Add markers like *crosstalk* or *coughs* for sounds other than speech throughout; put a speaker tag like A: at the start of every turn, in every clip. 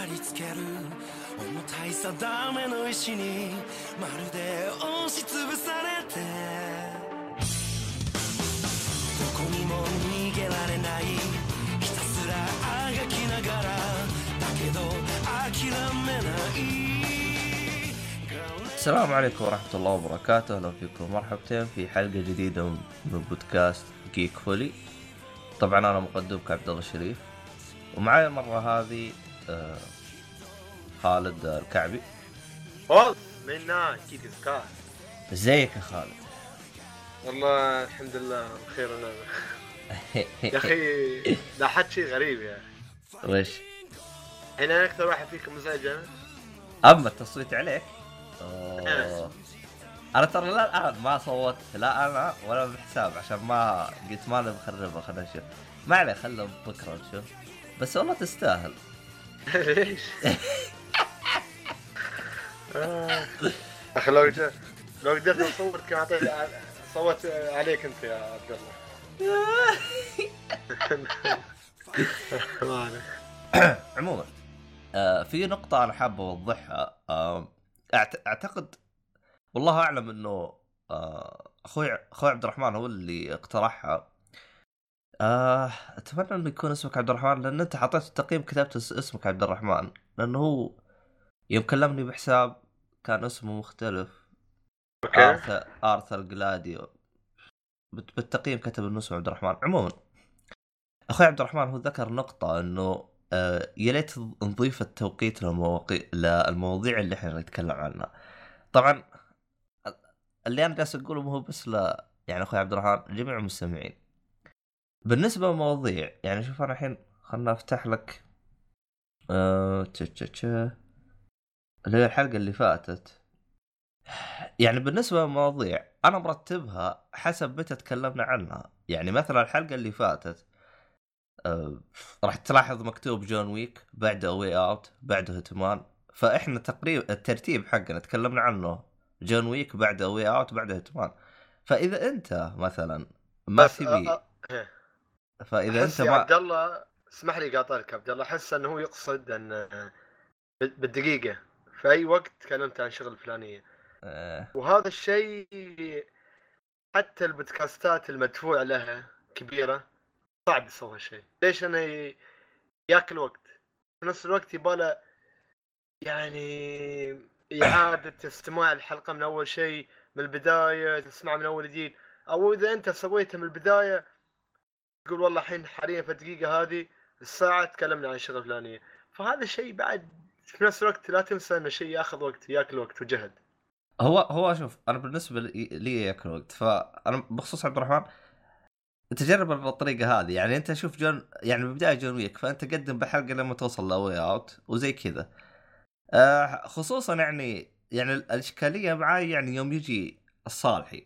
A: りつける重たい定めの石にまるで押しつぶされてどこにも逃げられないひたすらあがきながらだけど諦めない
B: السلام عليكم ورحمة الله وبركاته، أهلا فيكم مرحبتين في حلقة جديدة من بودكاست جيك فولي. طبعا أنا مقدمك عبد الله الشريف ومعي المرة هذه آه، خالد الكعبي.
C: والله منا كيف سكار
B: إزيك يا خالد؟
C: والله الحمد لله بخير ونعمة يا أخي *laughs* لاحظت شيء غريب يا أخي
B: وش؟
C: أنا أكثر واحد فيكم مزعج أنا
B: أما التصويت عليك؟ أوه. أنا ترى لا الآن ما صوتت لا أنا ولا بحساب عشان ما قلت ما نبي نخربها خلينا نشوف. ما عليه خلنا بكرة نشوف. بس والله تستاهل.
C: ليش؟ آه. أخي لو لو قدرت اصور كان اعطيت صوت عليك أنت يا عبد الله.
B: عموما آه في نقطة أنا حاب أوضحها آه أعت- أعتقد والله أعلم إنه آه أخوي أخوي عبد الرحمن هو اللي اقترحها آه أتمنى إنه يكون اسمك عبد الرحمن لأن أنت حطيت التقييم كتبت اس- اسمك عبد الرحمن لأنه هو يوم كلمني بحساب كان اسمه مختلف
C: okay
B: آرثر آرثر جلاديو بالتقييم كتب إنه اسمه عبد الرحمن عموما أخوي عبد الرحمن هو ذكر نقطة إنه آه، يا ليت نضيف التوقيت للمواقي... للمواضيع اللي إحنا نتكلم عنها. طبعا اللي أنا جالس أقوله مو بس ل يعني أخوي عبد الرحمن جميع المستمعين. بالنسبة للمواضيع يعني شوف أنا الحين خلنا أفتح لك آه... تش تش تش. اللي هي الحلقة اللي فاتت. يعني بالنسبة للمواضيع أنا مرتبها حسب متى تكلمنا عنها. يعني مثلا الحلقة اللي فاتت آه راح تلاحظ مكتوب John Wick بعده A Way Out بعده Hitman فإحنا تقريبا الترتيب حقنا تكلمنا عنه John Wick بعده A Way Out بعده Hitman فإذا أنت مثلا ما تبي فإذا
C: أنت
B: ما
C: عبد الله اسمح لي قاطعك عبد الله أحس إنه هو يقصد إن بال- بالدقيقة. في أي وقت تكلمت عن شغل فلانيه
B: آه.
C: وهذا الشيء حتى البودكاستات المدفوع لها كبيرة صعب يسوي هالشيء ليش انه ي- ياكل وقت؟ في نفس الوقت يباله يعني إعادة *coughs* استماع الحلقة من أول شيء من البداية تسمعها من أول جديد. أو إذا أنت سويتها من البداية تقول والله الحين حاليا في الدقيقة هذه الساعة تكلمنا عن شغله فلانيه فهذا الشيء بعد في نفس الوقت لا تنسى إنه شيء ياخذ وقت ياكل وقت وجهد.
B: هو هو شوف أنا بالنسبة لي ياكل وقت. فأنا بخصوص عبد الرحمن تجرب بالطريقة هذه. يعني أنت شوف جون يعني ببداية John Wick فأنت قدم بالحلقة لما توصل ل A Way Out وزي كذا. آه خصوصا يعني يعني الإشكالية معاي يعني يوم يجي الصالحي.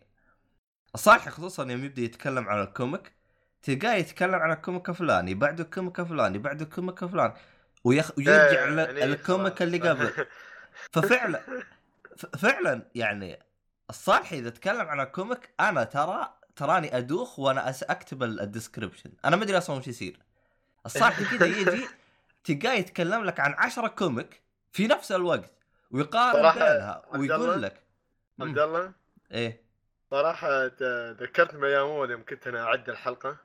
B: الصالحي خصوصا يوم يبدأ يتكلم عن ال comic تلقاه يتكلم عن ال comic الفلاني بعده ال comic الفلاني بعده ال comic الفلاني ويخ... ويرجع
C: إيه،
B: ل-
C: يعني
B: ال comic اللي قبل ففعلا فعلا يعني الصالحي إذا تكلم عن ال comic أنا ترى تراني أدوخ وأنا أكتب ال- ال description أنا ما أدري أصلا وش يصير. الصالحي كذا يجي تلقاه يتكلم لك عن عشرة comic في نفس الوقت ويقارن بينها ويقول لك.
C: عبد الله
B: إيه.
C: صراحة ت- ذكرتني بأيام أول يوم كنت أنا أعد الحلقة.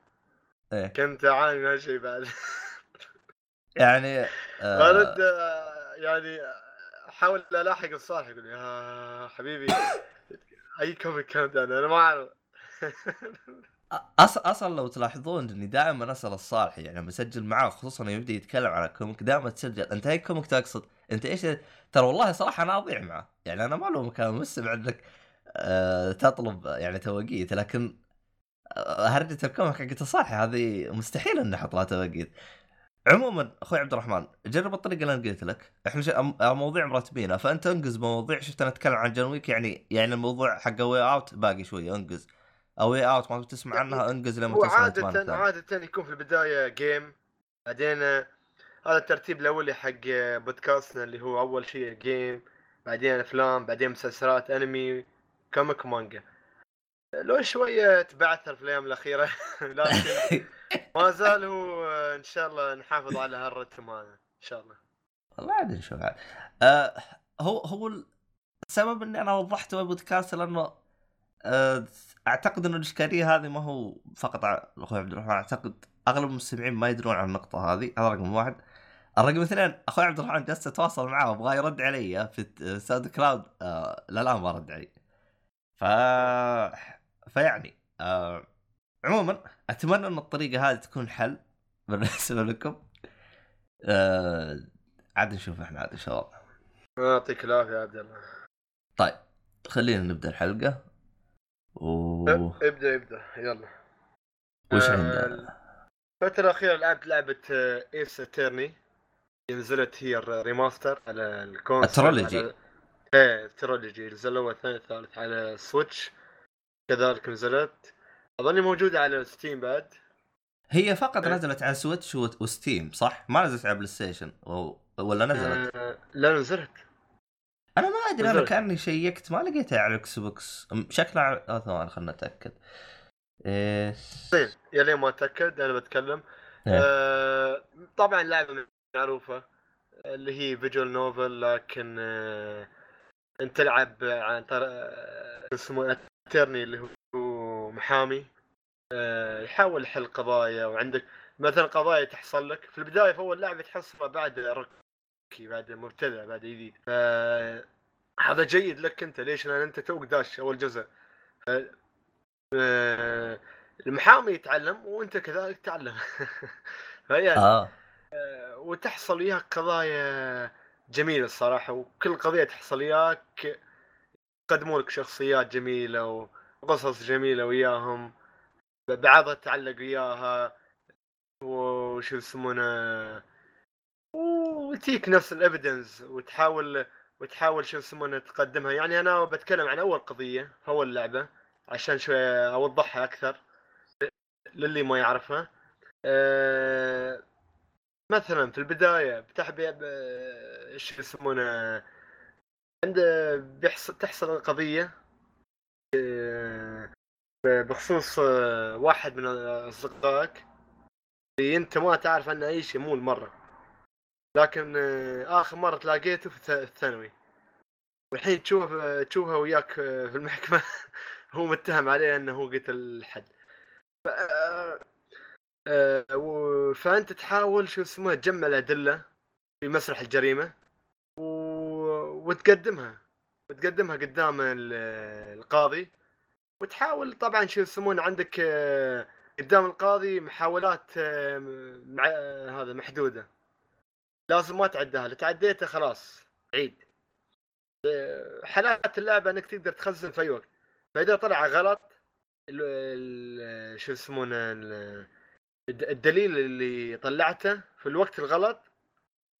B: إيه.
C: كنت أعاني من هالشيء بعد. *laughs*
B: يعني آه
C: آه، يعني أحاول ألاحق الصالح يقول يا حبيبي أي comic كانت أنا أنا ما أعرف.
B: أص... أصلا لو تلاحظون إني دائما أسأل الصالحي يعني لما أسجل معاه خصوصا يوم يبدأ يتكلم عن ال comic دائما تسجل أنت أي comic تقصد؟ أنت إيش؟ ترى والله صراحة أنا أضيع معه. يعني أنا ما له مكان مستمع إنك آه تطلب يعني توقيت لكن هرجه ال comic حقت الصالحي هذه مستحيل اني أحط لها توقيت. عموما أخوي عبد الرحمن جرب الطريقة اللي أنا قلت لك. إحنا مواضيع مرتبينها فأنت انقز مواضيع شفت أنا أتكلم عن جون ويك يعني يعني الموضوع حق Way Out باقي شوية انقز. أو Way Out ما تسمع عنها انقز لما Hitman
C: عادة. عادة يكون في البداية game بعدين آه، هذا الترتيب الأولي حق آه، بودكاستنا اللي هو أول شيء game بعدين أفلام بعدين مسلسلات أنمي comic ومانجا. لو شوية تبعثر في الأيام الأخيرة *laughs* لكن ما زال هو إن شاء الله نحافظ على هالرتم هذا إن شاء الله.
B: والله عاد نشوف عاد. آه هو هو السبب إني أنا وضحته بالبودكاست لأنه آه أعتقد إنه الإشكالية هذه ما هو فقط أخوي عبد الرحمن أعتقد أغلب المستمعين ما يدرون عن النقطة هذه هذا رقم واحد. الرقم اثنين أخوي عبد الرحمن جالس أتواصل معاه وابغاه يرد علي في SoundCloud آه لا ما رد علي. ف فيعني آه عموما أتمنى إن الطريقة هذه تكون حل *laughs* بالنسبة لكم. آه عاد نشوف إحنا عاد إن شاء الله.
C: يعطيك العافية يا عبد الله.
B: طيب خلينا نبدأ الحلقة. و
C: ابدأ ابدأ يلا.
B: وش
C: آه،
B: عندنا؟
C: الفترة الأخيرة لعبت لعبة Ace Attorney نزلت هي ال remaster على ال
B: console ال trilogy.
C: على- إيه ال trilogy. الأول الثاني الثالث على Switch كذلك نزلت أظني موجودة على Steam بعد
B: هي فقط
C: إيه.
B: نزلت على Switch و Steam صح؟ ما نزلت على PlayStation. ولا نزلت؟
C: آه لا نزلت
B: أنا ما أدري
C: أنا.
B: كأني شيكت ما لقيتها على ال Xbox شكلها على... آه ثواني خلنا نتاكد إيه...
C: زين يا لين ما أتأكد أنا بتكلم
B: إيه.
C: آه طبعا لعبة معروفة اللي هي visual novel لكن آه أنت تلعب عن طريق آه، اسمه attorney اللي هو محامي آه يحاول يحل قضايا وعندك مثلا قضايا تحصل لك. في البداية في اول لعبه تحصلها بعد rookie بعد مبتدأ بعد جديد. ف هذا جيد لك أنت. ليش؟ لأن أنت توك داش أول جزء. آه، المحامي يتعلم وأنت كذلك تتعلم *laughs* فهي
B: آه
C: وتحصل وياك قضايا جميلة الصراحة وكل قضية تحصل وياك يقدمون لك شخصيات جميلة وقصص جميلة وياهم. بعضها تتعلق وياها. وشو يسمونه؟ وتجيك نفس الافيدنس وتحاول وتحاول شو يسمونه تقدمها. يعني أنا بتكلم عن أول قضية أول لعبة عشان شوي أوضحها أكثر للي ما يعرفها. أه مثلا في البداية بتحبي إيش يسمونه؟ عند بيحصل تحصل قضيه أه بخصوص أه، واحد من أصدقائك اللي أنت ما تعرف عنه أي شيء مو المره لكن أه، آخر مرة تلاقيته في الث- الثانوي. والحين تشوف تشوفه وياك في المحكمة. *laughs* هو متهم عليه إنه هو قتل حد. ف... آه، فأنت تحاول شو اسمه تجمع الأدلة في مسرح الجريمة. وتقدمها. وتقدمها قدام ال- القاضي. وتحاول طبعا شو يسمونه عندك آه، قدام القاضي محاولات آه، مع... آه، هذا محدودة. لازم ما تعدها اذا تعديتها خلاص عيد. حالات اللعبة إنك تقدر تخزن في أي وقت. فإذا طلع غلط. شو يسمونه ال... الد- الدليل اللي طلعته في الوقت الغلط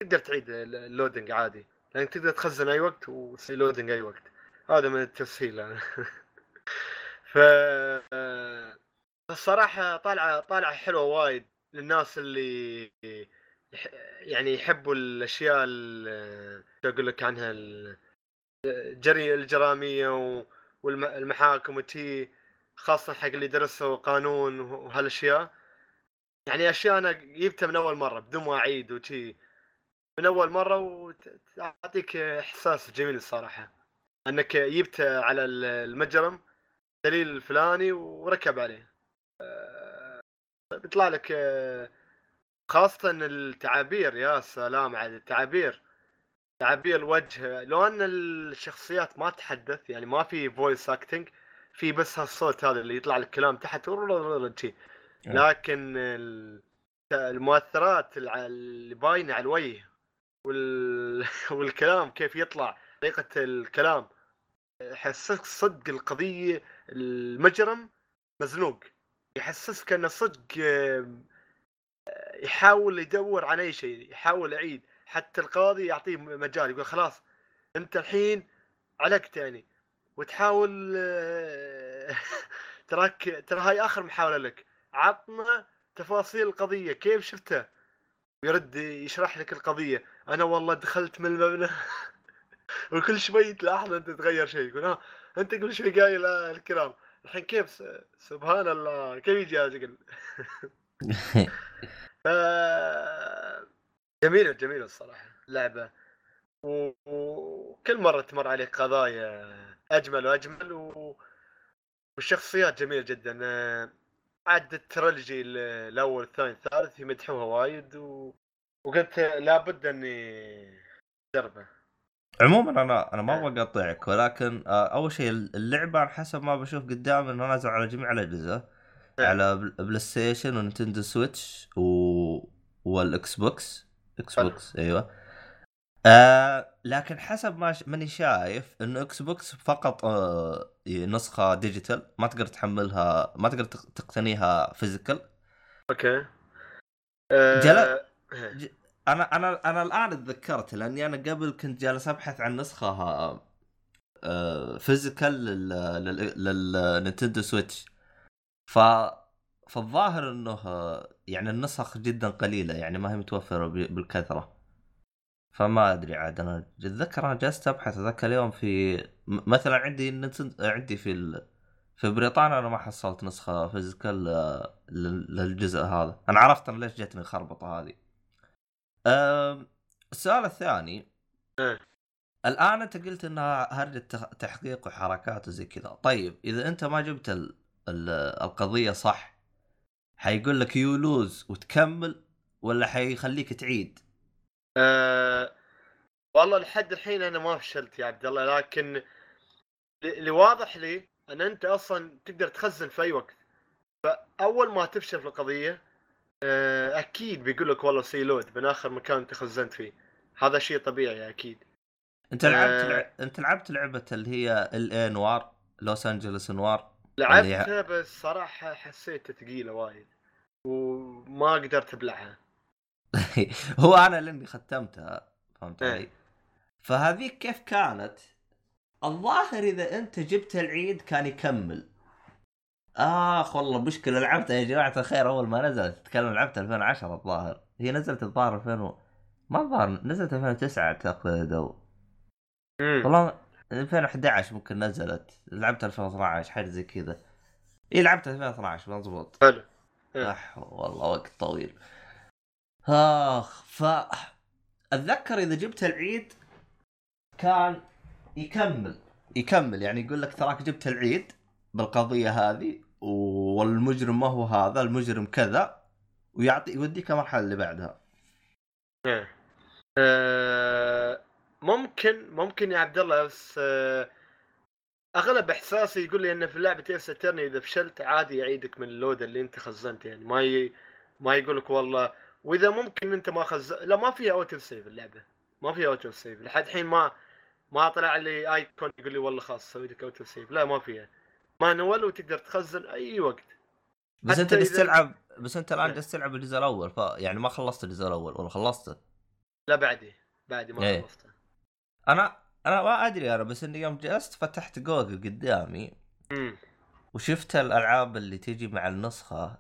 C: تقدر تعيد ال- اللودنج عادي. لانك تقدر تخزن أي وقت وتسوي loading أي وقت. هذا من التسهيل يعني. *laughs* ف الصراحة طالعة طالعة حلوة وايد للناس اللي يعني يحبوا الأشياء ال- شو أقول لك عنها ال- الجري الجرامية والمحاكم وتي خاصة حق اللي درسوا قانون وهالأشياء. يعني أشياء أنا جبتها من أول مرة بدون ما اعيد وشي. من أول مرة وتعطيك إحساس جميل الصراحة. أنك جبت على ال- المجرم دليل الفلاني وركب عليه. آه، بيطلع لك آه، خاصة التعابير يا سلام على التعابير. تعابير الوجه. لو أن الشخصيات ما تحدث يعني ما في voice acting في بس هالصوت هذا اللي يطلع لك كلام تحت لكن ال- المؤثرات اللي باينه على الوجه وال... *laughs* والكلام كيف يطلع طريقة الكلام. يحسسك صدق القضية المجرم مزنوق. يحسسك إنه صدق آم، يحاول يدور عن أي شيء يحاول يعيد. حتى القاضي يعطيه مجال يقول خلاص أنت الحين علقت يعني. وتحاول آه، *laughs* تراك ترى هاي آخر محاولة لك. عطنا تفاصيل القضية كيف شفتها؟ ويرد يشرح لك القضية. أنا والله دخلت من المبنى. *laughs* وكل شوي تلاحظ أنت تتغير شيء يقول ها أنت كل شوي قايل آه الكلام. الحين كيف؟ سبحان الله. كيف يجي هذا؟ *laughs* جميله الصراحة لعبه و- وكل مرة تمر عليك قضايا أجمل وأجمل و... والشخصيات جميلة جدا. آه، عاد ال trilogy ال- الأول الثاني الثالث يمدحوها وايد و... وقلت لابد اني اجربه.
B: عموما أنا أنا ما أبغى أقطعك ولكن آه، أول شيء اللعبة على حسب ما بشوف قدام إنه نازل على جميع الأجهزة.
C: إيه.
B: على بل- PlayStation و Nintendo Switch و... وال
C: Xbox.
B: Xbox أيوه. آه لكن حسب ما ش... ماني شايف إنه Xbox فقط آه نسخة digital ما تقدر تحملها ما تقدر تق- تقتنيها physical.
C: Okay. آه،
B: جلا-
C: إيه.
B: أنا أنا أنا الآن تذكرت لأني أنا قبل كنت جالس أبحث عن نسخة آه، physical لل- لل Nintendo Switch. ف فالظاهر إنه آه، يعني النسخ جدا قليلة يعني ما هي متوفرة بالكثرة. فما أدري عاد أنا أتذكر أنا جلست أبحث ذاك اليوم في مثلا عندي عندي في ال... في بريطانيا أنا ما حصلت نسخة physical آه، لل- للجزء هذا. أنا عرفت أنا ليش جتني الخربطة هذه. السؤال الثاني.
C: إيه.
B: الآن أنت قلت إنها هرجة تخ- تحقيق وحركات وزي كذا. طيب إذا أنت ما جبت ال... ال... القضية صح حيقول لك you lose وتكمل ولا حيخليك تعيد؟
C: آه والله لحد الحين أنا ما فشلت يا عبد الله لكن اللي واضح لي إن أنت أصلا تقدر تخزن في أي وقت. فأول ما تفشل في القضية أكيد بيقول لك والله سوي load من آخر مكان أنت خزنت فيه هذا شيء طبيعي أكيد
B: أنت لعبت
C: آه.
B: لع... أنت لعبت لعبة اللي هي L.A. Noire Los Angeles Noire
C: لعبتها بس صراحة حسيتها ثقيله وايد وما قدرت أبلعها *laughs*
B: هو أنا لأني ختمتها فهمت
C: إيه.
B: علي؟ فهذيك كيف كانت؟ الظاهر إذا أنت جبت العيد كان يكمل آخ والله مشكلة لعبتها يا جماعة الخير أول ما نزلت. تتكلم لعبتها 2010 الظاهر. هي نزلت الظاهر 2000 و... ما الظاهر نزلت 2009 أعتقد
C: أو.
B: والله 2011 ممكن نزلت. لعبت 2012 حاجة زي كذا. إي لعبت 2012 مضبوط.
C: حلو.
B: أح والله وقت طويل. آخ ف أتذكر إذا جبت العيد كان يكمل. يكمل يعني يقول لك تراك جبت العيد بالقضية هذه. والمجرم ما هو هذا المجرم كذا ويعطي يوديك المرحلة اللي بعدها.
C: إيه. آه، ممكن ممكن يا عبد الله بس آه، أغلب إحساسي يقول لي إن في لعبة ace attorney إذا فشلت عادي يعيدك من ال load اللي أنت خزنته يعني ما ي... ما يقول لك والله. وإذا ممكن أنت ما خز لا ما فيها auto save اللعبة. ما فيها auto save لحد الحين ما ما طلع لي icon يقول لي والله خلاص سوي لك auto save لا ما فيها. manual وتقدر تخزن أي وقت.
B: بس أنت جالس تلعب بس أنت الآن
C: إيه.
B: جالس تلعب الجزء الأول ف يعني ما خلصت الجزء الأول. ولا خلصته.
C: لا بعدي. بعدي ما
B: إيه.
C: خلصته.
B: أنا أنا ما أدري أنا بس إني يوم جلست فتحت جوجل قدامي.
C: امم
B: وشفت الألعاب اللي تيجي مع النسخة.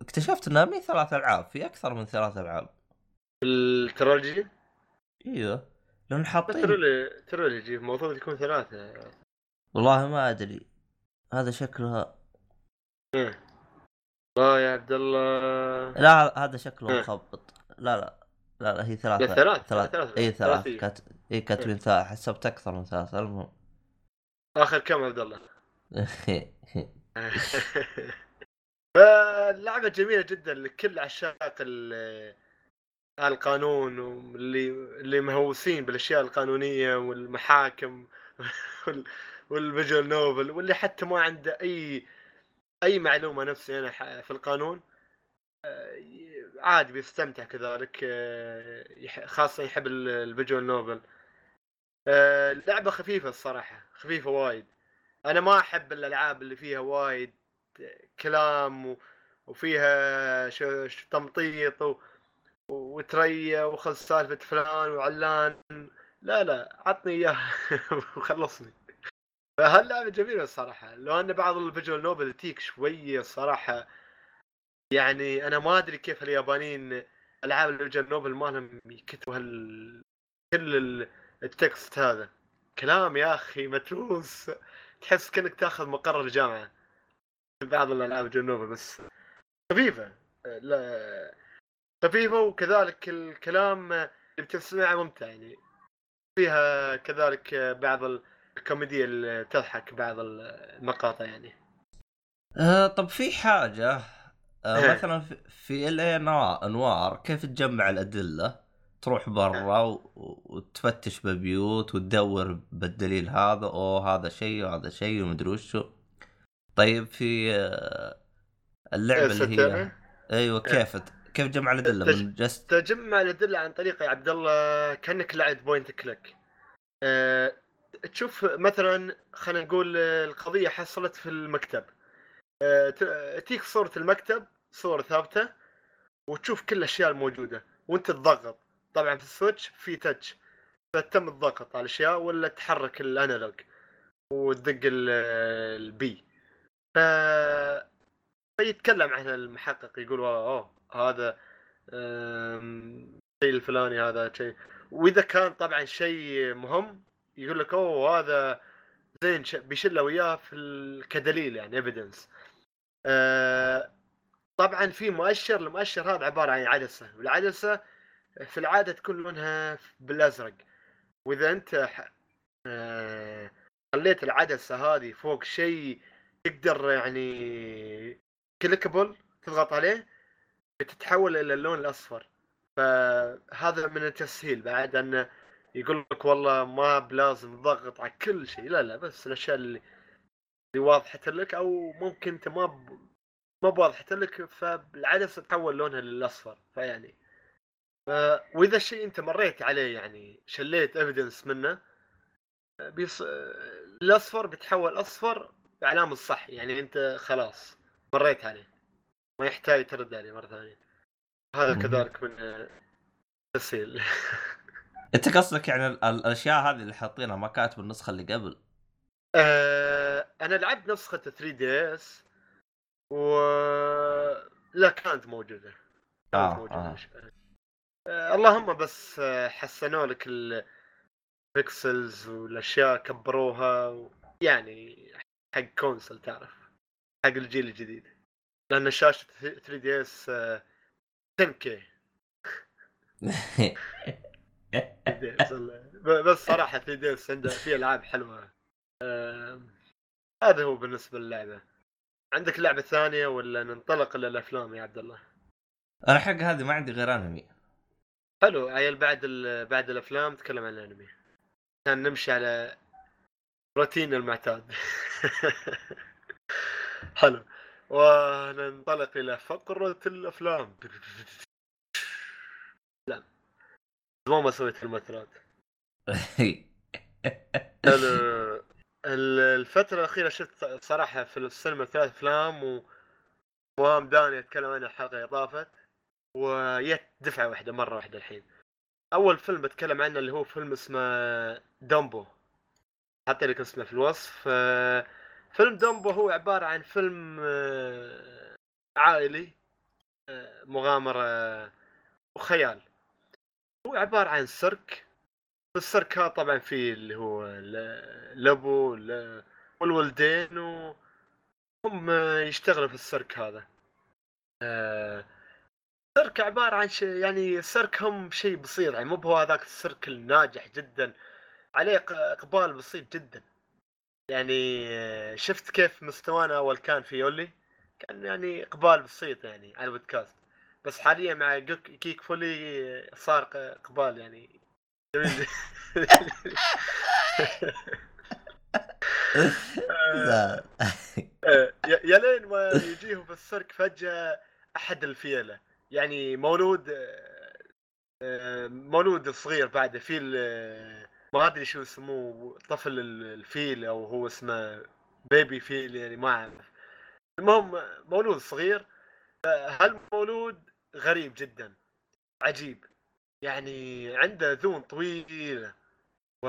B: اكتشفت إنها مي ثلاث ألعاب في أكثر من ثلاث ألعاب.
C: ال
B: trilogy؟ إيوه. لأن
C: حاطين trilogy المفروض يكون ثلاثة.
B: والله ما أدري. هذا شكلها
C: لا يا عبد الله.
B: لا هذا شكله. مخبط. لا لا. لا, لا هي ثلاثة.
C: لا، ثلاث،
B: ثلاث
C: ثلاث،
B: اي ثلاث
C: ثلاثية.
B: كات... اي كاتبين ثلاث حسبت أكثر من ثلاث المهم. *laughs*
C: آخر كم عبد الله؟ *laughs* فاللعبة جميلة جدا لكل عشاق ال- القانون واللي اللي مهووسين بالأشياء القانونية والمحاكم *laughs* وال- وال visual novel واللي حتى ما عنده أي أي معلومة نفسي أنا ح- في القانون آه، عادي بيستمتع كذلك آه، خاصة يحب ال- ال visual novel آه، اللعبة خفيفة الصراحة خفيفة وايد أنا ما أحب الألعاب اللي فيها وايد كلام. وفيها. تمطيط. وتريا وخذ سالفة فلان وعلان لا لا عطني اياه *laughs* وخلصني فهاللعبه جميله الصراحة. لو أن بعض ال visual novel تيك شوية الصراحة يعني أنا ما أدري كيف اليابانيين ألعاب ال visual novel مالهم يكتبوا هال كل ال- ال text هذا. كلام يا أخي متروس تحس كأنك تأخذ مقرر الجامعة في بعض الألعاب الجنوبه بس. خفيفة. لا خفيفة وكذلك الكلام اللي بتسمعها ممتع يعني. فيها كذلك بعض الكوميديا اللي تضحك بعض المقاطع يعني.
B: آه طب في حاجة آه
C: إيه.
B: مثلا في- ال أنوار كيف تجمع الأدلة؟ تروح برا و- وتفتش ببيوت وتدور بالدليل هذا أوه هذا شيء وهذا شيء ومدري وشو. طيب في آه، اللعبة اللي هي. أيوه كيف كيف تجمع الأدلة؟
C: تج-
B: من just
C: تجمع الأدلة عن طريق يا عبد الله كأنك لاعب point click أه تشوف مثلا خلينا نقول آه، القضية حصلت في المكتب. ت- تيك صورة المكتب صورة ثابتة وتشوف كل الأشياء الموجودة. وأنت تضغط. طبعا في السويتش في touch. فتم الضغط على الأشياء ولا تحرك ال analog وتدق ال- ال B ف فيتكلم عن المحقق يقول أوه هذا الشيء الفلاني هذا شيء. وإذا كان طبعا شيء مهم يقول لك أوه هذا زين بيشله وياه في. كدليل يعني evidence أه طبعا في مؤشر المؤشر هذا عبارة عن عدسه والعدسه في العادة تكون لونها بالازرق وإذا أنت أه خليت العدسة هذه فوق شيء تقدر يعني كليكبل تضغط عليه بتتحول إلى اللون الأصفر. فهذا من التسهيل بعد انه يقول لك والله ما بلازم تضغط على كل شيء. لا لا بس الأشياء اللي اللي واضحة لك أو ممكن أنت ما ب... ما بواضحة لك فالعدسه تتحول لونها للأصفر. فيعني ف... وإذا الشيء أنت مريت عليه يعني شليت evidence منه بيص... الأصفر بيتحول أصفر بعلامه الصح. يعني أنت خلاص مريت عليه. ما يحتاج ترد عليه مرة ثانية. هذا. كذلك من تسهيل. *laughs*
B: انت قصدك يعني ال- ال- الأشياء هذه اللي حاطينها ما كانت بالنسخة اللي قبل؟
C: آه، أنا لعبت نسخة 3DS و لا كانت موجودة. كانت
B: آه،
C: موجودة.
B: آه.
C: آه، اللهم بس آه، حسنوا لك ال pixels والأشياء كبروها و... يعني حق console تعرف حق الجيل الجديد. لأن شاشة 3DS 10 كي *laughs* بس صراحة 3DS عنده في ألعاب حلوة. آم، هذا هو بالنسبة للعبة. عندك لعبة ثانية ولا ننطلق إلى الأفلام يا عبد الله؟
B: أنا حق هذه ما عندي غير أنمي.
C: حلو. عيل بعد ال... بعد الأفلام تكلم عن الأنمي. عشان نمشي على روتين المعتاد. *laughs* حلو. وننطلق إلى فقرة الأفلام. لا زمان ما سويت المثلات *laughs* ال- ال- الفترة الأخيرة شفت صراحة في السينما ثلاث أفلام و وام داني أتكلم عنها الحلقة اللي طافت ويت دفعة واحدة مرة واحدة الحين. أول فيلم بتكلم عنه اللي هو فيلم اسمه دامبو. حتى لك اسمه في الوصف. آه، فيلم دامبو هو عبارة عن فيلم آه، عائلي آه، مغامرة وخيال. هو عبارة عن سيرك السيرك هذا طبعا فيه اللي هو ال- الابو وال- والولدين وهم يشتغلوا في السيرك هذا. آه، السيرك عبارة عن شيء يعني السيرك هم شيء بسيط يعني مو بهو هذاك السيرك الناجح جدا عليه إقبال بسيط جدا. يعني آه، شفت كيف مستوانا أول كان في يولي؟ كان يعني إقبال بسيط يعني على البودكاست بس حاليا مع كيك فولي صار ق- اقبال يعني. *laughs* آه، يا لين ما يجيهم في السيرك فجأة أحد الفيلة. يعني مولود آه، آه، مولود صغير بعده فيل ما أدري شو يسموه طفل ال- الفيل أو هو اسمه baby فيل يعني ما أعرف. المهم مولود صغير. هالمولود غريب جدا عجيب. يعني عنده اذون طويلة و...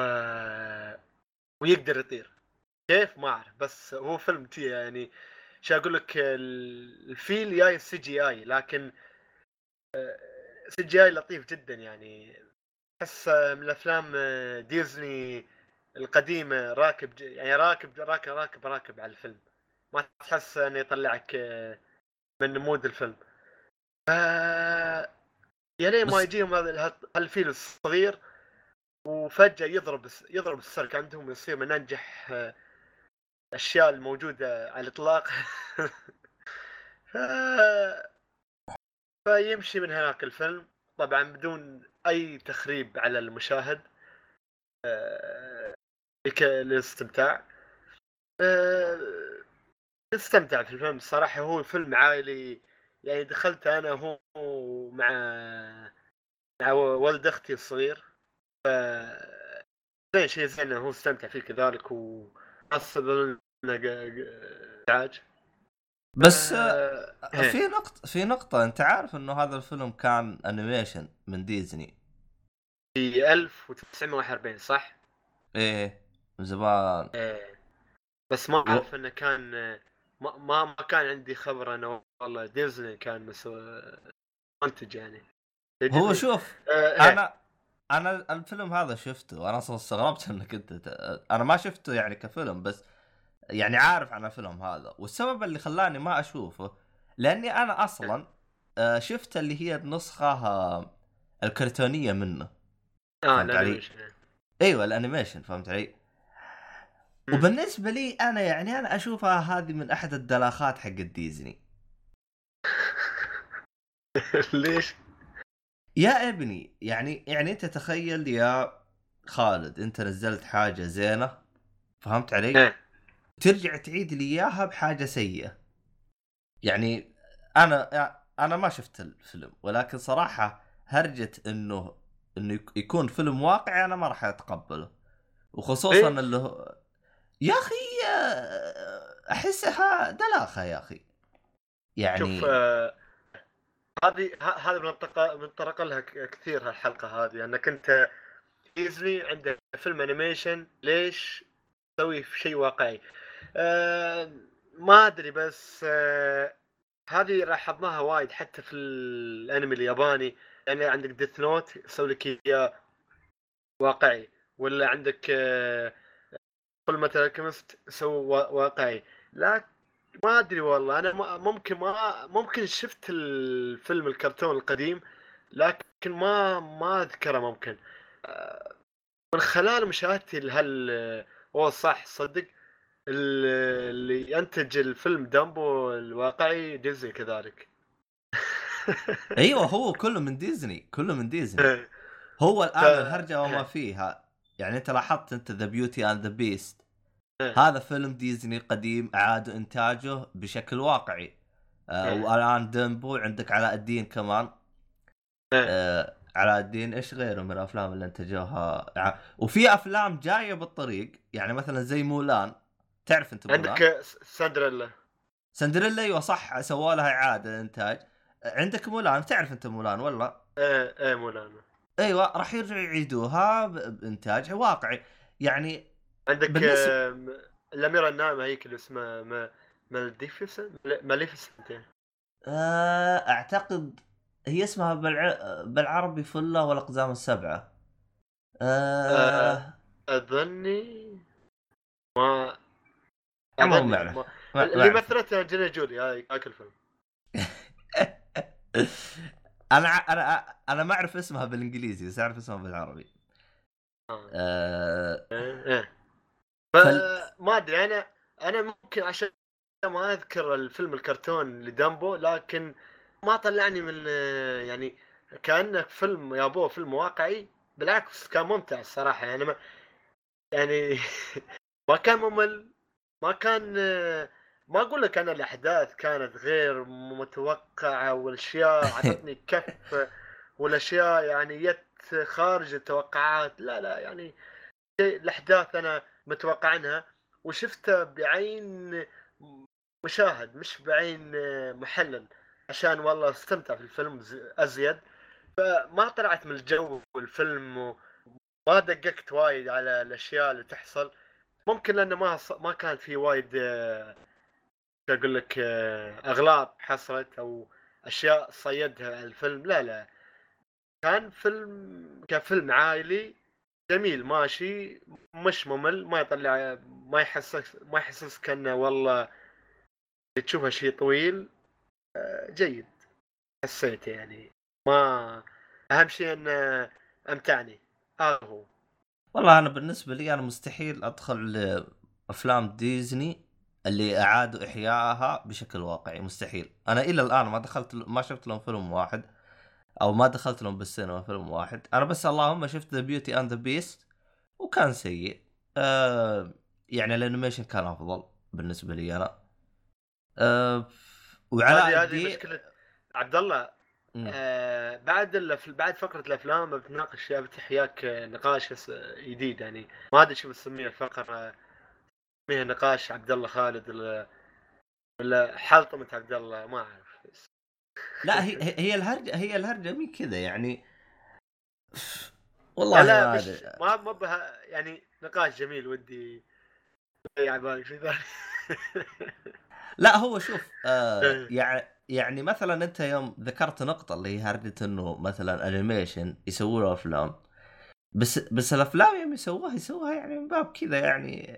C: ويقدر يطير. كيف؟ ما أعرف بس هو فيلم تي يعني شو أقول لك ال- الفيل جاي CGI لكن CGI لطيف جدا يعني. احس من الأفلام آه، ديزني القديمة راكب يعني راكب راكب راكب راكب على الفيلم. ما تحس إنه يطلعك آه، من مود الفيلم. يا لين ما يجيهم هذا هالفيل الصغير وفجأة يضرب يضرب السلك عندهم ويصير من أنجح آه، الاشياء الموجودة على الإطلاق. *laughs* ف... فيمشي من هناك الفيلم طبعا بدون أي تخريب على المشاهد آه، لك- للاستمتاع. آه، استمتع في الفيلم الصراحة. هو فيلم عائلي يعني دخلت أنا وهو مع مع ولد أختي الصغير. ف زين شيء زين هو استمتع فيه كذلك وحصل لنا ازعاج
B: بس آه،
C: آه،
B: في نقطة في نقطة أنت عارف إنه هذا الفيلم كان animation من ديزني.
C: في 1941 صح؟
B: إيه من زمان.
C: إيه. بس ما أعرف إنه كان ما ما ما كان عندي خبر إنه والله ديزني كان مسوي منتج يعني
B: هو شوف
C: آه، إيه.
B: أنا أنا الفيلم هذا شفته أنا أصلا استغربت *laughs* إنك أنت أنا ما شفته يعني كفيلم بس يعني عارف عن الفيلم هذا والسبب اللي خلاني ما أشوفه لأني أنا أصلا آه، شفت اللي هي النسخة آه، الكرتونية منه آه؟
C: مش-
B: أيوه الأنيميشن فهمت علي؟ وبالنسبة لي أنا يعني أنا أشوفها هذه من أحد الدلاخات حق ديزني *laughs*
C: ليش؟
B: يا ابني يعني يعني أنت تخيل يا خالد أنت نزلت حاجة زينة فهمت علي؟
C: إيه.
B: ترجع تعيد لي إياها بحاجة سيئة يعني أنا أنا ما شفت الفيلم ولكن صراحة هرجة إنه إنه يك- يكون فيلم واقعي أنا ما راح أتقبله وخصوصا
C: إيه؟
B: اللي هو يا أخي آه، أحسها دلاخة يا أخي. يعني
C: شوف آه، هذه هذا بنطق بنطرق لها كثير هالحلقة هذه. انك انت ديزني عنده فيلم animation ليش تسوي شيء واقعي؟ آه ما أدري بس آه هذه لاحظناها وايد حتى في الأنمي الياباني. يعني عندك Death Note يسوي لك إياه واقعي. ولا عندك آه Full Metal Alchemist يسوي وا- واقعي. لا ما أدري والله. أنا ممكن ما ممكن شفت الفيلم الكرتون القديم لكن ما ما أذكره ممكن. آه، من خلال مشاهدتي لهال هو صح صدق ال- اللي ينتج الفيلم دامبو الواقعي ديزني كذلك. *laughs*
B: أيوه هو كله من ديزني كله من ديزني. هو
C: الآن
B: الهرجة وما
C: إيه.
B: فيها. يعني انت لاحظت انت The Beauty and the
C: Beast.
B: هذا فيلم ديزني قديم اعادوا انتاجه بشكل واقعي. آه
C: إيه.
B: والآن ديمبو عندك علاء الدين كمان.
C: إيه.
B: آه علاء الدين إيش غيره من الأفلام اللي انتجوها؟ وفي أفلام جاية بالطريق يعني مثلا زي مولان. تعرف أنت مولان؟
C: عندك سندريلا.
B: سندريلا أيوه صح سووا لها إعادة إنتاج. عندك مولان تعرف أنت مولان ولا؟
C: إيه إيه مولانا
B: إيوه راح يرجعوا يعيدوها بانتاج واقعي. يعني
C: عندك
B: بالنسبة-
C: الأميرة الناعمة هيك اللي اسمها ما مالديفيسنت؟ ماليفيسنت
B: آه، أعتقد هي اسمها بالع... بالعربي فلة والأقزام السبعة. آه...
C: آه. أظني ما
B: عموما ما
C: ما- اللي مثلت انجلينا جولي هاي هاك الفيلم *laughs*
B: أنا أنا أنا ما أعرف اسمها بالإنجليزي بس أعرف اسمها بالعربي
C: آه.
B: آه...
C: إيه إيه.
B: فال-
C: فما أدري أنا أنا ممكن عشان ما أذكر الفيلم الكرتون لدامبو لكن ما طلعني من يعني كانه فيلم يابوه فيلم واقعي بالعكس كان ممتع الصراحة يعني ما يعني *laughs* ما كان ممل ما كان ما أقول لك أنا الأحداث كانت غير متوقعة والأشياء *laughs* اعطتني كف والأشياء يعني جت خارج التوقعات. لا لا يعني الأحداث أنا متوقع عنها وشفتها بعين مشاهد مش بعين محلل عشان والله استمتع في الفيلم أزيد. فما طلعت من الجو والفيلم وما دققت وايد على الأشياء اللي تحصل. ممكن لأنه ما ما كان في وايد أقول لك آه، أغلاط حصلت أو أشياء صيدها الفيلم. لا لا. كان فيلم كفيلم عائلي جميل ماشي مش ممل ما يطلع ما يحسسك ما يحسسك انه والله تشوفها شيء طويل آه، جيد. حسيت يعني ما أهم شيء انه أمتعني. هذا هو.
B: والله أنا بالنسبة لي أنا مستحيل أدخل أفلام ديزني اللي أعادوا إحيائها بشكل واقعي مستحيل. أنا إلى الآن ما دخلت ما شفت لهم فيلم واحد أو ما دخلت لهم بالسينما فيلم واحد. أنا بس اللهم شفت The Beauty and the Beast وكان سيء. آه يعني ال animation كان أفضل بالنسبة لي أنا. آه وعلى
C: هذه مشكلة عبد الله. آه بعد الف... بعد فقرة الأفلام بتناقش بفتح وياك نقاش جديد يعني. ما أدري شو بتسميه الفقرة. سميها نقاش عبد الله خالد ولا حلطمه عبد الله ما أعرف.
B: لا هي *laughs* هي- الهرجه هي الهرجة مي كذا يعني. والله
C: لا
B: ما
C: مش ما ما بها يعني نقاش جميل ودي. يضيع بالك شيء ثاني
B: لا هو شوف آه
C: إيه.
B: يعني يعني مثلا أنت يوم ذكرت نقطة اللي هي هرجة إنه مثلا animation يسووا له أفلام. بس بس الأفلام يوم يسووها يسووها يعني من باب كذا يعني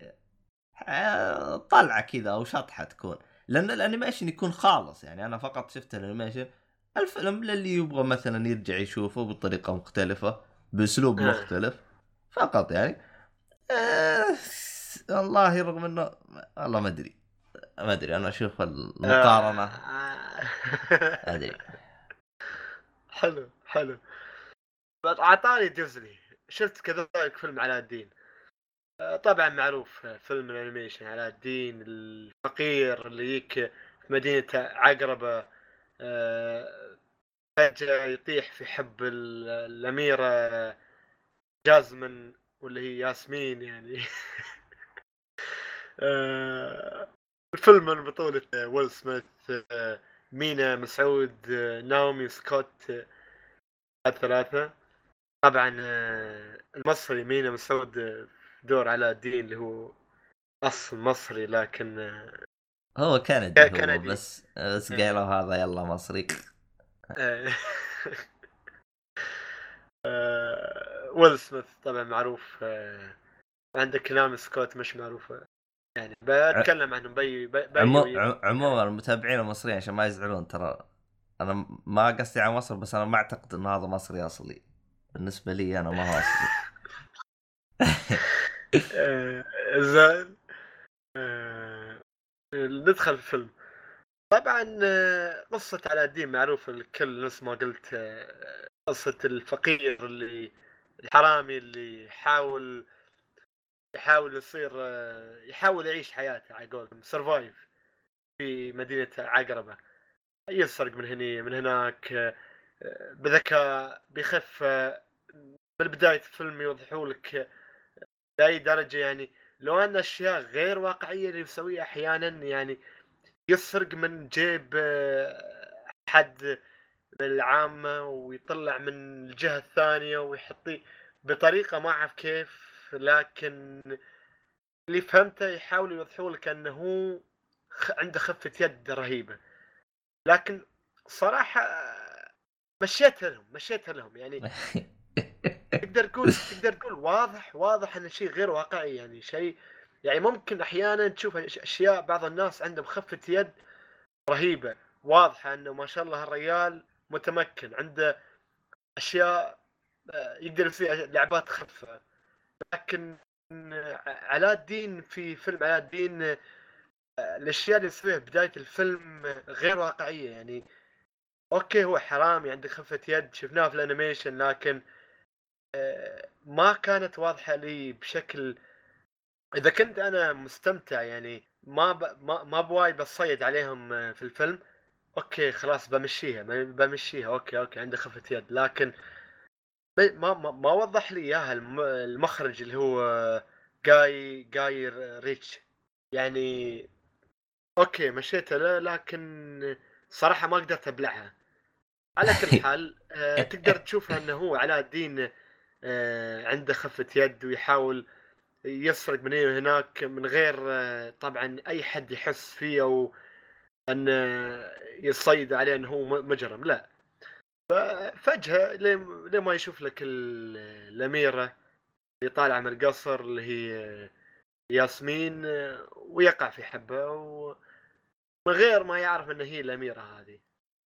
B: طلعة كذا أو شطحة تكون. لأن ال animation يكون خالص يعني. أنا فقط شفت ال animation. الفيلم للي يبغى مثلا يرجع يشوفه بطريقة مختلفة بأسلوب
C: آه.
B: مختلف. فقط يعني. آه والله رغم إنه والله ما أدري. ما أدري. أنا أشوف المقارنة.
C: آه.
B: أدري.
C: حلو حلو. على طاري ديزني شفت كذلك فيلم علاء الدين. آه، طبعا معروف فيلم ال animation علاء الدين الفقير اللي يك في مدينة عقربة آه، فجأة يطيح في حب ال- الأميرة جازمن واللي هي ياسمين يعني. *laughs* آه، الفيلم من بطولة ويل سميث آه، مينا مسعود ناومي سكوت الثلاثة طبعا المصري مينا مسعود دور علاء الدين اللي هو اصل مصري لكن
B: هو كندي هو
C: كندي.
B: بس بس قالوا هذا يلا مصري.
C: آه، *laughs* آه، ويل سميث طبعا معروف آه، عندك ناومي سكوت مش معروفة يعني بتكلم عنهم بي بي بي-
B: عمو... عم- عموما المتابعين المصريين عشان ما يزعلون ترى أنا ما قصدي على مصر بس أنا ما أعتقد انه هذا مصري أصلي. بالنسبة لي أنا ما هو
C: أصلي. *laughs* زين آه، ندخل في الفيلم. طبعا آه، قصة علاء الدين معروفة الكل نفس ما قلت آه، قصة الفقير اللي الحرامي اللي يحاول يحاول يصير آه، يحاول يعيش حياته على قولهم سرفايف في مدينة عقربة. يسرق من هني من هناك آه، آه، بذكاء بيخف آه، من بداية الفيلم يوضحوا لك لأي درجة يعني لو أن أشياء غير واقعية اللي يسويها أحيانا يعني يسرق من جيب آه، حد من العامة ويطلع من الجهة الثانية ويحطيه بطريقة ما أعرف كيف لكن اللي فهمته يحاولوا يوضحوا لك أنه هو عنده خفة يد رهيبة. لكن صراحة آه، مشيتها لهم مشيتها لهم يعني *laughs* تقدر تقول تقدر تقول واضح واضح انه شيء غير واقعي يعني شيء يعني ممكن أحيانا تشوف أشياء بعض الناس عندهم خفة يد رهيبة واضحة إنه ما شاء الله الرجال متمكن عنده أشياء آه، يقدر يسوي لعبات خفة. لكن آه، علاء الدين في فيلم علاء الدين آه، الأشياء اللي يسويها بداية الفيلم غير واقعية يعني okay هو حرامي عنده خفة يد شفناه في ال animation لكن ما كانت واضحة لي بشكل إذا كنت أنا مستمتع يعني ما ب... ما ما بواي بصيد عليهم آه، في الفيلم okay خلاص بمشيها بمشيها okay okay عنده خفة يد. لكن ما ما, ما وضح لي إياها الم- المخرج اللي هو آه، جاي جاي ريتشي. يعني okay مشيتها له لكن صراحة ما قدرت أبلعها. على كل *laughs* حال آه، *laughs* تقدر تشوفها إنه هو علاء الدين آه، عنده خفة يد ويحاول يسرق من هنا وهناك من غير آه، طبعا أي حد يحس فيه أو أن آه، يصيد عليه أنه هو مجرم لا. ففجأة لين ما يشوف لك ال- الأميرة اللي طالعة من القصر اللي هي آه، ياسمين آه، ويقع في حبة ومن غير ما يعرف أن هي الأميرة هذه.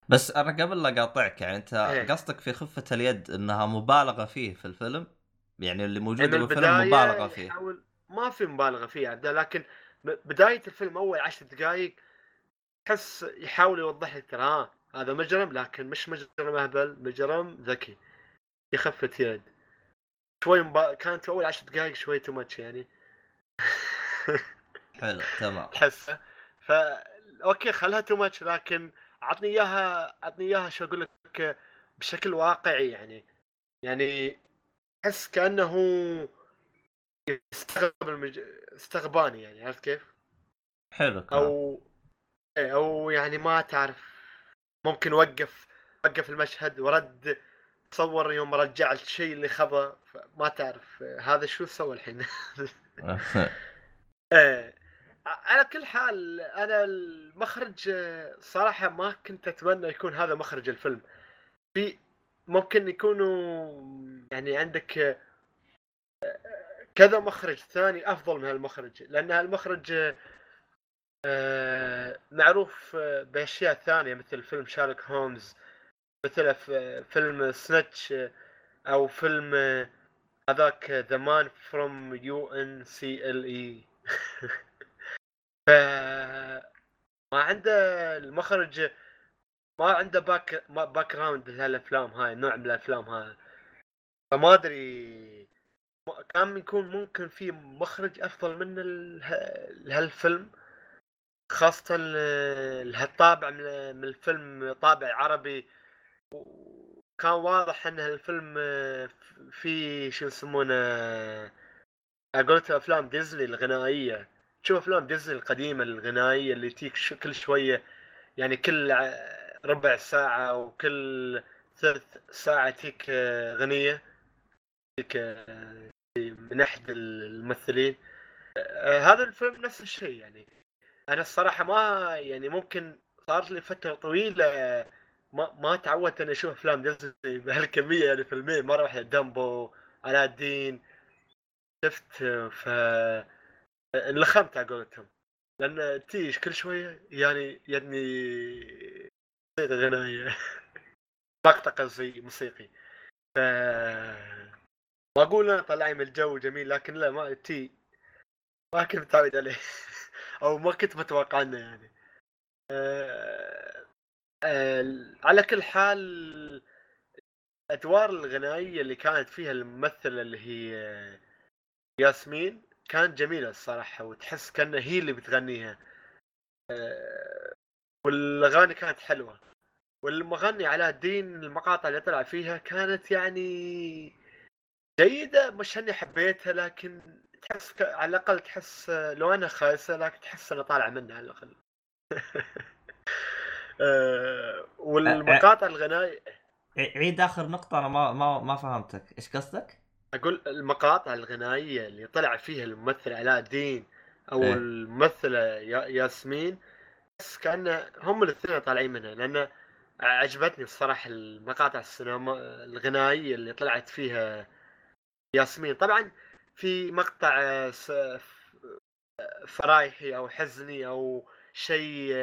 B: بس أنا قبل لا أقاطعك يعني أنت
C: إيه.
B: قصدك في خفة اليد إنها مبالغة فيه في الفيلم؟ يعني اللي موجود بالفيلم مبالغة فيه.
C: يحاول ما في مبالغة فيه عبد الله، لكن بداية الفيلم أول عشر دقائق تحس يحاول يوضح لك ترى ها هذا مجرم لكن مش مجرم أهبل مجرم ذكي في خفة يد. شوي مبا... كانت أول عشر دقائق شوي too much يعني. *laughs*
B: حلو تمام.
C: تحسه. ف okay خلها too much لكن عطني إياها عطني إياها شو أقول لك بشكل واقعي يعني يعني أحس كأنه يستغرب المج... استغباني يعني عرفت كيف؟
B: حلو.
C: أو إيه، أو يعني ما تعرف ممكن وقف وقف المشهد ورد تصور يوم رجع الشيء اللي خذه ما تعرف هذا شو سوى الحين *laughs* *laughs* إيه على كل حال أنا المخرج آه، صراحة ما كنت أتمنى يكون هذا مخرج الفيلم. في ممكن يكونوا يعني عندك آه، كذا مخرج ثاني أفضل من هالمخرج. لأن هالمخرج آه، معروف بأشياء ثانية مثل فيلم Sherlock Holmes مثل فيلم Snatch أو فيلم هذاك ذا مان فروم يو ان سي ال اي ف ما عنده المخرج ما عنده back background لهالافلام هاي النوع من الأفلام هاي. فما أدري كان يكون ممكن في مخرج أفضل من ال- لهالفيلم خاصة ال- لهالطابع من الفيلم طابع عربي. وكان واضح إن هالفيلم في شو يسمونه قلت أفلام ديزني الغنائية. تشوف أفلام ديزني القديمة الغنائية اللي تيك كل شوية يعني كل ربع ساعة وكل ثلث ساعة تيك آه، غنية. تيك آه، من أحد الممثلين. آه، هذا الفيلم نفس الشيء يعني. أنا الصراحة ما يعني ممكن صار لي فترة طويلة ما ما تعودت إني أشوف أفلام ديزني بهالكمية يعني فيلمين مره واحدة دامبو علاء الدين شفت ف انلخمت على قولتهم. لأن تيش كل شوية يعني يعني موسيقى غنائية. *laughs* طقطقه زي موسيقي. ف ما أقول أنا طلعني من الجو جميل لكن لا ما تي ما كنت متعود عليه. *laughs* أو ما كنت متوقع عنه يعني. آه، آه، على كل حال الأدوار الغنائية اللي كانت فيها الممثلة اللي هي ياسمين كانت جميلة الصراحة وتحس كأنها هي اللي بتغنيها. آه، والأغاني كانت حلوة. والمغني علاء الدين المقاطع اللي طلع فيها كانت يعني جيدة مش إني حبيتها لكن تحس ك... على الأقل تحس لو انها خايسة لكن تحس انها طالعه منها على الأقل. *laughs* آه، والمقاطع الغنائية
B: ع- عيد آخر نقطة أنا ما ما ما فهمتك، إيش قصدك؟
C: أقول المقاطع الغنائية اللي طلع فيها الممثل علاء الدين أو
B: إيه.
C: الممثله يا- ياسمين بس كأن هم الاثنين طالعين منها لأن عجبتني الصراحة المقاطع السينما الغنائية اللي طلعت فيها ياسمين طبعا في مقطع فرايحي أو حزني أو شيء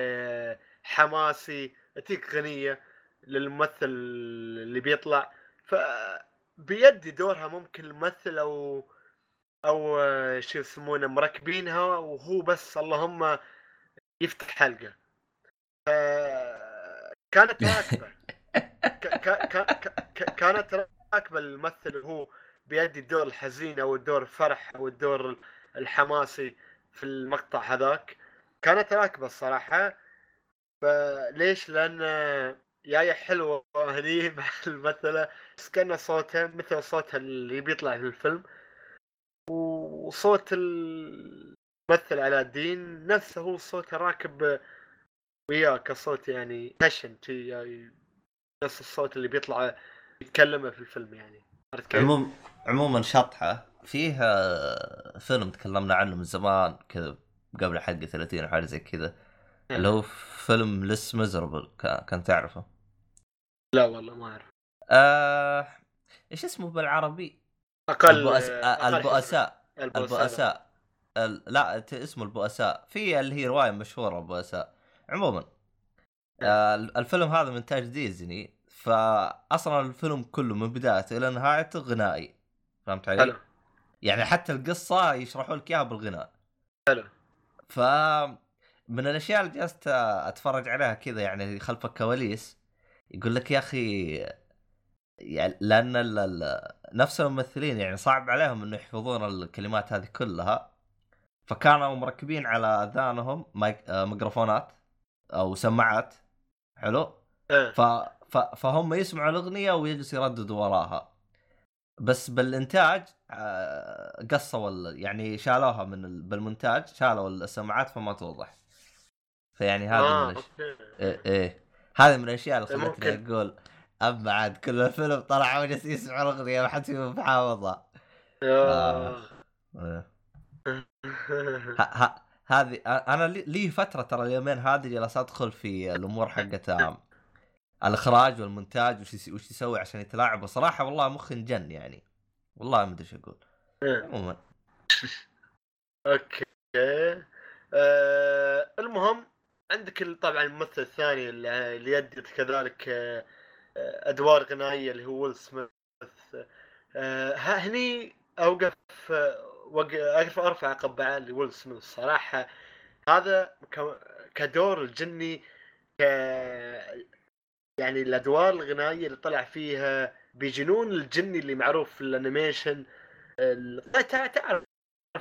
C: حماسي تجيك غنية للممثل اللي بيطلع ف بيدي دورها ممكن الممثل أو أو آه، شو يسمونه مركبينها وهو بس اللهم يفتح حلقة. كانت راكبة. كانت راكبة الممثل وهو بيدي الدور الحزين أو الدور الفرح أو الدور الحماسي في المقطع هذاك. كانت راكبة الصراحة. فليش؟ لأن جاية حلوة هني مع *laughs* الممثله بس كان صوتها مثل صوتها اللي بيطلع في الفيلم. وصوت الممثل علاء الدين نفسه هو صوته راكب وياه كصوت يعني شي يعني نفس الصوت اللي بيطلع يتكلمه في الفيلم يعني. عرفت كيف؟
B: عموم عموما شطحة. فيها فيلم تكلمنا عنه من زمان كذا قبل حلقة 30 أو حاجة زي كذا. اللي هو فيلم لس ميزربل كان تعرفه؟
C: لا والله ما أعرف.
B: آه... إيش اسمه بالعربي؟
C: أقل
B: البؤس...
C: أقل
B: آه البؤساء.
C: حزن.
B: البؤساء. ال... لا اسمه البؤساء. في اللي هي رواية مشهورة البؤساء. عموما آه الفيلم هذا من انتاج ديزني فاصلا الفيلم كله من بدايته إلى نهايته غنائي. فهمت علي؟
C: حلو.
B: يعني حتى القصة يشرحوا لك إياها بالغناء.
C: حلو.
B: ف من الأشياء اللي جلست أتفرج عليها كذا يعني خلف الكواليس يقول لك يا أخي يعني لأن ال... ال... نفس الممثلين يعني صعب عليهم إنه يحفظون الكلمات هذه كلها فكانوا مركبين على أذانهم مايك... آه، ميكروفونات أو سماعات حلو
C: إيه.
B: ف... ف... فهم يسمعوا الأغنية ويجلسوا يرددوا وراها بس بالإنتاج آه، قصوا. يعني شالوها من ال... بالمونتاج شالوا السماعات فما توضح فيعني هذا
C: آه،
B: من الأش...
C: okay.
B: إيه, إيه هذه من الأشياء اللي خلتني. أقول اما عاد كل الفيلم طلعوا جالس يسمعوا الأغنية ما حد فيهم محافظها
C: آه.
B: هذه أنا لي- فترة ترى اليومين هذه جالس أدخل في الأمور حقت الإخراج والمونتاج وش وش يسوي عشان يتلاعب. وصراحه والله مخي انجن يعني. والله ما أدري إيش أقول.
C: إيه.
B: عموما. *laughs*
C: okay. آه المهم عندك طبعا الممثل الثاني اللي يدي كذلك آه، آه، أدوار غنائية اللي هو ويل سميث. آه هني أوقف وق- أقف أرفع قبعة لويل سميث صراحة. هذا كدور الجني ك يعني الأدوار الغنائية اللي طلع فيها بجنون الجني اللي معروف في ال animation ال- تع- تعرف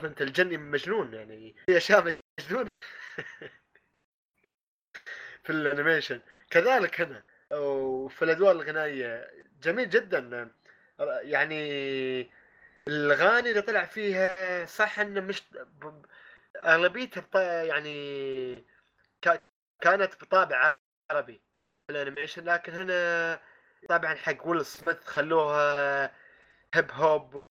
C: أنت الجني مجنون يعني في أشياء مجنون *laughs* في ال animation. كذلك هنا. وفي الأدوار الغنائية. جميل جدا. يعني الأغاني اللي طلع فيها صح إنه مش أغلبيتها يعني كانت بطابع عربي في ال animation. لكن هنا طبعا حق ويل سميث خلوها hip hop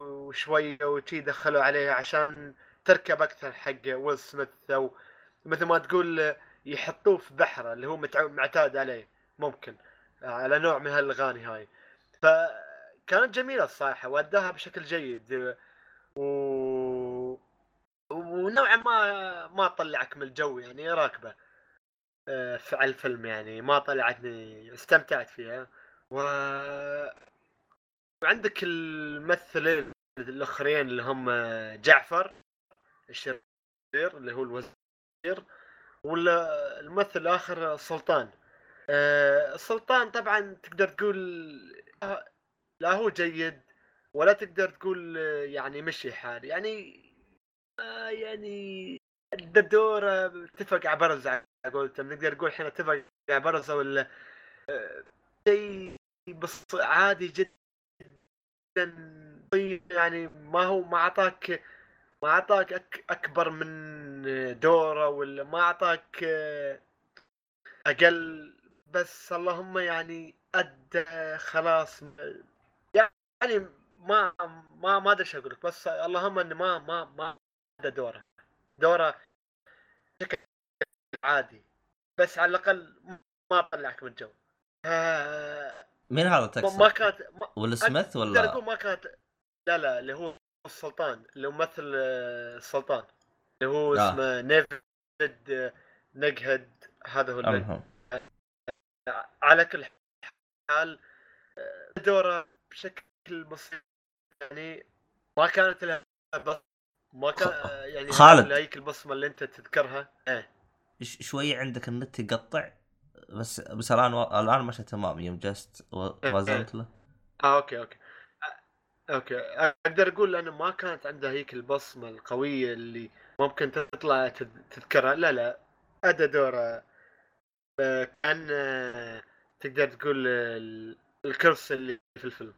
C: وشوية وشي دخلوا عليها عشان تركب أكثر حق ويل سميث. أو مثل ما تقول يحطوه في بحره اللي هو معتاد عليه ممكن. على نوع من هالأغاني هاي. فكانت جميلة الصراحة وأداها بشكل جيد. و ونوعا ما ما طلعك من الجو يعني راكبة. آه، على الفيلم يعني ما طلعتني استمتعت فيها. و وعندك الممثلين الآخرين اللي هم جعفر الشرير اللي هو الوزير. ولا الممثل الآخر سلطان. آه، السلطان طبعا تقدر تقول آه، لا هو جيد ولا تقدر تقول آه، يعني مشي حال يعني آه، يعني الدور آه، اتفق على برز على نقدر نقول إحنا اتفق على برز ولا آه، شيء بس عادي جدا يعني ما هو ما أعطاك ما أعطاك أك أكبر من دورة ولا ما أعطاك آه، أقل بس اللهم يعني أدى خلاص يعني ما ما ما أدري إيش أقول لك بس اللهم انه ما ما ما أدى دورة. دورة بشكل عادي بس على الأقل ما طلعك من الجو. آه،
B: مين هذا تقصد؟
C: ما كانت ما
B: ويل سميث ولا؟
C: ما كانت لا لا اللي هو السلطان اللي ممثل آه، السلطان اللي هو
B: آه.
C: اسمه نيفد نقهد هذا هو اللي على كل حال آه، دوره بشكل بسيط يعني ما كانت لها ما كان آه، يعني
B: خالد.
C: هيك البصمة اللي انت تذكرها.
B: إيه. شوي عندك النت يقطع بس بس الآن و... الآن مشى تمام يوم جلست و- وزنت له.
C: آه okay okay. okay. أقدر أقول لأنه ما كانت عنده هيك البصمة القوية اللي ممكن تطلع تذ- تذكرها. لا لا. أدى دوره. آه، كان آه، تقدر تقول آه، ال- الكرس اللي في الفيلم.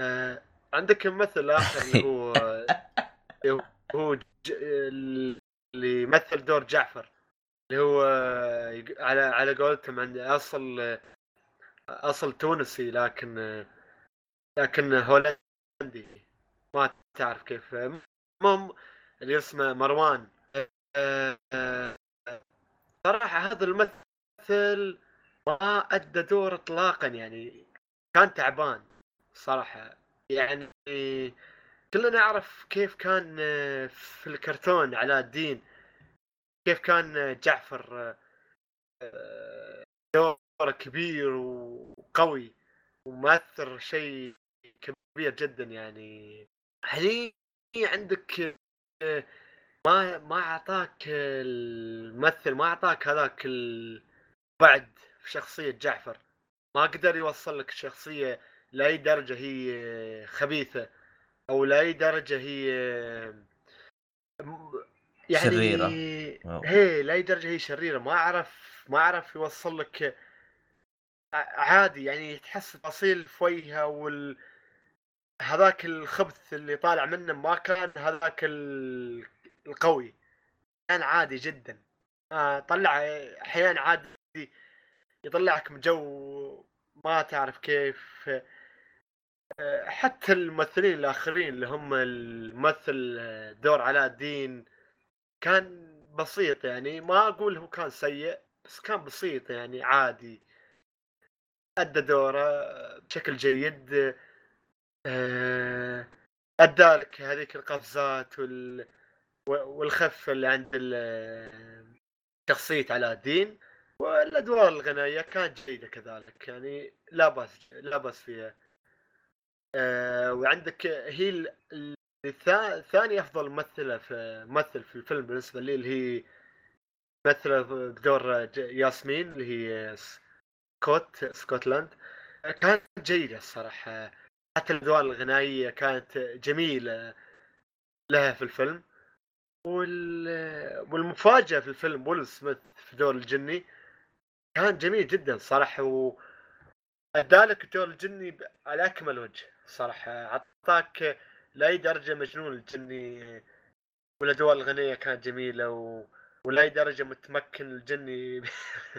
C: آه، عندك ممثل آخر اللي هو *laughs* اللي هو اللي يمثل دور جعفر. اللي هو على على قولتهم عند أصل أصل تونسي لكن لكن هولندي ما تعرف كيف. المهم اللي اسمه مروان. صراحة هذا الممثل ما أدى دور إطلاقا يعني. كان تعبان صراحة. يعني كلنا نعرف كيف كان في الكرتون علاء الدين. كيف كان جعفر آه، دوره كبير وقوي ومؤثر شيء كبير جدا يعني. هني عندك ما ما أعطاك الممثل ما أعطاك هذاك البعد في شخصية جعفر. ما قدر يوصل لك الشخصيه لأي درجة هي خبيثة أو لأي درجة هي يعني
B: شريرة.
C: هي لأي درجة هي شريرة. ما أعرف ما أعرف يوصل لك عادي يعني تحس تفاصيل في وجهها وال هذاك الخبث اللي طالع منه ما كان هذاك ال- القوي. كان عادي جدا. آه طلع أحيانا عادي. يطلعك من جو ما تعرف كيف. آه، حتى الممثلين الآخرين اللي هم الممثل آه، دور علاء الدين كان بسيط يعني. ما أقول هو كان سيء بس كان بسيط يعني عادي. أدى دوره بشكل جيد. ادى لك هذيك القفزات وال والخفه اللي عند شخصيه علاء الدين والأدوار الغنائية كانت جيدة كذلك يعني لا بأس لا بأس فيها. آه، وعندك هي ثاني أفضل ممثلة في ممثل في الفيلم بالنسبة لي اللي هي ممثلة بدور ياسمين اللي هي سكوت سكوتلاند. آه، كانت جيدة الصراحة. حتى الادوار الغنائية كانت جميلة لها في الفيلم. وال... والمفاجأة في الفيلم ويل سميث في دور الجني كان جميل جدا صراحة و ادالك دور الجني على أكمل وجه صراحة. أعطاك لاي درجة مجنون الجني والادوار الغنيه كانت جميلة و... ولاي درجة متمكن الجني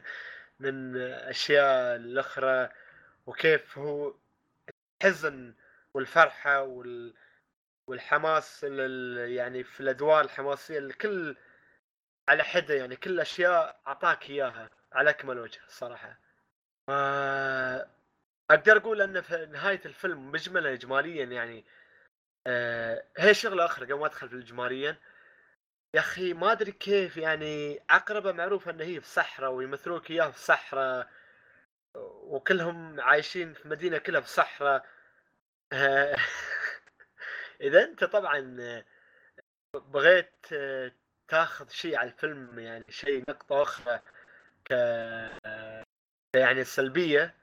C: *laughs* من أشياء الأخرى وكيف هو الحزن والفرحة وال... والحماس. يعني في الأدوار الحماسية الكل على حدة يعني كل أشياء أعطاك إياها على أكمل وجه الصراحة آه، أقدر أقول أن في نهاية الفيلم مجملا اجماليا يعني آه، هي شغلة أخرى قبل ما أدخل في الاجماليا يا أخي ما أدري كيف يعني عقربه معروفة إن هي في صحراء ويمثلوك إياها في صحراء وكلهم عايشين في مدينة كلها في صحراء آه، *laughs* إذا أنت طبعا بغيت تاخذ شيء على الفيلم يعني شيء نقطة أخرى ك يعني السلبية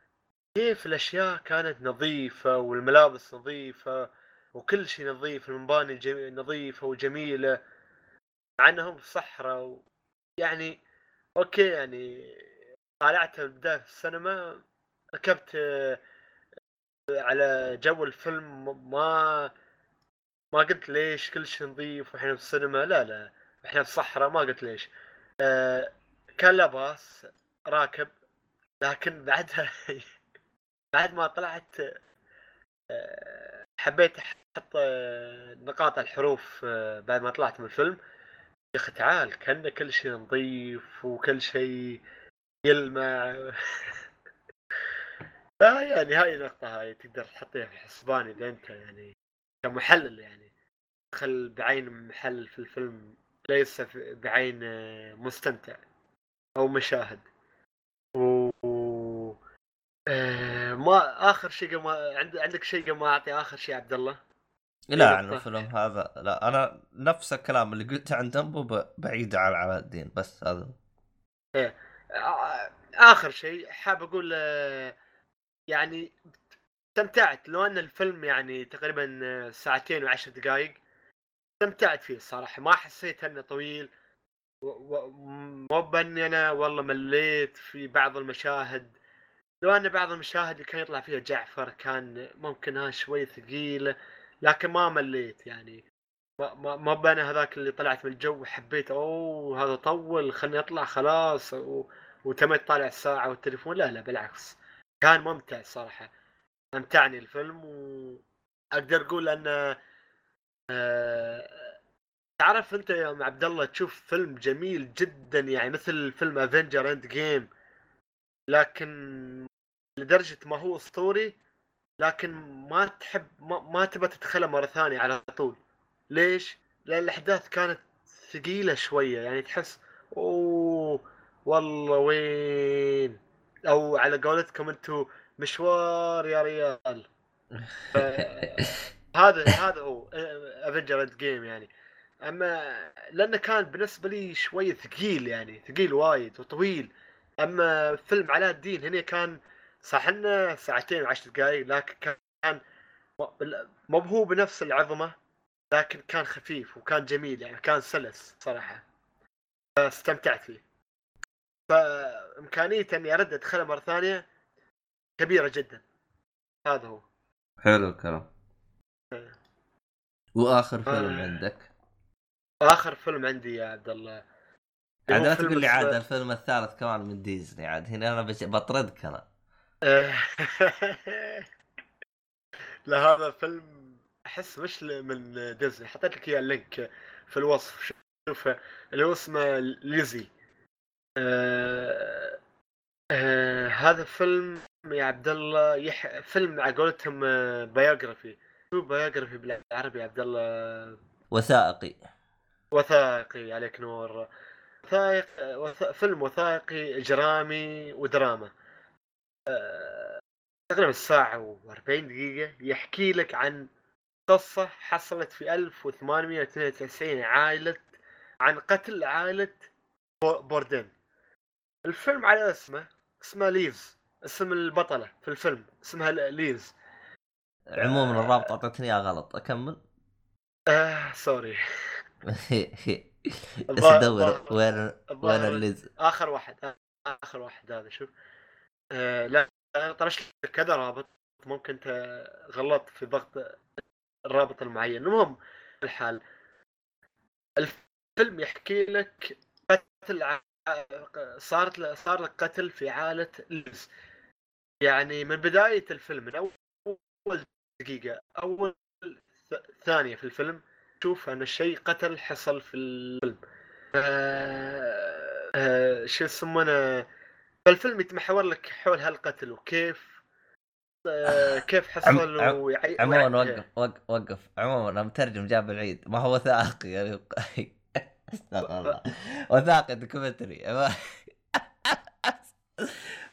C: كيف الأشياء كانت نظيفة والملابس نظيفة وكل شيء نظيف المباني. نظيفة وجميلة مع إنهم في صحراء و... يعني أوكي يعني طالعتها البدايه في السينما ركبت آه، على جو الفيلم ما ما قلت ليش كل شيء نظيف وإحنا في السينما لا لا إحنا في الصحراء ما قلت ليش. آه، كان لا باس راكب لكن بعدها *laughs* بعد ما طلعت آه، حبيت أحط نقاط الحروف بعد ما طلعت من الفيلم. يا أخي تعال كان كل شيء نظيف وكل شيء يلمع. *laughs* آه يعني هاي النقطة هاي تقدر تحطيها في حسبان إذا أنت يعني كمحلل يعني. دخل بعين محلل في الفيلم ليس في- بعين آه، مستمتع أو مشاهد. و و- آه، ما آخر شيء ما عند... عندك شيء ما أعطي آخر شيء عبد الله؟
B: لا
C: إيه
B: عن
C: نقطة.
B: الفيلم هذا لا أنا نفس الكلام اللي قلته عن دمبو ب- بعيد عن علاء الدين بس هذا.
C: آه، آخر شيء حاب أقول آه، يعني استمتعت لو أن الفيلم يعني تقريبا آه، ساعتين وعشر دقائق استمتعت فيه الصراحة. ما حسيت أنه طويل مو بأني أنا والله مليت في بعض المشاهد. لو أن بعض المشاهد اللي كان يطلع فيها جعفر كان ممكن ها شوي ثقيله لكن ما مليت يعني. ما ما ما بان هذاك اللي طلعت من الجو وحبيت أوه هذا طول خلني أطلع خلاص و... وتمت طالع الساعة والتليفون. لا لا بالعكس كان ممتع الصراحه أمتعني الفيلم واقدر أقول انه آه... تعرف أنت يا أم عبد الله تشوف فيلم جميل جدا يعني مثل فيلم Avenger Endgame لكن لدرجة ما هو أسطوري لكن ما تحب ما, ما تبى تدخله مرة ثانية على طول. ليش؟ لأن الأحداث كانت ثقيلة شوية يعني تحس أوه والله وين؟ أو على قولتكم أنتم مشوار يا ريال. *laughs* هذا هذا هو Avenger Endgame يعني. أما لأنه كان بالنسبة لي شوي ثقيل يعني ثقيل وايد وطويل. أما فيلم علاء الدين هنا كان صح إنه ساعتين وعشر دقائق لكن كان مو هو بنفس العظمة. لكن كان خفيف وكان جميل يعني كان سلس صراحة. فاستمتعت فيه. فإمكانية إني أرد أدخله مرة ثانية كبيرة جدا. هذا هو.
B: حلو الكلام. وآخر فيلم
C: آه.
B: عندك؟
C: آخر فيلم عندي يا عبد الله.
B: عاد لا تقول لي عاد الفيلم الثالث كمان من ديزني عاد هنا أنا. بطردك أنا. *laughs*
C: لا هذا فيلم أحس مش من ديزني. حطيت لك إياه ال link في الوصف. شوف اللي هو اسمه ليزي. آه آه هذا فيلم يا عبد الله يح... فيلم على قولتهم biography شو biography بالعربي يا عبد الله؟
B: وثائقي.
C: وثائقي عليك نور. وثائق وث... فيلم وثائقي إجرامي ودراما. آه، تقريبا ساعة و40 دقيقة يحكي لك عن قصة حصلت في 1892 عائلة عن قتل عائلة بو- بوردين. الفيلم على اسمه اسمه ليز. اسم البطلة في الفيلم اسمها ليز.
B: عموما الرابط اعطيتني اياه غلط أكمل؟
C: آه sorry. *laughs*
B: بس
C: الظاهر-
B: دور
C: الظاهر-
B: وين وين الليز؟
C: آخر واحد آخر واحد هذا شوف. آه لا أنا طرشت لك كذا رابط ممكن انت غلطت في ضغط الرابط المعين المهم الحال الفيلم يحكي لك قتل. صارت ل- صار لك قتل في عائلة ليز يعني من بداية الفيلم من أول دقيقة أول ثانية في الفيلم تشوف أن الشيء قتل حصل في الفيلم آه... آه... شو يسمونه فالفيلم يتمحور لك حول هالقتل وكيف. كيف حصل
B: عم-
C: ويعي...
B: عموما وقف وقف وقف. عموما أنا مترجم جاب العيد. ما هو وثائقي يعني *laughs* استغفر الله. وثائقي documentary. *laughs*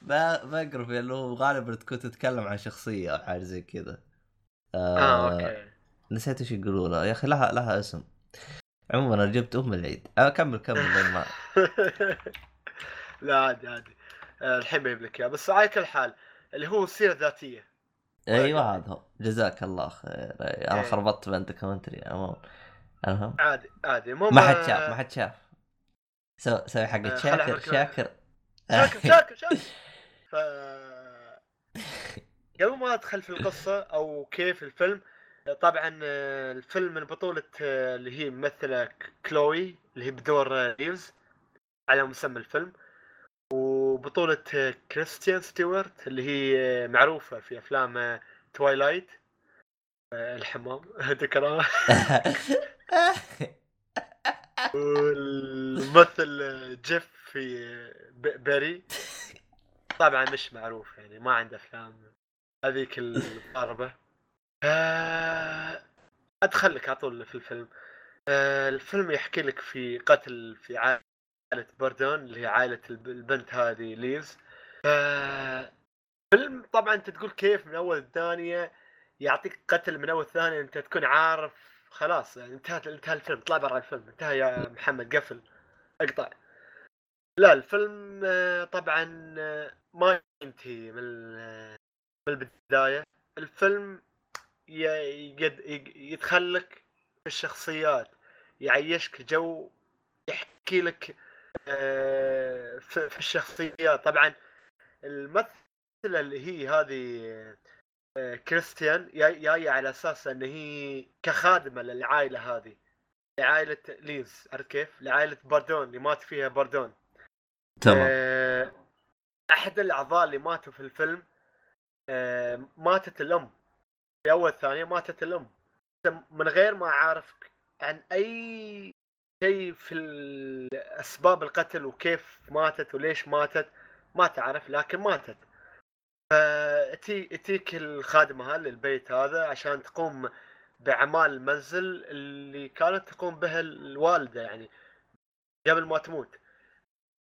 B: ما ما بايوغرافي اللي هو غالبا تكون تتكلم عن شخصية أو حاجة زي كذا.
C: آه okay.
B: نسيت إيش يقولوا لها يا أخي لها لها اسم. عموما أنا جبت أم العيد. أه كمل كمل ما *laughs*
C: لا عادي عادي. آه، الحين بجيب لك اياه بس على كل حال اللي هو السيره الذاتيه
B: أيوه هذا هو. جزاك الله خير. أنا
C: إيه.
B: خربطت بين documentary عموما المهم
C: عادي عادي. مو
B: ما حد شاف ما حد شاف. سوي سوي حق
C: آه،
B: شاكر شاكر.
C: شاكر *laughs* شاكر شاكر. ف قبل ما أدخل في القصة أو كيف الفيلم طبعا آه، الفيلم من بطولة آه، اللي هي ممثله كلوي اللي هي بدور آه، ليز على مسمى الفيلم. وبطولة كريستيان ستيوارت اللي هي معروفة في أفلام Twilight الحمام ذكرها *laughs* والممثل جيف في ب- باري طبعا مش معروف يعني ما عنده أفلام هذيك الضاربة. آه، أدخل لك على طول في الفيلم. آه، الفيلم يحكي لك في قتل في عائلة بردون اللي هي عائلة الب- البنت هذه آه، فيلم طبعا أنت تقول كيف من أول ثانية يعطيك قتل من أول ثانية أنت تكون عارف خلاص يعني انتهى انتهى الفيلم اطلع برا الفيلم انتهى يا محمد قفل اقطع. لا الفيلم آه، طبعا آه، ما ينتهي من من البداية. الفيلم يدخلك في الشخصيات يعيشك جو يحكي لك في في الشخصيات طبعا الممثلة اللي هي هذه آه، كريستيان جاي- جاية على أساس إن هي كخادمة للعائلة هذه لعائلة ليز عرفت كيف؟ لعائلة باردون اللي مات فيها باردون.
B: تمام.
C: آه، أحد الأعضاء اللي ماتوا في الفيلم آه، ماتت الأم. في أول ثانية ماتت الأم. من غير ما عارف عن أي شيء في اسباب القتل وكيف ماتت وليش ماتت ما تعرف لكن ماتت. فتيك الخادمة للبيت هذا عشان تقوم بأعمال المنزل اللي كانت تقوم بها الوالدة يعني قبل ما تموت.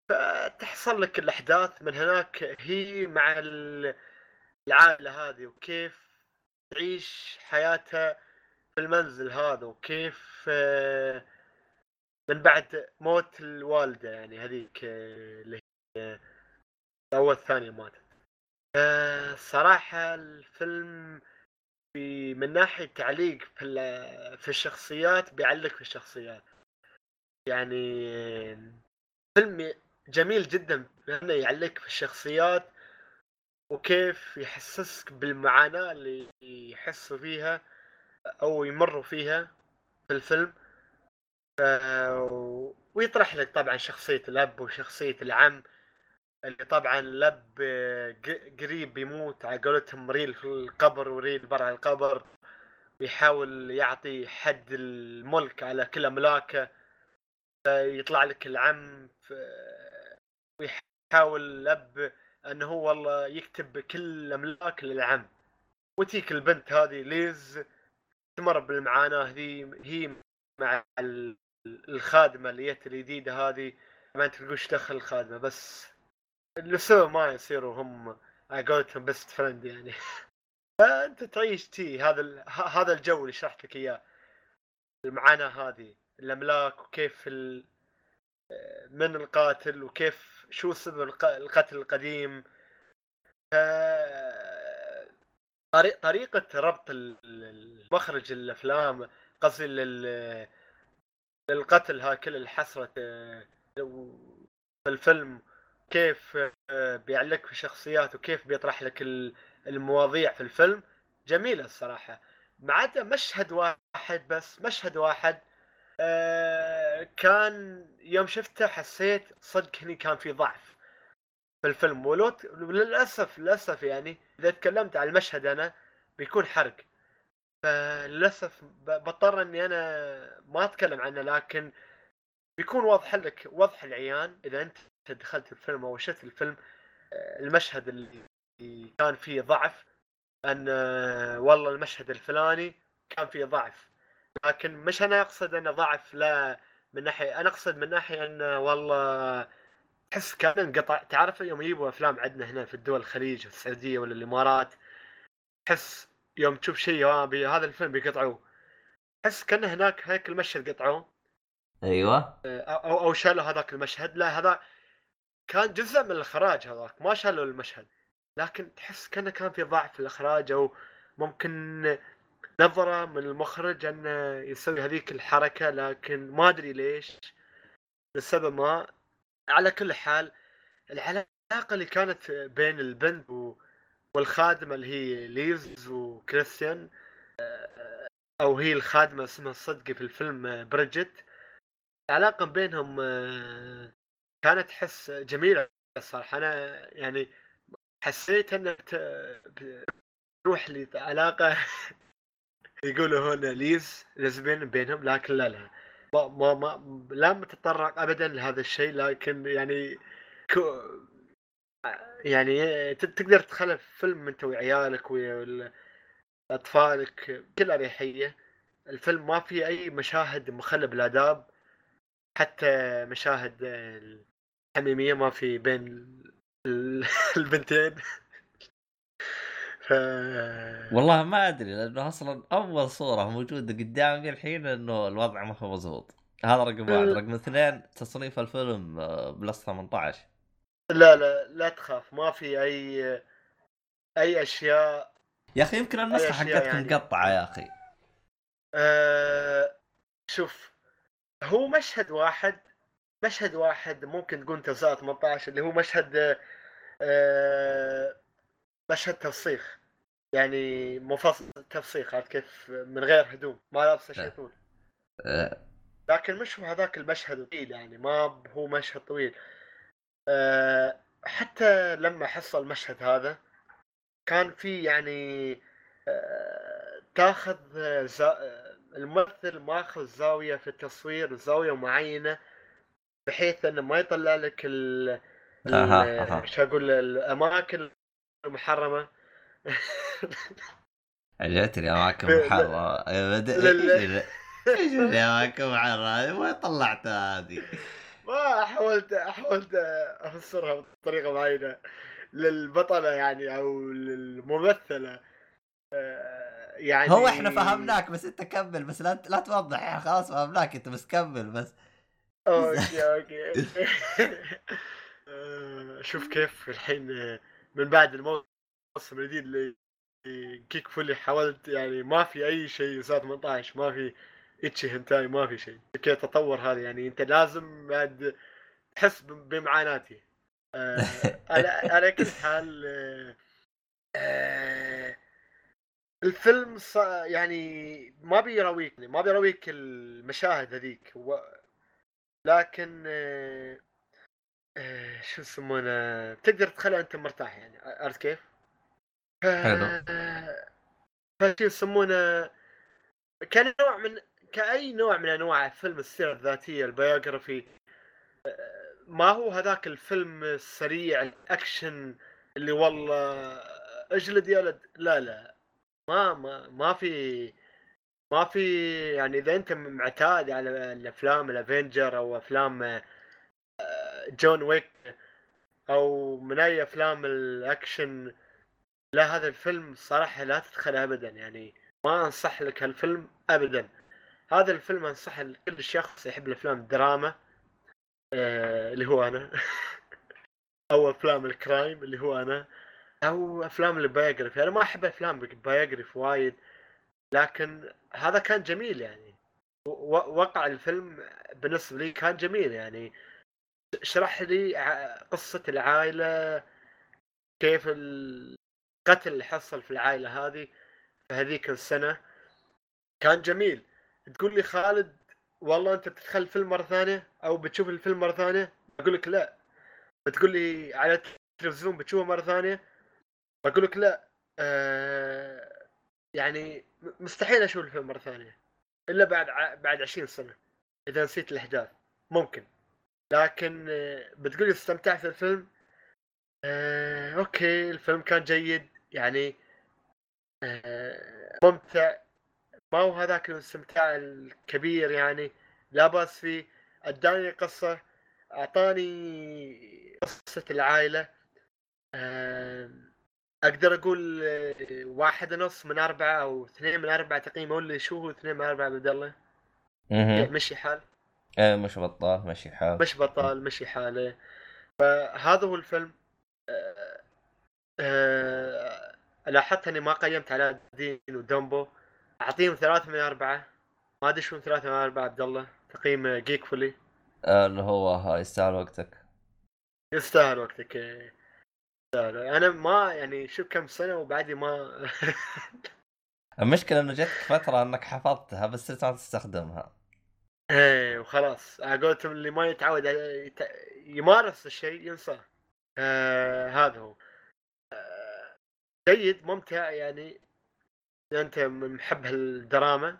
C: فتحصل لك الأحداث من هناك هي مع ال- العائلة هذه وكيف تعيش حياتها في المنزل هذا وكيف آه، من بعد موت الوالدة يعني هذيك اللي هي أول ثانية ماتت. آه، صراحة الفيلم في من ناحية تعليق في ال- في الشخصيات بيعلق في الشخصيات. يعني فيلم جميل جدا انه يعلق في الشخصيات وكيف يحسسك بالمعاناة اللي يحسوا فيها أو يمروا فيها في الفيلم. ويطرح لك طبعا شخصية الأب وشخصية العم اللي طبعا الأب ق- قريب يموت على قولتهم ريل في القبر وريل برا القبر بيحاول يعطي حد الملك على كل أملاكه يطلع لك العم ويحاول الأب إنه هو والله يكتب كل الاملاك للعم. وتيك البنت هذه ليز تمر بالمعاناة ذي هي مع ال- الخادمة اللي جت الجديدة هذه ما أنت تقولش دخل الخادمة بس اللي سووا ما يصيروا هم على قولتهم best friend يعني. *laughs* فأنت تعيش تي هذا ال- هذا الجو اللي شرحت لك إياه. المعاناة هذه الأملاك وكيف ال... من القاتل وكيف شو سبب الق- القتل القديم. طريقة ربط ال- ال- مخرج الأفلام قصدي للقتل ها كل الحسرة آه، في الفيلم كيف آه، بيعلق في الشخصيات وكيف بيطرح لك ال- المواضيع في الفيلم. جميلة الصراحة. ما عدا مشهد واحد بس مشهد واحد آه، كان يوم شفته حسيت صدق هني كان في ضعف في الفيلم. ولو ت- للأسف للأسف يعني إذا تكلمت عن المشهد أنا بيكون حرق. فللأسف بضطر إني أنا ما أتكلم عنه لكن بيكون واضح لك وضح العيان إذا أنت دخلت الفيلم أو شفت الفيلم آه، المشهد اللي كان فيه ضعف أن آه، والله المشهد الفلاني كان فيه ضعف. لكن مش أنا أقصد أنه ضعف لا من ناحية أنا أقصد من ناحية انه والله تحس كان انقطع. تعرف يوم يجيبوا أفلام عندنا هنا في الدول الخليج السعودية ولا الإمارات تحس يوم تشوف شيء هذا الفيلم بيقطعوه. تحس كأن هناك هيك المشهد قطعوه.
B: أيوه.
C: آه، أو أو شالوا هذاك المشهد. لا هذا كان جزء من الإخراج هذاك ما شالوا المشهد. لكن تحس كأنه كان في ضعف في الإخراج أو ممكن نظرة من المخرج انه يسوي هذيك الحركة لكن ما أدري ليش. لسبب ما. على كل حال العلاقة اللي كانت بين البنت و- والخادمة اللي هي ليز وكريستيان آه، أو هي الخادمة اسمها صدقي في الفيلم آه، بريجيت العلاقة بينهم آه، كانت تحس جميلة الصراحة أنا يعني حسيت إنها تروح لعلاقة *laughs* يقولوا هنا ليز لزبين بينهم لكن لا لا. ما ما, ما لا ابدا لهذا الشيء لكن يعني يعني تقدر تخلي فيلم انت وعيالك واطفالك بكل أريحية. الفيلم ما فيه أي مشاهد مخله بالاداب حتى مشاهد الحميمية ما في بين ال- البنتين. ف
B: والله ما أدري لأنه أصلا أول صورة موجودة قدامي الحين إنه الوضع ما هو مضبوط. هذا رقم واحد. رقم اثنين تصنيف الفيلم بلس 18
C: لا لا لا تخاف ما في أي أي أشياء
B: يا أخي يمكن
C: النسخة
B: حقتكم
C: يعني.
B: مقطعة يا أخي.
C: آه شوف هو مشهد واحد مشهد واحد ممكن تقول تسعة 18 اللي هو مشهد آه مشهد تفسيخ. يعني مفصل تفسيخ عرفت كيف؟ من غير هدوم ما لابسة شيء. طول.
B: آه،
C: لكن مش هو هذاك المشهد الطويل يعني ما هو مشهد طويل. آه حتى لما حصل المشهد هذا كان في يعني آه تاخذ زا... الممثل ماخذ زاوية في التصوير زاوية معينة بحيث إنه ما يطلع لك ال
B: أها، أها.
C: شو أقول الأماكن المحرمة
B: عجبتني اماكن
C: لا.
B: محرره أيوة، بد-
C: لا، لا.
B: إيش إيش الأماكن *laughs* هذه؟ وين *laughs* طلعتها هذه؟ *laughs*
C: ما حاولت حاولت أفسرها بطريقة معينة للبطلة يعني أو للممثلة. آه، يعني
B: هو إحنا فهمناك بس أنت كمل بس لا لا توضح يعني خلاص فهمناك أنت بس كمل بس.
C: أوكي أوكي. آه، شوف كيف الحين من بعد الموسم الجديد اللي كيك فولي حاولت يعني ما في أي شيء ساعه 18 ما في إتشي هنتاي ما في شيء. كيف تطور هذا يعني أنت لازم بعد تحس بمعاناتي آه، *laughs* على على كل حال آه، آه، الفيلم ص- يعني ما بيراويك ما بيراويك المشاهد هذيك و... لكن آه، آه، شو يسمونه تقدر تخلي أنت مرتاح يعني عرفت كيف؟
B: حلو.
C: فشو يسمونه كنوع من كأي نوع من أنواع فيلم السيرة الذاتية ال biography آه، ما هو هذاك الفيلم السريع الأكشن اللي والله اجلد يلد لا لا. ما ما ما في ما في يعني إذا أنت معتاد على الأفلام ال Avenger أو أفلام آه، John Wick أو من أي أفلام الأكشن لا هذا الفيلم صراحة لا تدخل ابدا. يعني ما أنصح لك هالفيلم ابدا. هذا الفيلم انصح لكل شخص يحب الأفلام الدراما آه اللي هو أنا. أو أفلام ال crime اللي هو أنا. أو أفلام ال biography. أنا ما أحب أفلام ال biography وايد لكن هذا كان جميل يعني. وقع الفيلم بالنسبة لي كان جميل يعني. اشرح لي قصة العائلة كيف القتل اللي حصل في العائلة هذه في هذيك السنة. كان جميل. تقول لي خالد والله انت بتدخل الفيلم مرة ثانية أو بتشوف الفيلم مرة ثانية أقول لك لا. بتقول لي على التلفزيون بتشوفه مرة ثانية بقول لك لا. آه يعني مستحيل أشوف الفيلم مرة ثانية إلا بعد ع... بعد 20 سنة إذا نسيت الأحداث. ممكن. لكن آه، بتقولي استمتعت في الفيلم؟ آه، أوكي الفيلم كان جيد. يعني آه، ممتع. ما هو هذاك الاستمتاع الكبير يعني. لا بأس فيه. أداني قصة أعطاني قصة العائلة. أقدر أقول آه، واحد ونص من أربعة أو اثنين من أربعة تقييم. أقول لي شو هو اثنين من أربعة عبد الله.
B: أها
C: مشي حال.
B: إيه مش بطال ماشي حال.
C: مش بطال مشي حاله فهذا هو الفيلم. آه، آه، لاحظت إني ما قيمت على دين ودومبو أعطيهم ثلاثة من أربعة. ما أدري شو ثلاثة من أربعة عبد الله. تقييم جيك فولي.
B: اللي هو يستاهل وقتك.
C: يستاهل وقتك آه، يستاهل. أنا ما يعني شوف كم سنة وبعدي ما *laughs*
B: المشكلة إنه جتك فترة إنك حفظتها بس صرت ما تستخدمها.
C: إيه وخلاص. على قولتهم اللي ما يتعود يمارس الشيء ينساه آه هذا هو. آه جيد ممتع يعني. اذا أنت من محب الدراما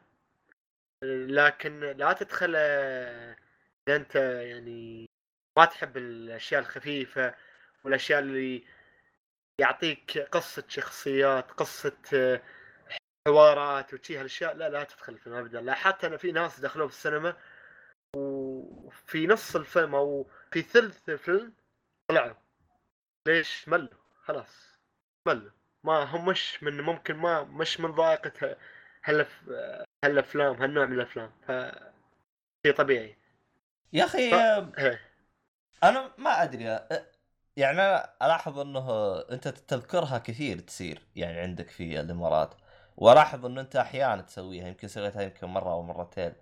C: لكن لا تدخل إذا أنت يعني ما تحب الأشياء الخفيفة والأشياء اللي يعطيك قصة شخصيات قصة حوارات وشي هالأشياء لا لا تدخل الفيلم ابدا. لا حتى أنا في ناس دخلوا في السينما وفي نص الفيلم أو في ثلث الفيلم طلعوا. ليش؟ ملوا خلاص ملوا. ما هم مش من ممكن ما مش من ذائقة هالف هالأفلام هالنوع من الأفلام ف شيء طبيعي.
B: يا أخي
C: ف-
B: آه،
C: إيه.
B: أنا ما أدري آه، يعني أنا ألاحظ إنه أنت تذكرها كثير تصير يعني عندك في الإمارات وألاحظ إنه أنت أحيانا تسويها يمكن سويتها يمكن مرة أو مرتين.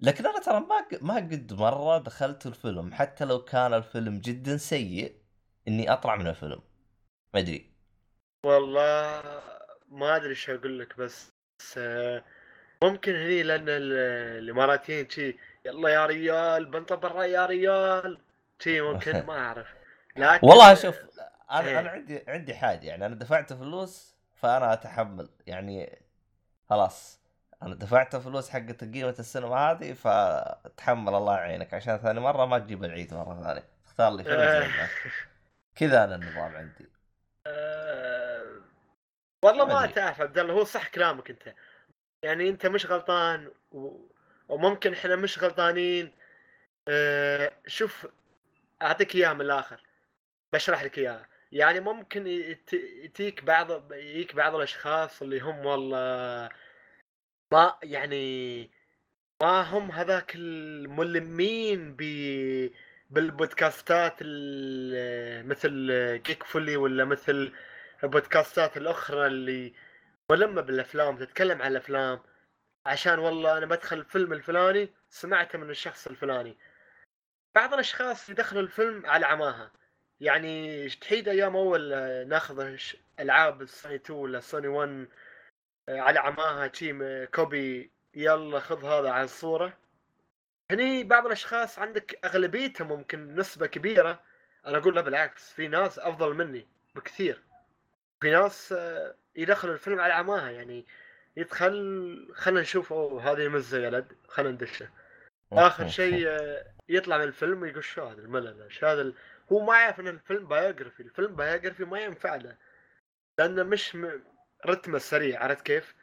B: لكن أنا ترى ما ما قد مرة دخلت الفيلم حتى لو كان الفيلم جدا سيء إني أطلع من الفيلم. ما أدري.
C: والله ما أدري إيش أقول لك بس آه، ممكن هني لأن ال- الإماراتيين شي يلا يا ريال بنطى برا يا ريال شي ممكن *laughs* ما أعرف. لكن
B: والله شوف أنا
C: إيه.
B: أنا عندي عندي حاجة يعني أنا دفعت فلوس فأنا أتحمل يعني خلاص أنا دفعت فلوس حقت قيمه السينما هذه فتحمل الله يعينك عشان ثاني مرة ما تجيب العيد مرة ثانية. اختار لي فيلم *laughs* كذا أنا النظام عندي.
C: آه، والله
B: ما.
C: تعرف عبد الله هو صح كلامك أنت. يعني أنت مش غلطان و... وممكن إحنا مش غلطانين. آه، شوف أعطيك إياها من الآخر. بشرح لك إياها. يعني ممكن يت- يتيك بعض يجيك بعض الأشخاص اللي هم والله ما يعني ما هم هذاك الملمين ب بالبودكاستات ال- مثل جيك فولي ولا مثل البودكاستات الأخرى اللي ملمة بالأفلام تتكلم عن الأفلام. عشان والله أنا بدخل الفيلم الفلاني سمعته من الشخص الفلاني. بعض الأشخاص يدخلوا الفيلم على عماها. يعني تحيد أيام أول آه، ناخذ ألعاب السوني 2 ولا سوني 1 آه، على عماها. شي م- copy يلا خذ هذا على الصورة. هني بعض الأشخاص عندك أغلبيتهم ممكن نسبة كبيرة. أنا أقول لا بالعكس في ناس أفضل مني بكثير. في ناس آه، يدخلوا الفيلم على عماها يعني يدخل خلينا نشوف مزة يا ولد خلينا ندشه آخر شيء آه، يطلع من الفيلم ويقول شو هذا الملل شو هذا ال... هو ما يعرف إن الفيلم biography الفيلم biography ما ينفع له لأنه مش م... رتمه سريع عرفت كيف؟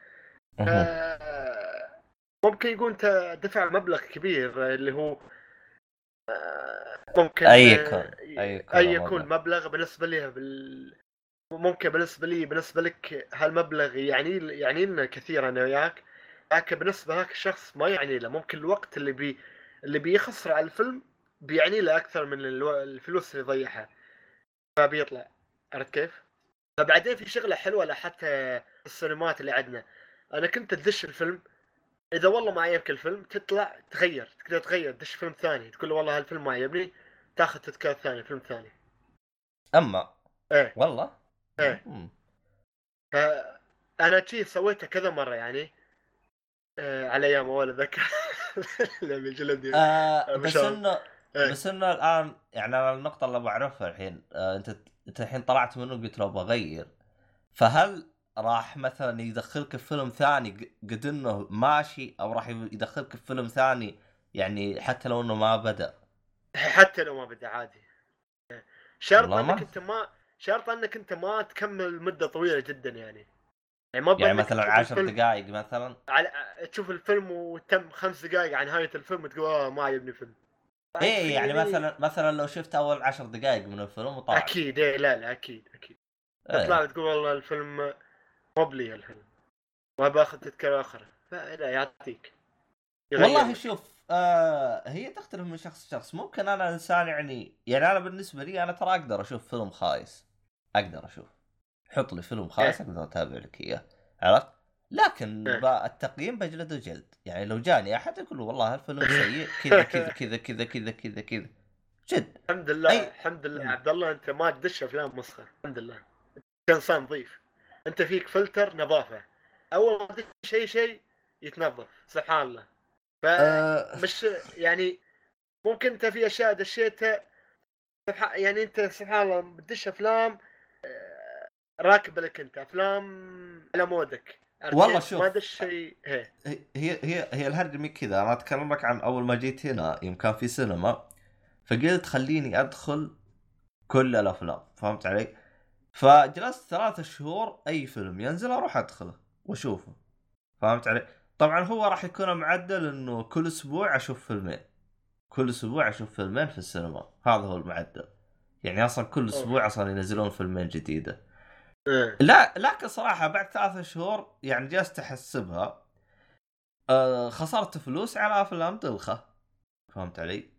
C: آه، ممكن يكون أنت دفع مبلغ كبير اللي هو ممكن آه،
B: يكون، أي يكون.
C: مبلغ بالنسبة لي بال... ممكن بالنسبة لي بالنسبة لك هالمبلغ يعني يعني لنا كثير أنا وياك لكن بالنسبة هاك الشخص ما يعني له. ممكن الوقت اللي بي اللي بيخسر على الفيلم بيعني له أكثر من. الفلوس اللي يضيعها. فبيطلع عرفت كيف؟ فبعدين في شغلة حلوة لحتى السينمات اللي عندنا. أنا كنت تدش الفيلم. إذا والله ما عجبك الفيلم تطلع تغير تقدر تغير تدش فيلم ثاني. تقول له والله هالفيلم ما عجبني تاخذ تذكرة ثانية فيلم ثاني.
B: أما
C: إيه.
B: والله؟
C: إيه.
B: مم.
C: فأنا شي سويته كذا مرة يعني آه على أيام اول ذكر *laughs* لما
B: آه بس. انه
C: إيه.
B: بس إنه الآن يعني أنا النقطة اللي بعرفها الحين آه أنت أنت الحين طلعت منه قلت لو بغير فهل راح مثلا يدخلك في فيلم ثاني قد إنه ماشي أو راح يدخلك في فيلم ثاني يعني حتى لو إنه ما بدأ
C: حتى لو ما بدأ عادي شرط
B: والله ما-
C: انك أنت ما شرط انك انت ما تكمل مدة طويلة جدا يعني. يعني ما
B: يعني مثلا عشر دقائق مثلا؟
C: على تشوف الفيلم وتم خمس دقائق عن نهاية الفيلم وتقول آه ما عجبني الفيلم.
B: إيه يعني
C: في-
B: مثلا مثلا لو شفت أول عشر دقائق من الفيلم وطلعت
C: أكيد إيه لا لا أكيد أكيد.
B: إيه.
C: تطلع تقول والله الفيلم مو بلي الفيلم. ما باخذ تذكرة أخرى لا يعطيك.
B: والله. شوف آه هي تختلف من شخص لشخص. ممكن أنا إنسان يعني يعني أنا بالنسبة لي أنا ترى أقدر أشوف فيلم خايس. أقدر أشوف. حط لي فيلم خايس
C: إيه.
B: أقدر أتابع لك إياه عرفت؟ لكن
C: إيه.
B: التقييم بجلده جلد يعني لو جاني أحد يقول والله هالفيلم سيء كذا كذا كذا كذا كذا كذا كذا. جد.
C: الحمد لله
B: أي-
C: الحمد لله.
B: مم.
C: عبد الله أنت ما تدش أفلام مسخه الحمد لله. انت إنسان نظيف أنت فيك فلتر نظافة. أول ما تدش اي شيء يتنظف. سبحان الله.
B: آه.
C: فمش يعني ممكن أنت في أشياء دشيتها. يعني أنت سبحان الله بتدش أفلام راكب لك انت أفلام على مودك
B: والله؟ شوف.
C: ما دش شيء هي
B: هي هي هي الهرجه مي كذا أنا أتكلم لك عن أول ما جيت هنا يوم كان في سينما فقلت خليني أدخل كل الأفلام فهمت علي؟ فجلست ثلاثة شهور أي فيلم ينزل أروح أدخله وأشوفه فهمت علي؟ طبعا هو راح يكون معدل إنه كل أسبوع أشوف فيلمين كل أسبوع أشوف فيلمين في السينما هذا هو المعدل يعني أصلا كل أسبوع أصلا ينزلون فيلمين جديدة
C: إيه.
B: لا لكن صراحة بعد ثلاثة شهور يعني جلست احسبها آه خسرت فلوس على أفلام دلخه فهمت علي؟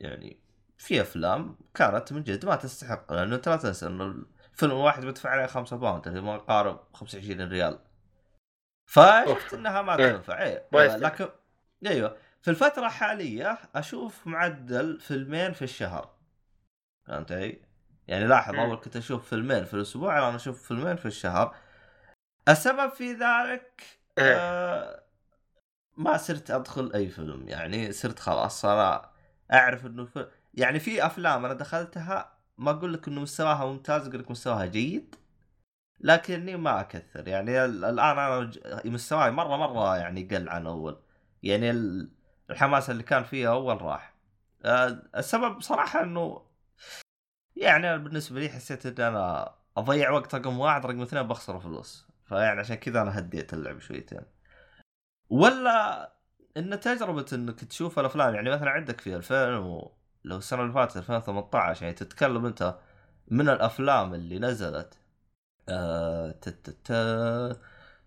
B: يعني في أفلام كانت من جد ما تستحق لأنه انت لا تنسى انه الفيلم الواحد بدفع عليه 5 باوند اللي ما يقارب 25 ريال فشفت. إنها ما
C: إيه.
B: تنفع إيه.
C: يستحق.
B: لكن أيوه في الفترة الحالية أشوف معدل فيلمين في الشهر فهمت علي؟ يعني لاحظ. أول كنت أشوف فيلمين في الأسبوع الآن أشوف فيلمين في الشهر السبب في ذلك
C: إيه.
B: آه ما صرت أدخل أي فيلم يعني صرت خلاص أنا أعرف إنه ف... يعني في أفلام أنا دخلتها ما أقول لك إنه مستواها ممتاز أقول لك مستواها جيد لكني ما أكثر يعني ال- الآن أنا مستواي مرة مرة يعني قل عن أول يعني ال- الحماس اللي كان فيه أول راح آه، السبب صراحة إنه يعني بالنسبة لي حسيت إن أنا أضيع وقت رقم واحد رقم اثنين بخسر فلوس. فيعني عشان كذا أنا هديت اللعب شويتين. ولا إن تجربة إنك تشوف الأفلام يعني مثلا عندك في 2000 و لو السنة اللي فاتت 2018 يعني تتكلم أنت من الأفلام اللي نزلت آه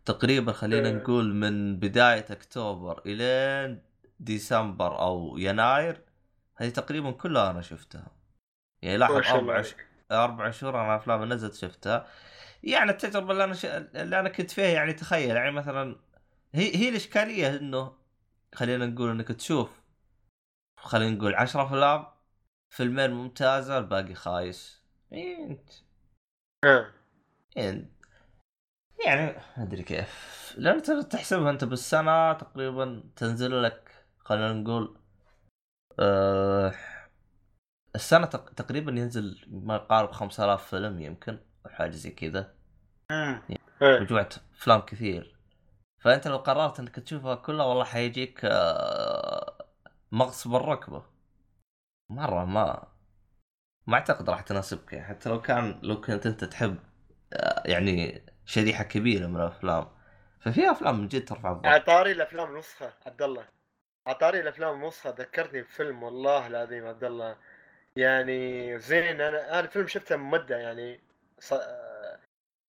B: تقريبا خلينا
C: آه.
B: نقول من بداية أكتوبر إلين ديسمبر أو يناير هذه تقريبا كلها أنا شفتها. يعني لاحظ
C: أربع.
B: ش... أربع شهور أنا أفلام نزلت شفتها. يعني التجربه اللي أنا ش... اللي أنا كنت فيها يعني تخيل. يعني مثلا هي هي الإشكالية إنه خلينا نقول إنك تشوف خلينا نقول 10 أفلام فيلمين ممتازة الباقي خايس. أنت.
C: ها.
B: يعني ما أدري كيف. لأن تحسبها أنت بالسنة تقريبا تنزل لك خلينا نقول آه السنة تق- تقريبا ينزل ما يقارب 5000 فيلم يمكن أو حاجة زي كذا.
C: ها.
B: مجموعة أفلام كثير. فأنت لو قررت إنك تشوفها كلها والله حيجيك آه، مغص بالركبة. مرة ما ما أعتقد راح تناسبك. يعني حتى لو كان لو كنت أنت تحب آه، يعني شريحة كبيرة من الأفلام. ففي أفلام من جد ترفع الضغط.
C: عطاري الأفلام نسخة عبد الله. عطاري الأفلام نسخة ذكرتني بفيلم والله العظيم عبد الله. يعني زين أنا أنا الفيلم شفته مدة يعني ص...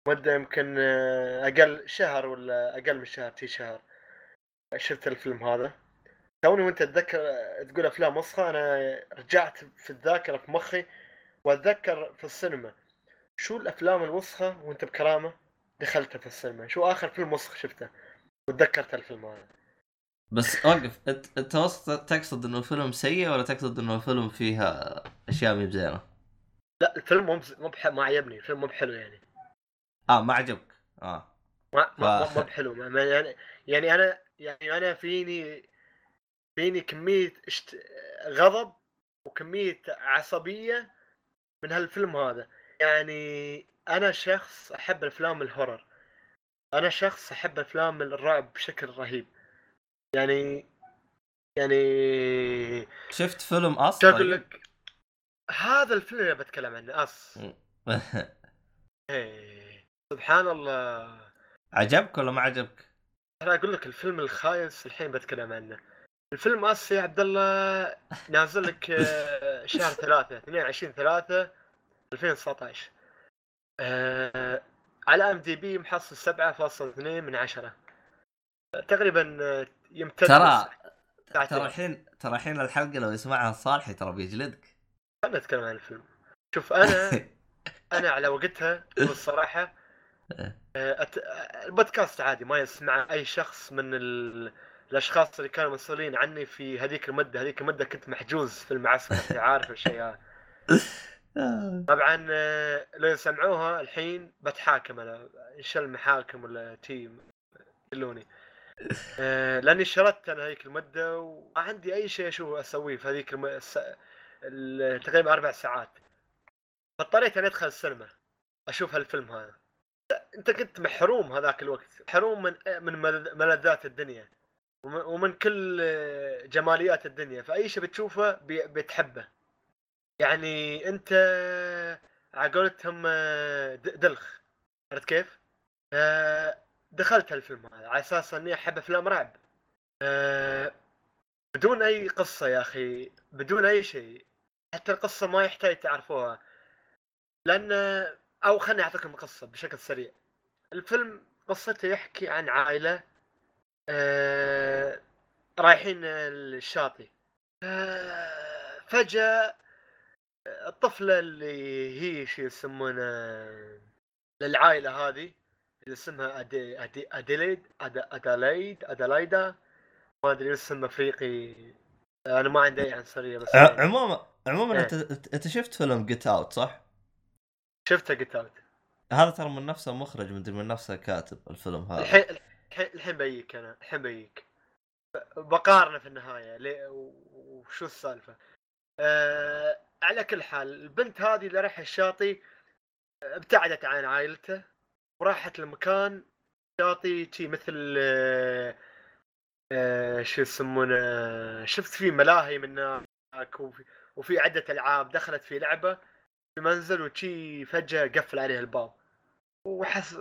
C: مدة يمكن آه، أقل شهر ولا أقل من شهر تي شهر شفت الفيلم هذا. توني وأنت تتذكر تقول أفلام نسخه أنا رجعت في الذاكرة في مخي وأتذكر في السينما. شو الأفلام الوسخة وأنت بكرامة دخلتها في السينما؟ شو آخر فيلم وسخ شفته وتذكرت الفيلم هذا؟
B: بس وقف انت انت تقصد إنه فيلم سيء ولا تقصد إنه فيلم فيها أشياء مي بزينة؟
C: لا الفيلم مو مو بح... ما عجبني. الفيلم مو بحلو يعني.
B: آه ما عجبك. آه.
C: ما ما
B: ف-
C: مو بحلو. ما يعني يعني أنا يعني أنا فيني فيني كمية اشت... غضب وكمية عصبية من هالفيلم هذا. يعني أنا شخص أحب أفلام ال horror. أنا شخص أحب أفلام الرعب بشكل رهيب. يعني يعني
B: شفت فيلم Us
C: شو أقول
B: طيب؟
C: لك هذا الفيلم اللي بتكلم عنه Us *laughs* إيه. سبحان الله.
B: عجبك ولا ما عجبك؟
C: أنا أقول لك الفيلم الخايس الحين بتكلم عنه. الفيلم اس يا عبد الله نازل لك آه، *laughs* شهر ثلاثة 22 3 2019 آه، على أم دي بي محصل 7.2 من عشرة. تقريبا آه، يمتد
B: ترى. ترى الحين ترى الحين الحلقة لو يسمعها صالحي ترى بيجلدك.
C: خلنا نتكلم عن الفيلم. شوف أنا *laughs* أنا على وقتها بالصراحه
B: إيه. *laughs*
C: آه، أت... البودكاست عادي ما يسمع أي شخص من ال... الأشخاص اللي كانوا مسؤولين عني في هذيك المدة. هذيك المدة كنت محجوز في المعسكر عارف الشيء هذا. *laughs* طبعا آه، لو يسمعوها الحين بتحاكم أنا انشل المحاكم ولا تي يلوني لأني شردت أنا هذيك المدة وما عندي أي شيء أشوف أسويه في هذيك الم... الس... ال- تقريبا أربع ساعات. فاضطريت أني أدخل السينما أشوف هالفيلم هذا. أنت كنت محروم هذاك الوقت. محروم من من مل- ملذات الدنيا ومن- كل آه، جماليات الدنيا. فأي شيء بتشوفه بتحبه. يعني أنت على قولتهم آه، دلخ. عرفت كيف؟ دخلت هالفيلم هذا على أساس إني أحب أفلام رعب. آه، بدون أي قصة يا أخي بدون أي شيء. حتى القصة ما يحتاج تعرفوها. لأن أو خليني أعطيكم القصة بشكل سريع. الفيلم قصته يحكي عن عائلة آه، رايحين الشاطئ. آه، فجأة الطفلة اللي هي شو يسمونه للعائلة هذه اسمها أدي أدي أديليد أد- أدلايد أدلايدا ما أدري اسم أفريقي. أنا ما عندي أي عنصرية بس يعني.
B: عموما عموما
C: إيه.
B: أنت انت شفت فيلم Get Out صح؟
C: شفته Get Out
B: هذا ترى من نفس المخرج مدري من نفس الكاتب الفيلم هذا.
C: الحين الحين بجيك أنا. الحين بجيك. بقارنه في النهاية. ليه وشو السالفة؟ آه على كل حال البنت هذه اللي رايحه الشاطئ ابتعدت عن عائلته. وراحت لمكان شاطئ شي مثل آه آه شو يسمونه شفت فيه ملاهي من هناك وفي, وفي عدة ألعاب دخلت في لعبة في منزل وشي فجأة قفل عليها الباب. وحس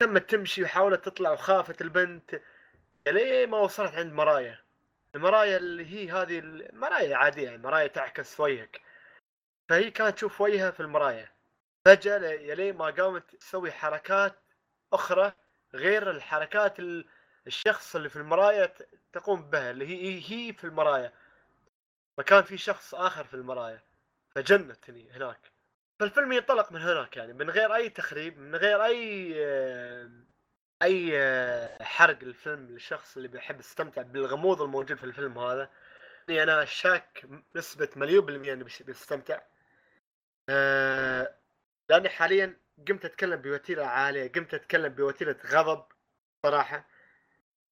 C: تمت تمشي وحاولت تطلع وخافت البنت ليه ما وصلت عند مرايا. المرايا اللي هي هذه المرايا عادية يعني مرايا تعكس وجهك فهي كانت تشوف وجهها في المرايا. فجأة ل- يلي ما قامت تسوي حركات أخرى غير الحركات ال- الشخص اللي في المرايا ت- تقوم بها اللي هي هي في المرايا. فكان في شخص آخر في المرايا. فجنتني هناك. فالفيلم ينطلق من هناك يعني من غير أي تخريب من غير أي آه، أي آه، حرق الفيلم للشخص اللي بيحب يستمتع بالغموض الموجود في الفيلم هذا. يعني أنا شاك نسبة مليون بالمية إنه بيستمتع. آه، لأني حاليا قمت أتكلم بوتيرة عالية قمت أتكلم بوتيرة غضب صراحة.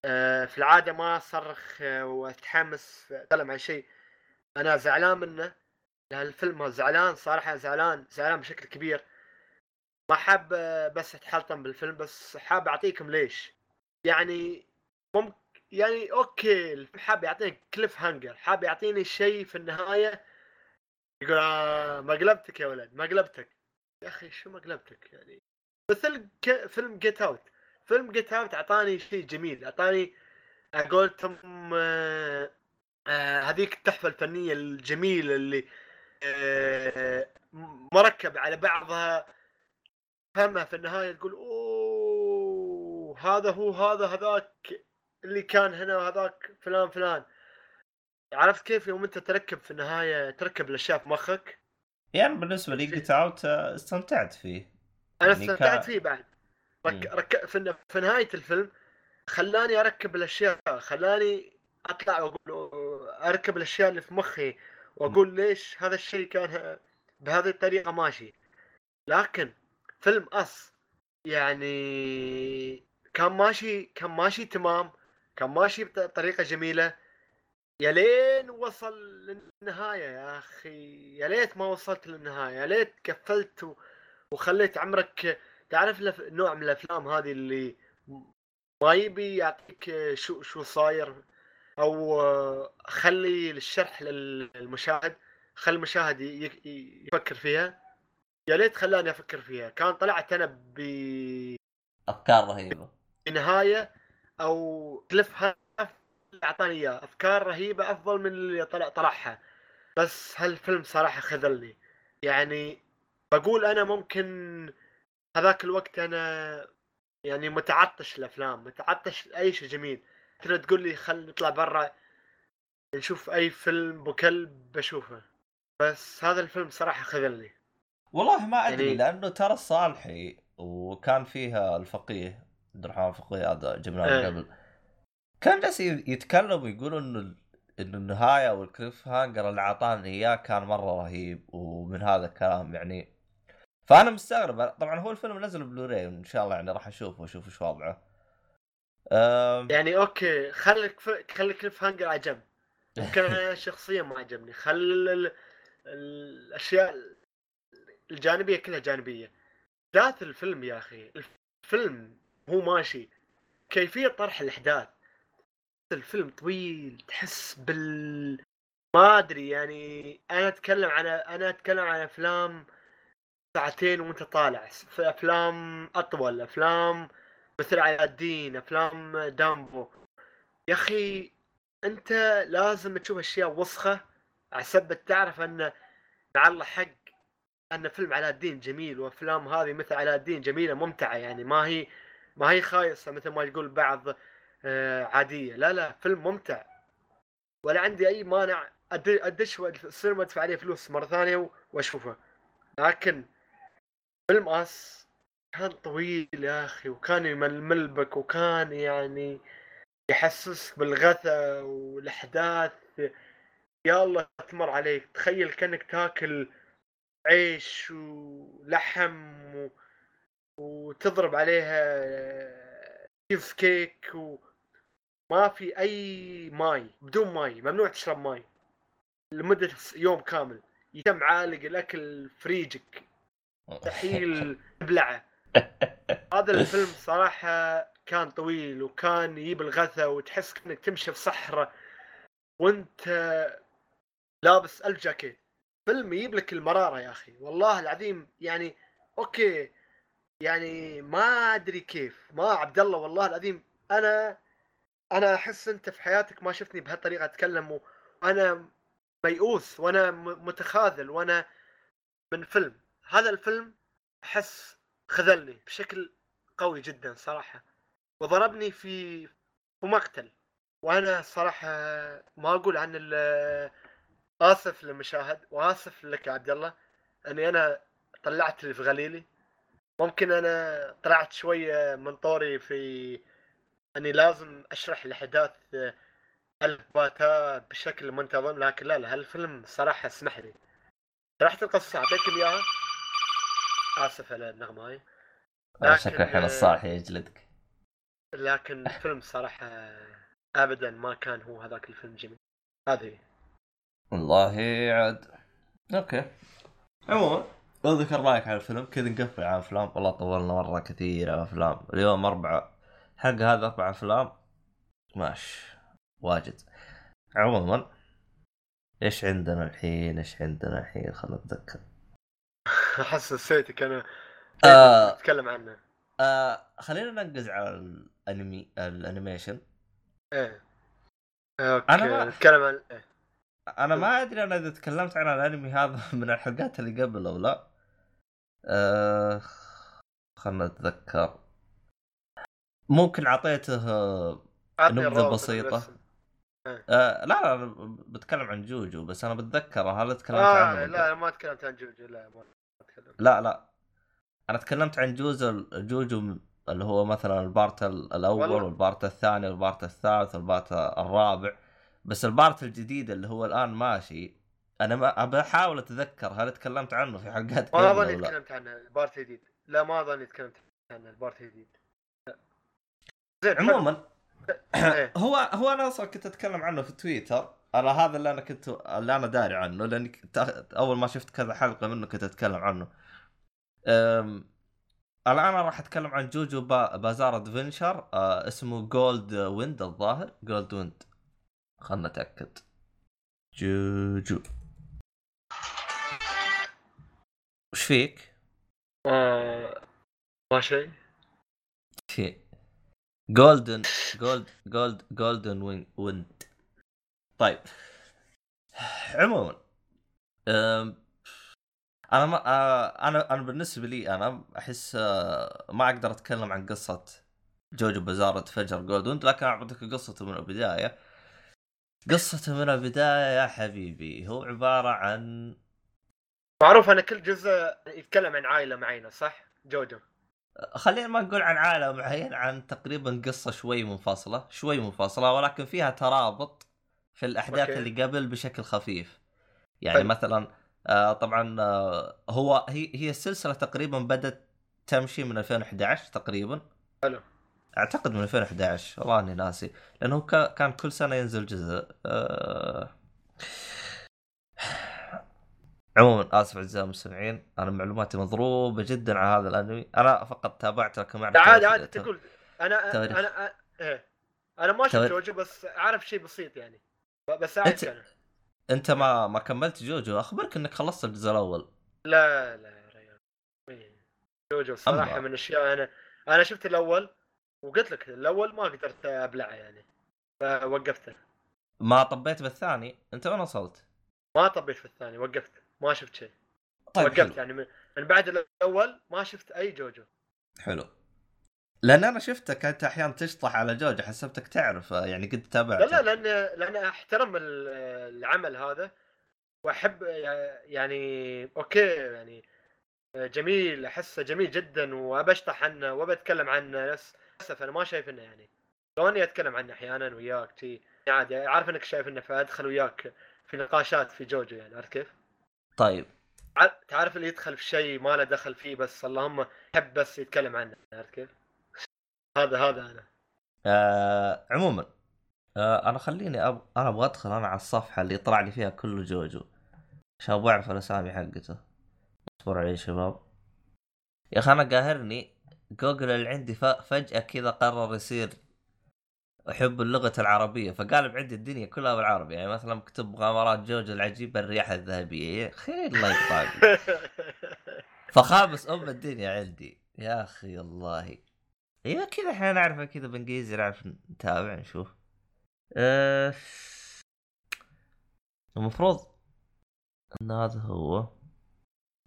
C: آه، في العادة ما أصرخ آه، وأتحمس أتكلم عن شيء أنا زعلان منه. الفيلم زعلان صراحة زعلان زعلان بشكل كبير. ما حاب آه، بس أتحلطم بالفيلم بس حاب أعطيكم ليش. يعني ممكن يعني okay حاب يعطيني cliffhanger حاب يعطيني شيء في النهاية. يقول آه ما قلبتك يا ولد ما قلبتك. يا أخي شو ما قلبتك يعني؟ مثل ك... فيلم Get Out فيلم Get Out أعطاني شيء جميل أعطاني قولتهم آه آه هذيك التحفة الفنية الجميلة اللي آه مركب على بعضها. فهمها في النهاية تقول أوه هذا هو هذا هذاك اللي كان هنا وهذاك فلان فلان. عرفت كيف؟ يوم أنت تركب في النهاية تركب الأشياء في مخك
B: يعني بالنسبة لي جيت اوت استمتعت فيه.
C: أنا
B: يعني
C: استمتعت فيه بعد. رك... رك... في... في نهاية الفيلم خلاني أركب الأشياء خلاني أطلع وأقول أركب الأشياء اللي في مخي وأقول ليش هذا الشيء كان بهذه الطريقة ماشي. لكن فيلم Us يعني كان ماشي كان ماشي تمام كان ماشي بطريقة جميلة. يا لين وصل للنهاية يا أخي. يا ليت ما وصلت للنهاية. يا ليت قفلت و- وخليت عمرك. تعرف الأف- نوع من الأفلام هذه اللي ما يبي يعطيك شو شو صاير؟ أو خلي الشرح للمشاهد. خلي المشاهد يفكر فيها. يا ليت خلاني أفكر فيها. كان طلعت أنا ب
B: أفكار رهيبة.
C: نهايه أو كليف اللي أعطاني إياه. أفكار رهيبة أفضل من اللي طلع طرحها بس هالفيلم صراحة خذلني. يعني بقول أنا ممكن هذاك الوقت أنا يعني متعطش الأفلام متعطش لاي شيء جميل. ترى تقول لي خل نطلع برا نشوف أي فيلم بكلب بشوفه. بس هذا الفيلم صراحة خذلني.
B: والله ما أدري
C: يعني-
B: لأنه ترى الصالحي وكان فيها الفقيه عبد الرحمن الفقيه هذا جبناه
C: إيه.
B: قبل. كان جالس يتكلم ويقول إنه إنه النهاية وال cliffhanger اللي اعطاني إياه كان مرة رهيب ومن هذا الكلام يعني. فأنا مستغرب طبعا هو الفيلم نزل بلوراي ان شاء الله يعني راح أشوفه وأشوف إيش وضعه. أم...
C: يعني okay خليك خلي cliff hanger على جنب يمكن أنا *laughs* شخصيا ما عجبني خل ال- ال- الأشياء الجانبية كلها جانبية. ذات الفيلم يا أخي الفيلم هو ماشي. كيفية طرح الأحداث. الفيلم طويل تحس بال ما أدري يعني أنا أتكلم عن أنا أتكلم عن أفلام ساعتين وأنت طالع في أفلام أطول أفلام مثل علاء الدين أفلام دامبو. يا أخي أنت لازم تشوف أشياء وسخة عسب تعرف أن مع الله حق أن فيلم علاء الدين جميل وأفلام هذه مثل علاء الدين جميلة ممتعة يعني ما هي ما هي خايسة مثل ما يقول بعض عادية. لا لا فيلم ممتع. ولا عندي أي مانع. أدش السينما أدفع عليه فلوس مرة ثانية و- واشوفه لكن فيلم Us كان طويل يا أخي وكان يململ بك وكان يعني يحسسك بالغثى والأحداث. يا الله تمر عليك. تخيل كأنك تاكل عيش ولحم و... وتضرب عليها تشيز كيك وما في أي ماي بدون ماي ممنوع تشرب ماي. لمدة يوم كامل. يتم عالق الأكل في ريجك. مستحيل تبلعه *laughs* هذا الفيلم صراحة كان طويل وكان يجيب الغثى وتحس إنك تمشي في صحراء وأنت لابس ألف جاكيت فيلم يجيب لك المرارة يا أخي. والله العظيم يعني okay. يعني ما أدري كيف. ما عبد الله والله العظيم أنا أنا أحس أنت في حياتك ما شفتني بهالطريقة أتكلم وأنا ميؤوس وأنا متخاذل وأنا من فيلم. هذا الفيلم أحس خذلني بشكل قوي جدا صراحة وضربني في في مقتل. وأنا صراحة ما أقول عن آسف للمشاهد وآسف لك يا عبد الله إني أنا طلعت اللي في غليلي. ممكن أنا طلعت شوية من طوري في اني لازم اشرح الاحداث الباتات بشكل منتظم لكن لا لا هالفيلم صراحة اسمح لي. شرحت القصة اعطيكم إياها. آسف على النغمة هاي.
B: آه، شكله الحين الصالح يجلدك.
C: لكن الفيلم صراحة ابدا ما كان هو هذاك الفيلم جميل. هذه
B: والله عاد. okay. عموما اذكر رأيك على الفيلم كذا نقفل على الأفلام. والله طولنا مرة كثير على الأفلام. اليوم أربعة. حق هذا أربع أفلام؟ ماش واجد. عموما إيش عندنا الحين؟ إيش عندنا الحين؟ خلنا نتذكر. *laughs*
C: احس نسيتك أنا
B: آه.
C: اتكلم عنه.
B: آه خلينا ننقز على الأنمي ال
C: animation. إيه.
B: okay أنا ما-
C: نتكلم عن إيه.
B: أنا ما أدري أنا إذا تكلمت عن الأنمي هذا *laughs* من الحلقات اللي قبل أو لا. آه خلنا نتذكر. ممكن اعطيته آه
C: عطني
B: نبذة
C: الروابط
B: بسيطة.
C: بس.
B: لا لا أنا بتكلم عن JoJo بس أنا بتذكره هل تكلمت
C: آه
B: عنه
C: لا أنا ما تكلمت عن JoJo لا ما
B: لا لا أنا تكلمت عن JoJo JoJo اللي هو مثلا ال part الأول
C: والله.
B: وال part الثاني وال part الثالث وال part الرابع بس ال part الجديد اللي هو الآن ماشي أنا ما بحاول أتذكر هل تكلمت عنه في حلقات
C: ما
B: أظني لا
C: تكلمت عنه ال part الجديد لا ما أظني تكلمت عنه ال part الجديد لا.
B: عموما
C: إيه. *clears throat*
B: هو هو أنا أصلا كنت أتكلم عنه في تويتر. أنا هذا اللي أنا كنت اللي أنا داري عنه لأني أول ما شفت كذا حلقة منه كنت أتكلم عنه. أم... الآن أنا راح أتكلم عن JoJo Bi... Bizarre Adventure آه اسمه Gold Wind الظاهر. Gold Wind خلنا نتأكد. JoJo. وش فيك؟
C: آه، ما شيء.
B: في Golden Gold Gold Golden Wind طيب. عموما أنا ما آه، أنا أنا بالنسبة لي أنا أحس آه، ما أقدر أتكلم عن قصة جوجو بيزار ادفنشر جولدن وند لكن أعطيك قصته من البداية. قصته من البداية يا حبيبي هو عبارة عن
C: معروف إن كل جزء يتكلم عن عائلة معينة صح؟ جوجو.
B: خلينا ما نقول عن عالم معين عن تقريبا قصة شوي منفصلة شوي منفصلة ولكن فيها ترابط في الأحداث
C: أوكي.
B: اللي قبل بشكل خفيف يعني
C: طيب.
B: مثلا آه طبعا آه هو هي هي السلسلة تقريبا بدأت تمشي من 2011 تقريبا
C: حلو.
B: أعتقد من 2011 والله إني ناسي لأنه كا- كان كل سنة ينزل جزء آه عموما آسف أعزائي المستمعين أنا معلوماتي مضروبة جدا على هذا الأنمي. أنا فقط تابعته لكن ما اعرف
C: عادي
B: تاريخ-
C: عادي تقول. أنا
B: تواريخ.
C: أنا إيه. أنا ما شفت. جوجو بس أعرف شيء بسيط يعني. بس اعرف
B: أنت-
C: أنا
B: أنت ما ما كملت جوجو؟ أخبرك إنك خلصت الجزء الأول.
C: لا لا يا ريال إيه. جوجو صراحة
B: أما.
C: من الأشياء أنا أنا شفت الأول وقلت لك الأول ما قدرت أبلعه يعني. فوقفته.
B: ما طبيت بالثاني؟ أنت وين وصلت؟
C: ما طبيت في الثاني وقفت ما شفت شيء.
B: طيب
C: وقفت. يعني من, من بعد الأول ما شفت أي جوجو.
B: حلو. لأن أنا شفتك انت أحيانا تشطح على جوجو حسبتك تعرف يعني قد
C: لا
B: تابعته.
C: لا لأن لأن أحترم ال- العمل هذا وأحب يعني أوكي يعني جميل أحسه جميل جدا وأبشطح عنه وبتكلم عنه بس للأسف أنا ما شايف إنه يعني. لو اني اتكلم عنه أحيانا وياك شي عادي. عارف إنك شايف إنه فادخل وياك في نقاشات في جوجو يعني عارف كيف؟
B: طيب.
C: تعرف اللي يدخل في شيء ما له دخل فيه بس اللهم يحب بس يتكلم عنه عارف كيف؟ هذا هذا أنا.
B: آه عموما آه أنا خليني أب... أنا أبغى أدخل أنا على الصفحة اللي طلع لي فيها كله جوجو. عشان أبغى اعرف الأسامي حقته. اصبر علي شباب. يا أخي أنا قاهرني جوجل اللي عندي ف... فجأة كذا قرر يصير أحب اللغة العربية فقالب عندي الدنيا كلها بالعربي يعني مثلا مكتوب مغامرات جوجو العجيبه الرياح الذهبية أخي الله يقطعك *laughs* فخابس أم الدنيا عندي يا أخي الله. أيوه كذا إحنا نعرف كذا بإنجليزي نعرف نتابع نشوف. آه، المفروض إن هذا هو.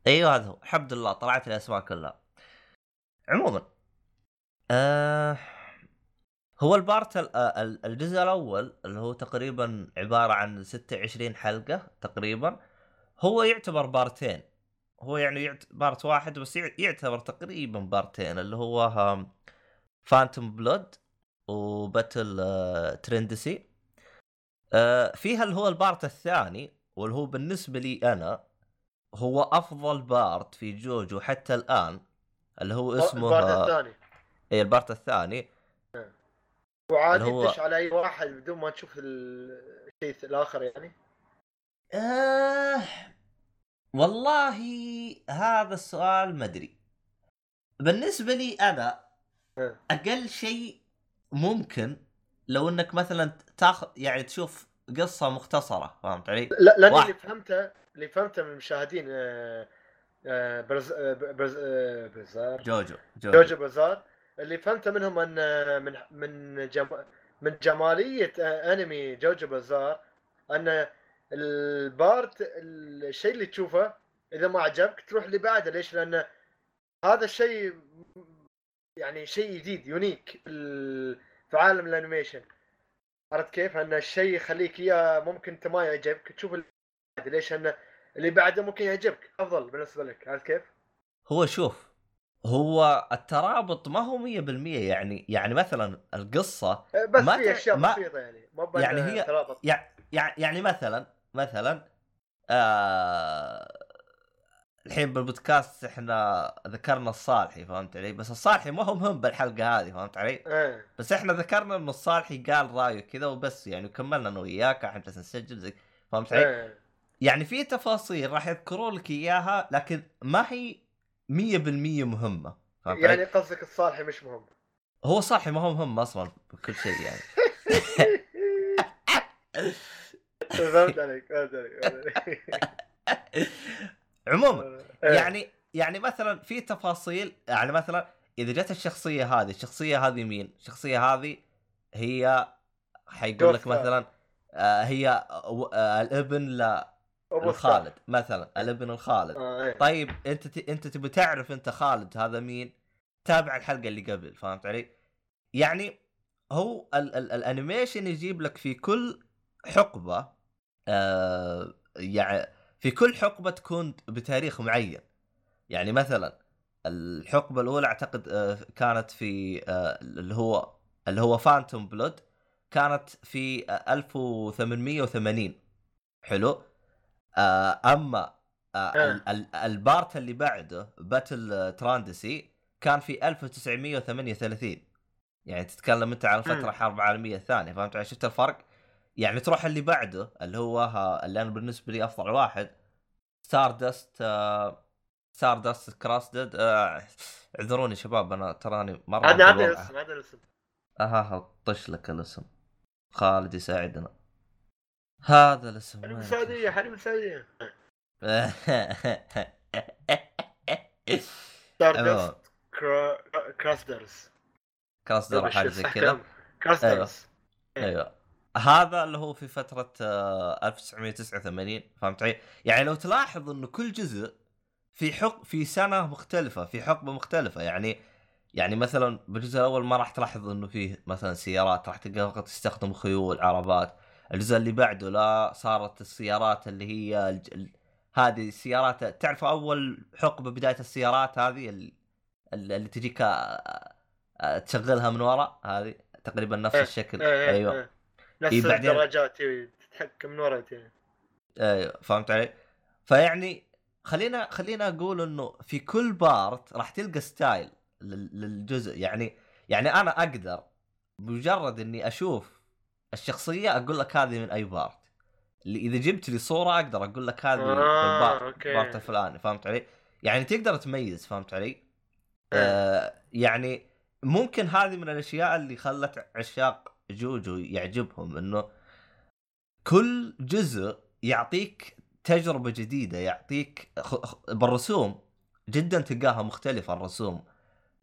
B: أيوه هذا هو. الحمد لله طلعت الأسماء كلها. عموما آه هو ال part ال- آه، ال- الجزء الأول اللي هو تقريبا عبارة عن 26 حلقة تقريبا هو يعتبر بارتين. هو يعني. part واحد بس يع- يعتبر تقريبا بارتين اللي هو Phantom Blood و Battle آه Tendency آه فيها اللي هو ال part الثاني واللي هو بالنسبة لي أنا هو أفضل part في جوجو حتى الآن اللي هو اسمه
C: ال part
B: آه،
C: الثاني.
B: اي ال part الثاني.
C: وعادي
B: هو-
C: تدش على أي واحد بدون ما تشوف الشيء الآخر يعني
B: آه والله هذا السؤال ما أدري بالنسبة لي
C: أنا.
B: أقل شيء ممكن لو إنك مثلا تاخذ يعني تشوف قصة مختصرة فهمت علي؟
C: لا لأن
B: واحد.
C: اللي فهمته اللي فهمته من المشاهدين آه، آه، برز آه، برز آه، برزار
B: جوجو جوجو,
C: جوجو برزار اللي فهمته منهم أن من من جم... من جمالية أنمي جوجو بيزار أن ال part الشيء اللي تشوفه إذا ما عجبك تروح اللي بعده ليش؟ لأن هذا الشيء يعني شيء جديد unique في ال- في عالم ال animation عرفت كيف؟ أن الشيء يخليك إياه ممكن أنت ما يعجبك تشوف اللي بعده ليش؟ أن اللي بعده ممكن يعجبك أفضل بالنسبة لك عرفت كيف؟
B: هو شوف هو الترابط ما هو 100% يعني يعني مثلا القصة
C: أه، بس
B: ما
C: في أشياء
B: ما-
C: بسيطة يعني بأن
B: يعني هي-
C: ترابط
B: يعني يعني مثلا مثلا آه الحين بالبودكاست إحنا ذكرنا الصالحي فهمت علي؟ بس الصالحي ما هو مهم بالحلقة هذه فهمت علي؟
C: إيه
B: بس إحنا ذكرنا إنه الصالحي قال رأيه كذا وبس يعني وكملنا أنا وياك أحنا جالسين نسجل زي فهمت علي؟
C: إيه
B: يعني في تفاصيل راح يذكروا لك إياها لكن ما هي 100% مهمة
C: يعني؟ قصدك الصالحي مش مهم
B: هو صالحي ما هو مهم أصلا بكل شيء يعني *laughs*
C: فهمت عليك فهمت عليك فهمت عليك. *laughs*
B: عموما
C: إيه.
B: يعني يعني مثلا في تفاصيل يعني مثلا إذا جت الشخصية هذه الشخصية هذه مين الشخصية هذه هي حيقول لك. مثلا آه هي آه الابن
C: أبو
B: للخالد مثلا الابن الخالد.
C: آه، إيه.
B: طيب أنت ت... أنت تبي تعرف أنت خالد هذا مين؟ تابع الحلقة اللي قبل فهمت علي؟ يعني هو ال... ال... ال animation يجيب لك في كل حقبة آه يعني في كل حقبة تكون بتاريخ معين. يعني مثلا الحقبة الأولى أعتقد آه كانت في آه اللي هو اللي هو Phantom Blood كانت في آه 1880 حلو؟ آه أما آه
C: آه.
B: ال- ال- ال part اللي بعده Battle Tendency كان في 1938 يعني تتكلم أنت على فترة
C: مم.
B: حرب عالمية الثانية فهمت علي شفت الفرق؟ يعني تروح اللي بعده اللي هو اللي أنا بالنسبة لي أفضل واحد Stardust Stardust Crusaders اعذروني شباب أنا تراني مرة
C: عدنا
B: بالوضع.
C: الاسم عدنا الاسم
B: أها طش لك الاسم خالد يساعدنا هذا الاسم
C: حريم
B: وين؟
C: السعودية حريم السعودية. ستار
B: عموما،
C: دست كراسترز
B: كراستر حاجة زي كذا.
C: كراسترز
B: أيوه. هذا اللي هو في فترة آه، 1989 فهمت علي؟ يعني لو تلاحظ إنه كل جزء في حق في سنة مختلفة في حقبة مختلفة. يعني يعني مثلا بالجزء الأول ما راح تلاحظ إنه فيه مثلا سيارات راح تلقى فقط يستخدموا خيول عربات. الجزء اللي بعده لا صارت السيارات اللي هي الج... ال... هذه السيارات تعرف أول حقبة بداية السيارات هذه ال- ال- اللي تجيك تشغلها من ورا هذه تقريبا نفس
C: إيه،
B: الشكل
C: أيوه
B: أيوه
C: أيوه نفس
B: إيه، بعدين-
C: الدراجات إيه، تتحكم من ورا إيه.
B: أيوه فهمت علي؟ فيعني خلينا خلينا أقول إنه في كل part راح تلقى style لل- للجزء يعني يعني أنا أقدر بمجرد إني أشوف الشخصية أقول لك هذه من أي part اللي إذا جبت لي صورة أقدر أقول لك هذه
C: آه،
B: بال part
C: أوكي.
B: ال part الفلاني فهمت علي؟ يعني تقدر تميز فهمت علي؟
C: إيه.
B: آه يعني ممكن هذه من الأشياء اللي خلت عشاق جوجو يعجبهم إنه كل جزء يعطيك تجربة جديدة يعطيك بالرسوم جدا تلقاها مختلفة الرسوم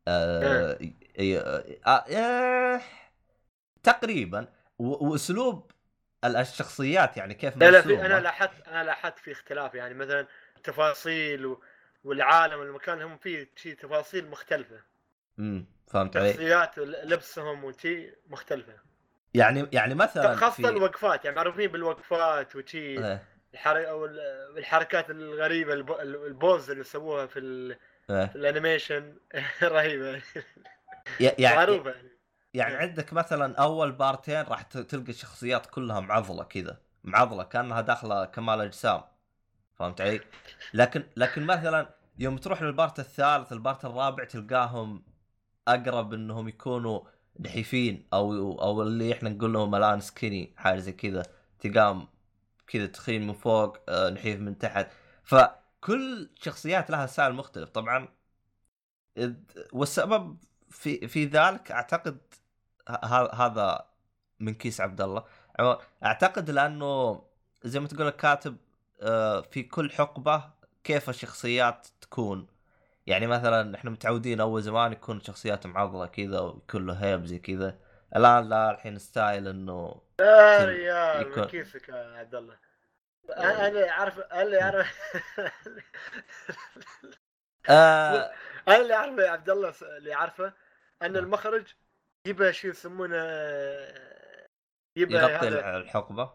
B: آه آه آه آه تقريبا وأسلوب ال- الشخصيات يعني كيف
C: لا لا في. أنا لاحظت أنا لاحظت في اختلاف يعني مثلا تفاصيل و... والعالم المكان هم فيه شي تفاصيل مختلفة
B: امم فهمت علي؟
C: شخصيات لبسهم وشي مختلفة
B: يعني يعني مثلا
C: خاصة
B: في...
C: الوقفات يعني معروفين بالوقفات وشي
B: إيه.
C: الحر... الحركات الغريبة الب... ال pose اللي يسووها في, ال...
B: إيه.
C: في ال animation *laughs*
B: رهيبة يعني
C: معروفة يعني
B: يعني
C: إيه.
B: عندك مثلا أول بارتين راح تلقى الشخصيات كلها معضلة كذا. معضلة كأنها داخلة كمال أجسام. فهمت علي؟ لكن لكن مثلا يوم تروح لل part الثالث ال part الرابع تلقاهم أقرب إنهم يكونوا نحيفين أو أو اللي إحنا نقول لهم الآن skinny حاجة زي كذا. تلقاهم كذا تخين من فوق آه، نحيف من تحت. فكل شخصيات لها style مختلف. طبعا والسبب في في ذلك أعتقد هذا من كيس عبد الله. أعتقد لأنه زي ما تقول الكاتب آه، في كل حقبة كيف الشخصيات تكون. يعني مثلا إحنا متعودين أول زمان يكون شخصيات معضلة كذا ويكون له هيب زي كذا. الآن لا الحين ستايل إنه
C: يا
B: يكون-
C: ريال
B: يكون-
C: من كيفك يا عبد الله. أنا اللي أعرف أنا اللي أعرف.
B: آه *laughs*
C: أنا اللي أعرفه يا عبد الله اللي أعرفه أن المخرج يبى شو يسمونه يبى
B: يغطي
C: هذا
B: الحقبة؟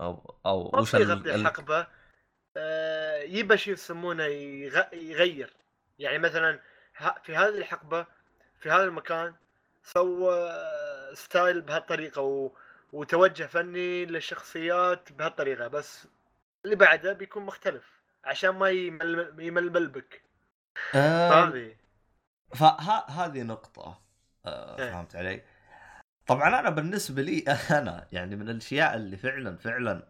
B: أو
C: أو
B: وش
C: يغطي
B: ال-
C: الحقبة. آه، يبى شو يسمونه يغ- يغير. يعني مثلا في هذه الحقبة في هذا المكان سوى ستايل بهالطريقة و... وتوجه فني للشخصيات بهالطريقة بس اللي بعده بيكون مختلف عشان ما يمل... يململ بك.
B: آه
C: فهذه
B: فهذه نقطة آه
C: إيه.
B: فهمت علي؟ طبعا أنا بالنسبة لي *laughs* أنا يعني من الأشياء اللي فعلا فعلا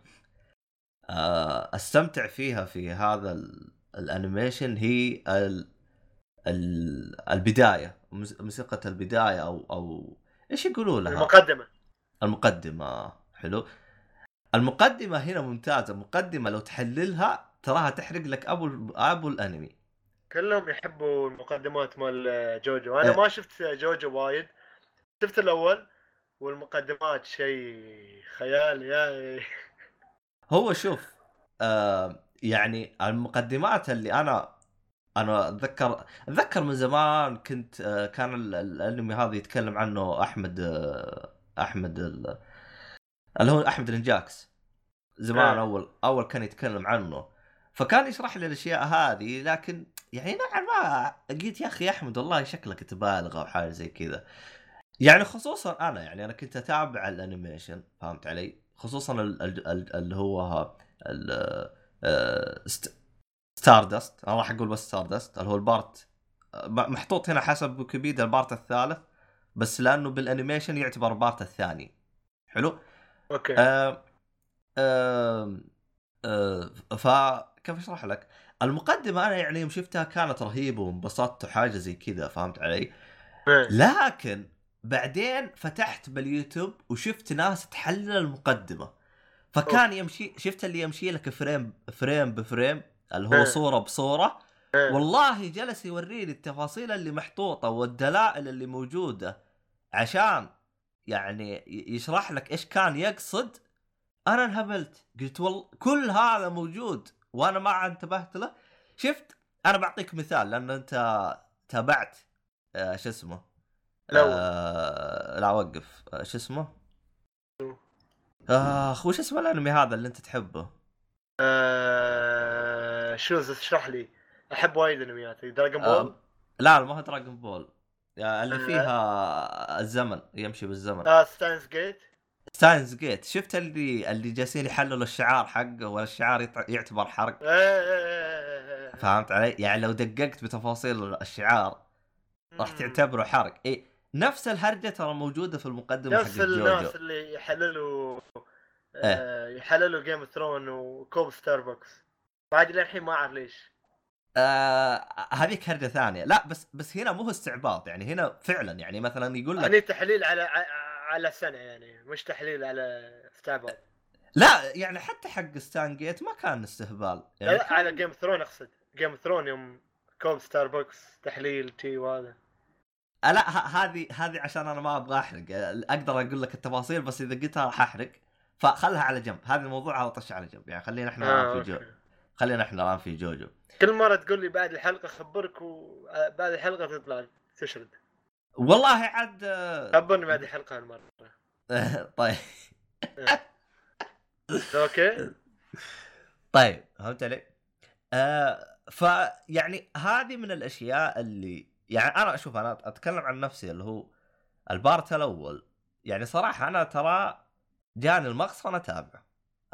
B: آه أستمتع فيها في هذا ال- ال animation هي ال ال البداية موس- موسيقى البداية أو أو إيش يقولوا لها؟
C: المقدمة
B: المقدمة حلو المقدمة هنا ممتازة المقدمة لو تحللها تراها تحرق لك أبو أبو الأنمي
C: كلهم يحبوا المقدمات مال جوجو أنا
B: إيه.
C: ما شفت جوجو وايد شفت الأول والمقدمات شيء خيال يا *laughs*
B: هو شوف آه يعني المقدمات اللي أنا أنا أتذكر أتذكر من زمان كنت آه كان ال- ال- الأنمي هذا يتكلم عنه أحمد آه أحمد ال- اللي هو أحمد الإنجاكس زمان
C: آه.
B: أول أول كان يتكلم عنه فكان يشرح لي الأشياء هذه لكن يعني نوعا ما قلت يا أخي أحمد والله شكلك تبالغ أو حاجة زي كذا. يعني خصوصا أنا يعني أنا كنت أتابع ال animation فهمت علي؟ خصوصا ال- ال- ال- اللي هو Stardust أنا راح أقول بس Stardust اللي هو ال part آه، محطوط هنا حسب ويكيبيديا ال part الثالث بس لأنه بال animation يعتبر ال part الثاني. حلو؟
C: أوكي.
B: آه آه آه فكيف أشرح لك؟ المقدمة أنا يعني يوم شفتها كانت رهيبة وانبسطت وحاجة زي كذا فهمت علي؟
C: إيه.
B: لكن بعدين فتحت باليوتيوب وشفت ناس تحلل المقدمة فكان يمشي شفت اللي يمشي لك frame frame ب frame اللي هو
C: إيه.
B: صورة بصورة
C: إيه.
B: والله جلس يوريني التفاصيل اللي محطوطة والدلائل اللي موجودة عشان يعني يشرح لك إيش كان يقصد أنا انهبلت قلت والله كل هذا موجود وأنا ما انتبهت له. شفت؟ أنا بعطيك مثال لأن انت تابعت آه شو اسمه؟
C: لا
B: آه لا وقف. آه شو اسمه؟ اخ وش اسمه الانمي هذا اللي انت تحبه؟
C: آه، شوز اشرح لي. احب وايد انميات Dragon
B: آه
C: Ball
B: لا ما هو Dragon Ball آه، اللي
C: آه.
B: فيها الزمن يمشي بالزمن.
C: آه ستاينز جيت
B: Steins Gate شفت اللي اللي جالسين يحللوا الشعار حقه والشعار يعتبر حرق
C: إيه، إيه، إيه،.
B: فهمت علي؟ يعني لو دققت بتفاصيل الشعار راح. تعتبره حرق اي نفس الهرجة ترى موجودة في المقدمة
C: نفس الناس اللي يحللوا
B: إيه.
C: آه يحللوا Game of Throne وكوب ستاربكس بعد للحين ما أعرف ليش
B: آه هذيك هرجة ثانية لا بس بس هنا مو استعباط يعني هنا فعلا يعني مثلا يقول لك
C: يعني تحليل على على سنة يعني مش تحليل على استعباط
B: لا يعني حتى حق Steins Gate ما كان استهبال. يعني
C: لا
B: كان-
C: على Game Throne أقصد. Game Throne يوم كوب ستاربكس تحليل تي وهذا.
B: لا ه- هذه هذه عشان أنا ما أبغى أحرق. أقدر أقول لك التفاصيل بس إذا قلتها راح أحرق. فخلها على جنب. هذا الموضوع على طش على جنب. يعني خلينا إحنا
C: آه،
B: الان في جو. خلينا إحنا الآن في JoJo.
C: كل مرة تقول لي بعد الحلقة خبرك وبعد الحلقة تطلع. تشرد
B: والله عاد آه،
C: خبرني بعد الحلقة هالمرة. *laughs*
B: طيب.
C: okay.
B: طيب فهمت علي؟ آه فيعني هذه من الأشياء اللي يعني أنا أشوف أنا أتكلم عن نفسي اللي هو ال part الأول. يعني صراحة أنا ترى جاني المغص وأنا اتابعه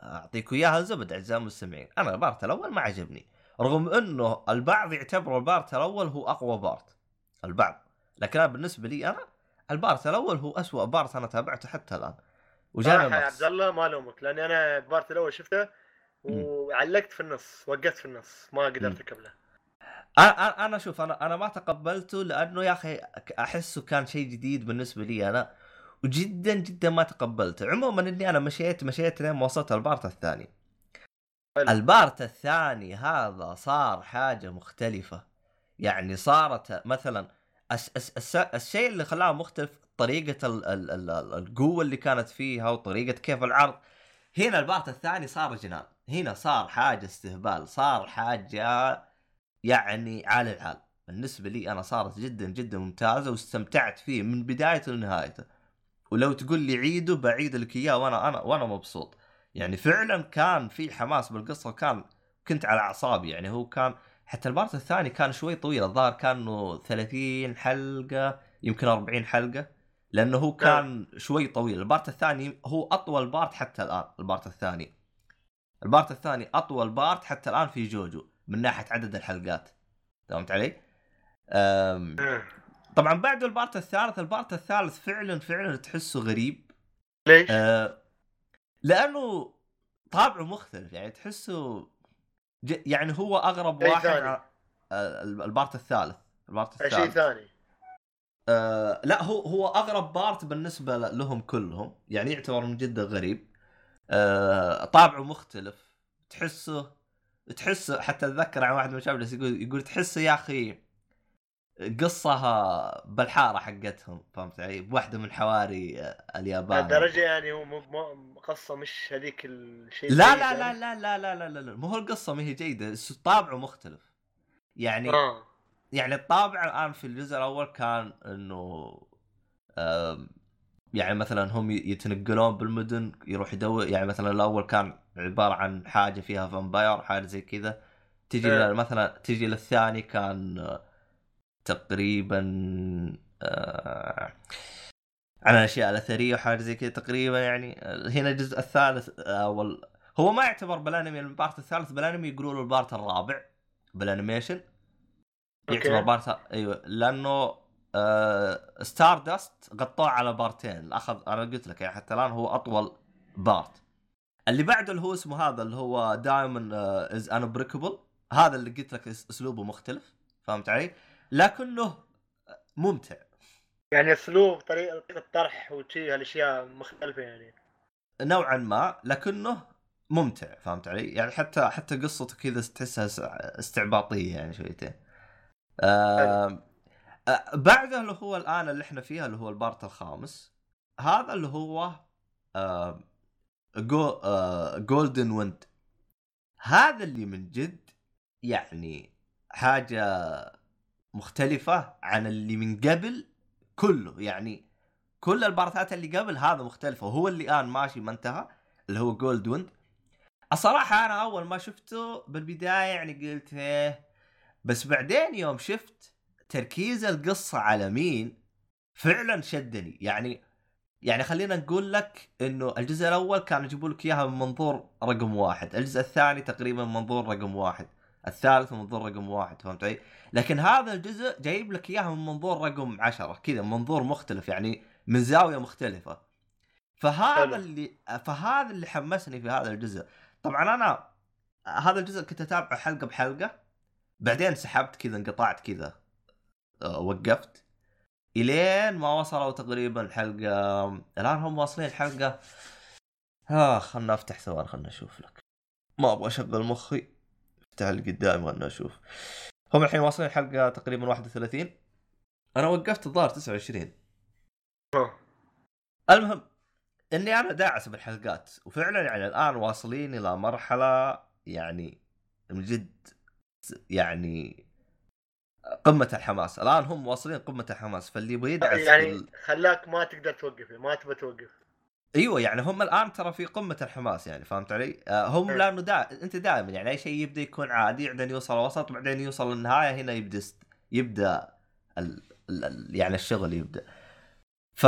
B: أعطيك إياها زبد أعزائي المستمعين. أنا ال part الأول ما عجبني رغم إنه البعض يعتبر ال part الأول هو أقوى part. البعض. لكن أنا بالنسبة لي أنا ال part الأول هو أسوأ part أنا تابعته حتى الآن. وجاني
C: صراحة يا عبد الله ما ألومك لأني أنا ال part الأول شفته وعلقت في النص وقفت في النص ما قدرت اكمله
B: أنا أنا شوف أنا أنا ما تقبلته لأنه يا أخي أحسه كان شيء جديد بالنسبة لي أنا وجدا جدا ما تقبلته. عموما إني أنا مشيت مشيت لين ما وصلت ال part الثاني.
C: ال
B: part الثاني هذا صار حاجة مختلفة. يعني صارت مثلا الشيء اللي خلاه مختلف طريقة ال ال ال ال القوة اللي كانت فيها وطريقة كيف العرض. هنا البارت الثاني صار جنان. هنا صار حاجة استهبال صار حاجة يعني عال العال بالنسبة لي أنا صارت جدا جدا ممتازة واستمتعت فيه من بدايته لنهايته. ولو تقول لي عيده بعيد لك إياه وأنا أنا وأنا مبسوط. يعني فعلا كان في حماس بالقصة وكان كنت على أعصابي. يعني هو كان حتى ال part الثاني كان شوي طويل الظاهر كانه 30 حلقة يمكن 40 حلقة لأنه هو كان شوي طويل ال part الثاني هو أطول part حتى الآن ال part الثاني ال part الثاني أطول part حتى الآن في JoJo من ناحية عدد الحلقات فهمت علي؟ أم... طبعا بعد ال part الثالث ال part الثالث فعلا فعلا تحسه غريب
C: ليش؟
B: أه... لأنه طابعه مختلف يعني تحسه. يعني هو أغرب
C: شيء
B: واحد
C: ثاني.
B: آه، ال part الثالث. ال part
C: شيء
B: الثالث.
C: ثاني.
B: آه لا هو هو أغرب part بالنسبة لهم كلهم يعني يعتبر من جدا غريب. آه طابعه مختلف. تحسه تحسه حتى أتذكر عن واحد من الشباب يقول يقول تحسه يا أخي قصة بالحاره حقتهم فهمت علي؟ بواحده من حواري آه، اليابان
C: لدرجة يعني هو مو مو- قصه مش هذيك الشيء
B: لا
C: الجيد
B: لا
C: يعني.
B: لا لا لا لا لا لا لا مو هو القصة ما هي جيدة طابعه مختلف يعني
C: آه
B: يعني الطابع الان في الجزء الأول كان إنه يعني مثلا هم يتنقلون بالمدن يروح يدور يعني مثلا الأول كان عبارة عن حاجة فيها فامباير حاجة زي كذا تجي
C: إيه.
B: ل- مثلا تجي للثاني كان آه، تقريبا آه، عن الاشياء الاثريه وحاجة زي كذا تقريبا يعني. هنا الجزء الثالث وال... هو ما يعتبر بالانمي ال part الثالث بالانمي يقولوا له ال part الرابع بال animation.
C: يعتبر.
B: part أيوه لأنه آه Stardust غطوه على بارتين. أخذ أنا قلت لك يعني حتى الآن هو أطول part. اللي بعده اللي هو اسمه هذا اللي هو Diamond is Unbreakable هذا اللي قلت لك أسلوبه مختلف فهمت علي؟ لكنه ممتع.
C: يعني اسلوب طريقة الطرح وشي هالأشياء مختلفة يعني
B: نوعا ما لكنه ممتع فهمت علي؟ يعني حتى حتى قصته كذا تحسها استعباطية يعني شويتين. آه آه بعده اللي هو الآن اللي إحنا فيها اللي هو ال part الخامس هذا اللي هو آه Jo آه Golden Wind هذا اللي من جد يعني حاجة مختلفة عن اللي من قبل كله يعني كل البارتات اللي قبل هذا مختلفة وهو اللي الان ماشي ما انتهى اللي هو Gold Wind الصراحة أنا أول ما شفته بالبداية يعني قلت إيه بس بعدين يوم شفت تركيز القصة على مين فعلا شدني. يعني يعني خلينا نقول لك إنه الجزء الأول كانوا يجيبوا لك إياها من منظور رقم واحد، الجزء الثاني تقريبا من منظور رقم واحد، الثالث من منظور رقم واحد فهمت علي؟ لكن هذا الجزء جايب لك إياها من منظور رقم عشرة كذا منظور مختلف يعني من زاوية مختلفة. فهذا
C: حلو.
B: اللي فهذا اللي حمسني في هذا الجزء. طبعا أنا هذا الجزء كنت أتابعه حلقة بحلقة بعدين سحبت كذا انقطعت كذا آه، وقفت إلين ما وصلوا تقريبا حلقه الآن هم واصلين حلقه آه خلنا أفتح ثواني خلنا أشوف لك ما أبغى أشغل مخي قدامي خلنا أشوف. هم الحين واصلين حلقه تقريبا 31 أنا وقفت الظاهر 29
C: ها.
B: المهم إني أنا داعس بالحلقات وفعلا يعني الآن واصلين إلى مرحلة يعني من جد يعني قمة الحماس. الآن هم واصلين قمة الحماس فاللي يبغى يدعس
C: يعني
B: بال-
C: خلاك ما تقدر توقف ما تبى توقف.
B: أيوه يعني هم الان ترى في قمة الحماس يعني فهمت علي؟ آه، هم
C: إيه.
B: لأنه دا... أنت دائما يعني أي شيء يبدأ يكون عادي بعدين يوصل وسط بعدين يوصل للنهايه هنا يبدأ. يبدأ ال... ال... ال... يعني الشغل يبدأ. ف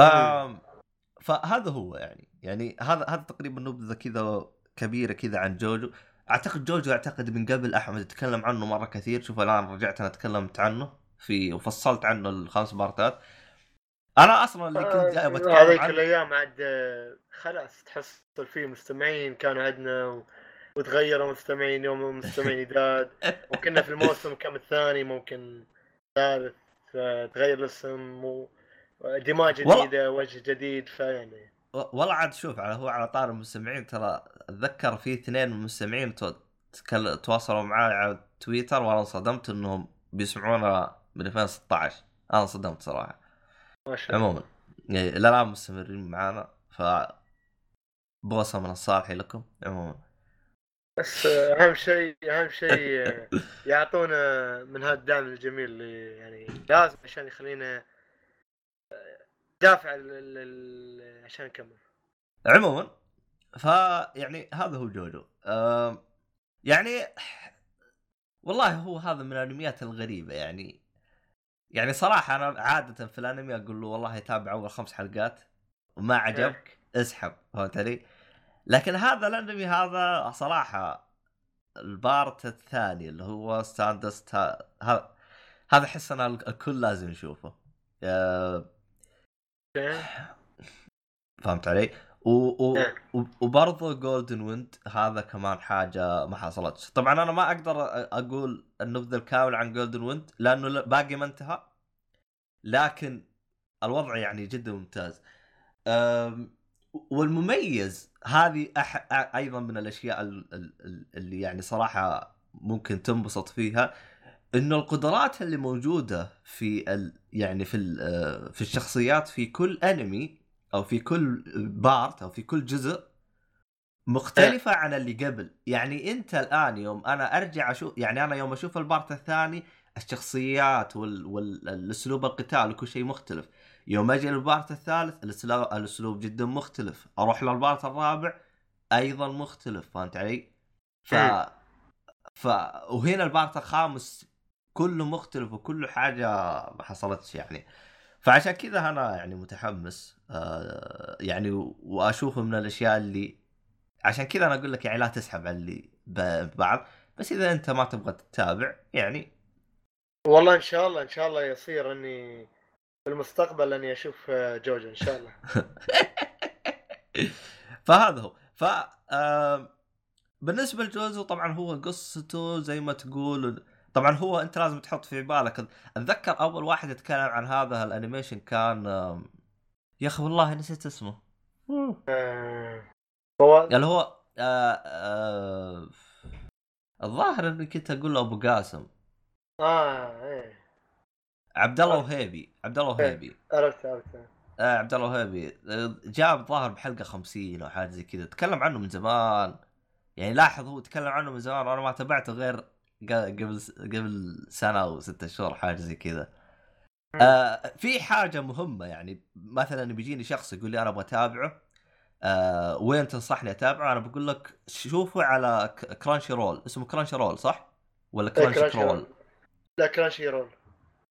B: فهذا هو يعني يعني هذا هذا تقريبا نبذة كذا كبيرة كذا عن جوجو أعتقد جوجو أعتقد من قبل أحمد تكلم عنه مرة كثير شوف الآن رجعت أنا تكلمت عنه في وفصلت عنه الخمس بارتات أنا أصلا اللي كنت جاي بتكلم
C: آه، هذيك الأيام عاد آه، خلاص تحصل فيه مستمعين كانوا عندنا و... وتغيروا مستمعين يوم المستمعين يداد *laughs* وكنا في الموسم كم الثاني ممكن ثالث فتغير الاسم و... دماء
B: والله-
C: جديدة وجه جديد فيعني.
B: والله عاد شوف على هو على طار المستمعين ترى أتذكر في اثنين من المستمعين تواصلوا معي على تويتر وأنا انصدمت إنهم بيسمعونا من 2016 أنا انصدمت
C: صراحة.
B: عموما. يعني إلى الان مستمرين معانا ف بوسه من الصالح لكم عموما.
C: بس أهم شيء أهم شيء *laughs* يعطونا من هذا الدعم الجميل اللي يعني لازم عشان يخلينا دافع عشان نكمل.
B: عموما فيعني هذا هو JoJo. يعني والله هو هذا من الأنميات الغريبة يعني. يعني صراحة أنا عادة في الأنمي أقول له والله تابع أول خمس حلقات وما عجبك اسحب فهمت علي؟ لكن هذا الأنمي هذا صراحة ال part الثاني اللي هو Stardust هذا هذا أحس أنا الكل لازم يشوفه
C: okay
B: فهمت علي؟ و... و...
C: إيه.
B: وبرضه Golden Wind هذا كمان حاجة ما حصلتش طبعا أنا ما أقدر أقول النبذه الكامله عن Golden Wind لأنه باقي ما انتهى. لكن الوضع يعني جدا ممتاز. أم... والمميز هذه أح... أيضا من الأشياء ال- ال- ال- اللي يعني صراحة ممكن تنبسط فيها. إنه القدرات اللي موجودة في ال... يعني في ال... في الشخصيات في كل انمي أو في كل part أو في كل جزء مختلفة عن اللي قبل، يعني أنت الآن يوم أنا أرجع أشوف يعني أنا يوم أشوف ال part الثاني الشخصيات وال... والأسلوب القتال وكل شيء مختلف، يوم أجي لل part الثالث الاسلوب الأسلوب جدا مختلف، أروح لل part الرابع أيضا مختلف، فهمت علي؟ ف. ف وهنا البارت الخامس كله مختلف وكله حاجة ما حصلتش يعني. فعشان كذا أنا يعني متحمس آه يعني واشوفه من الأشياء اللي عشان كذا أنا أقول لك يعني لا تسحب على اللي ب- بعض بس إذا أنت ما تبغى تتابع يعني.
C: والله إن شاء الله إن شاء الله يصير إني في المستقبل إني أشوف آه، جوجو إن شاء الله. *laughs*
B: فهذا هو. ف بالنسبة لجوزو طبعا هو قصته زي ما تقول طبعا هو أنت لازم تحط في بالك أتذكر أول واحد يتكلم عن هذا الأنيميشن كان يا أخي والله نسيت اسمه.
C: آه، هو
B: اللي هو آه آه الظاهر إني كنت أقول له أبو قاسم.
C: آه إيه.
B: عبد الله وهيبي عبد الله وهيبي.
C: عرفت عرفت.
B: آه عبد الله وهيبي. جاب ظاهر بحلقة 50 أو حاجة زي كذا. تكلم عنه من زمان. يعني لاحظ هو تكلم عنه من زمان وأنا ما تابعته غير قبل قبل سنة أو ستة شهور حاجة زي كذا. آه في حاجة مهمة يعني مثلا بيجيني شخص يقول لي أنا أبغى أتابعه آه وين تنصحني أتابعه؟ أنا بقول لك شوفه على Crunchyroll اسمه Crunchyroll صح؟ ولا
C: Crunchyroll. لا
B: Crunchyroll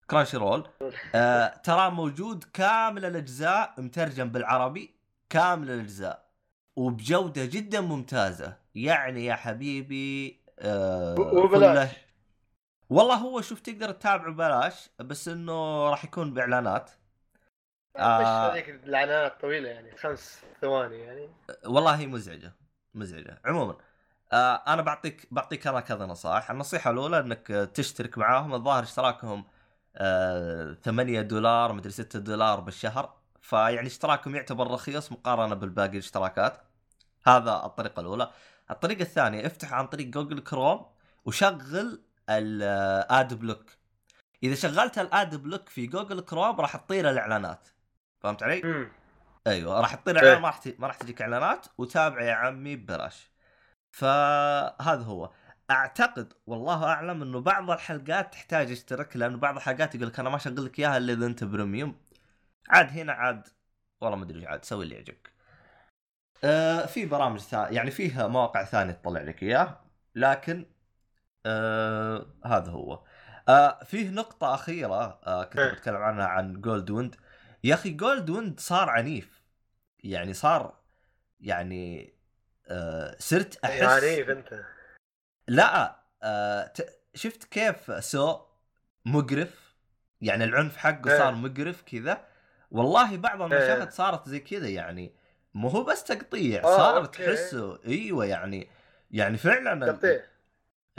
B: Crunchyroll آه ترى موجود كامل الأجزاء مترجم بالعربي كامل الأجزاء وبجودة جدا ممتازة. يعني يا حبيبي
C: وبلاش
B: كله- والله هو شوف تقدر تتابعه ببلاش بس إنه راح يكون بإعلانات.
C: مش
B: آه.
C: هذيك الإعلانات طويلة يعني خمس ثواني يعني.
B: والله هي مزعجة مزعجة. عموما آه أنا بعطيك بعطيك أنا كذا نصائح. النصيحة الأولى إنك آه، تشترك معاهم. الظاهر اشتراكهم آه 8 دولار مدري 6 دولار بالشهر. فيعني اشتراكهم يعتبر رخيص مقارنة بالباقي الاشتراكات. هذا الطريقة الأولى. الطريقة الثانية افتح عن طريق Google Chrome وشغل ال AdBlock إذا شغلت ال AdBlock في Google Chrome راح تطير الإعلانات فهمت علي؟
C: مم.
B: أيوه راح تطير
C: إيه.
B: ما راح ما راح تجيك إعلانات وتابع يا عمي ببلاش فهذا هو أعتقد والله أعلم إنه بعض الحلقات تحتاج اشتراك لأنه بعض الحلقات يقول لك أنا ما اشغل لك إياها إلا إذا أنت premium عاد هنا عاد والله ما أدري عاد سوي اللي يعجبك آه في برامج ثانية يعني فيها مواقع ثانية تطلع لك إياه لكن آه هذا هو. آه فيه نقطة أخيرة آه كنت
C: إيه.
B: بتكلم عنها عن Gold Wind يا أخي Gold Wind صار عنيف. يعني صار يعني آه صرت أحس
C: عنيف أنت.
B: لا آه ت... شفت كيف Saw مقرف؟ يعني العنف حقه
C: إيه.
B: صار مقرف كذا؟ والله بعض المشاهد
C: إيه.
B: صارت زي كذا يعني. مو هو بس تقطيع
C: آه،
B: صار
C: okay.
B: تحسه إيوه يعني يعني فعلا
C: تقطيع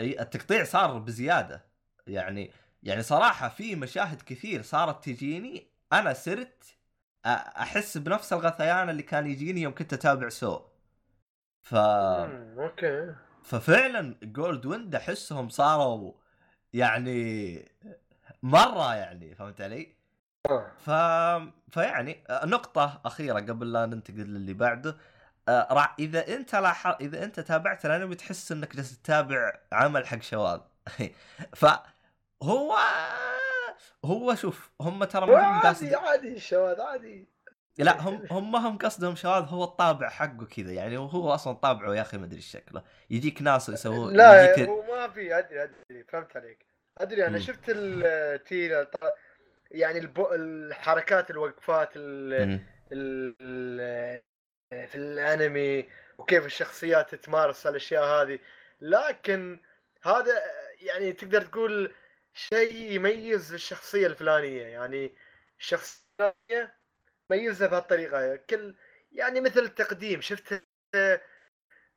B: إي التقطيع صار بزيادة يعني يعني صراحة في مشاهد كثير صارت تجيني أنا صرت أحس بنفس الغثيان اللي كان يجيني يوم كنت أتابع Saw ف
C: okay
B: ففعلا Gold Wind أحسهم صاروا يعني مرة يعني فهمت علي؟
C: آه.
B: ف... فيعني آه، نقطة أخيرة قبل لا ننتقل للي بعده آه، راح إذا أنت لاحظ إذا أنت تابعت الأنمي تحس إنك جالس تتابع عمل حق شواذ. *laughs* فهو هو شوف هم ترى ما هم
C: عادي
B: قاصد
C: عادي الشواذ عادي.
B: لا هم هم ما هم قصدهم شواذ هو الطابع حقه كذا. يعني هو أصلا طابعه يا أخي ما أدري شكله. يجيك ناس يسوون
C: لا
B: يجيك
C: هو ما في أدري أدري فهمت عليك. أدري أنا
B: مم.
C: شفت التيلا يعني البو... الحركات الوقفات ال... ال... في الانمي وكيف الشخصيات تتمارس الأشياء هذه. لكن هذا يعني تقدر تقول شيء يميز الشخصية الفلانية. يعني الشخصيه ميزها بهالطريقة. كل يعني مثل التقديم. شفت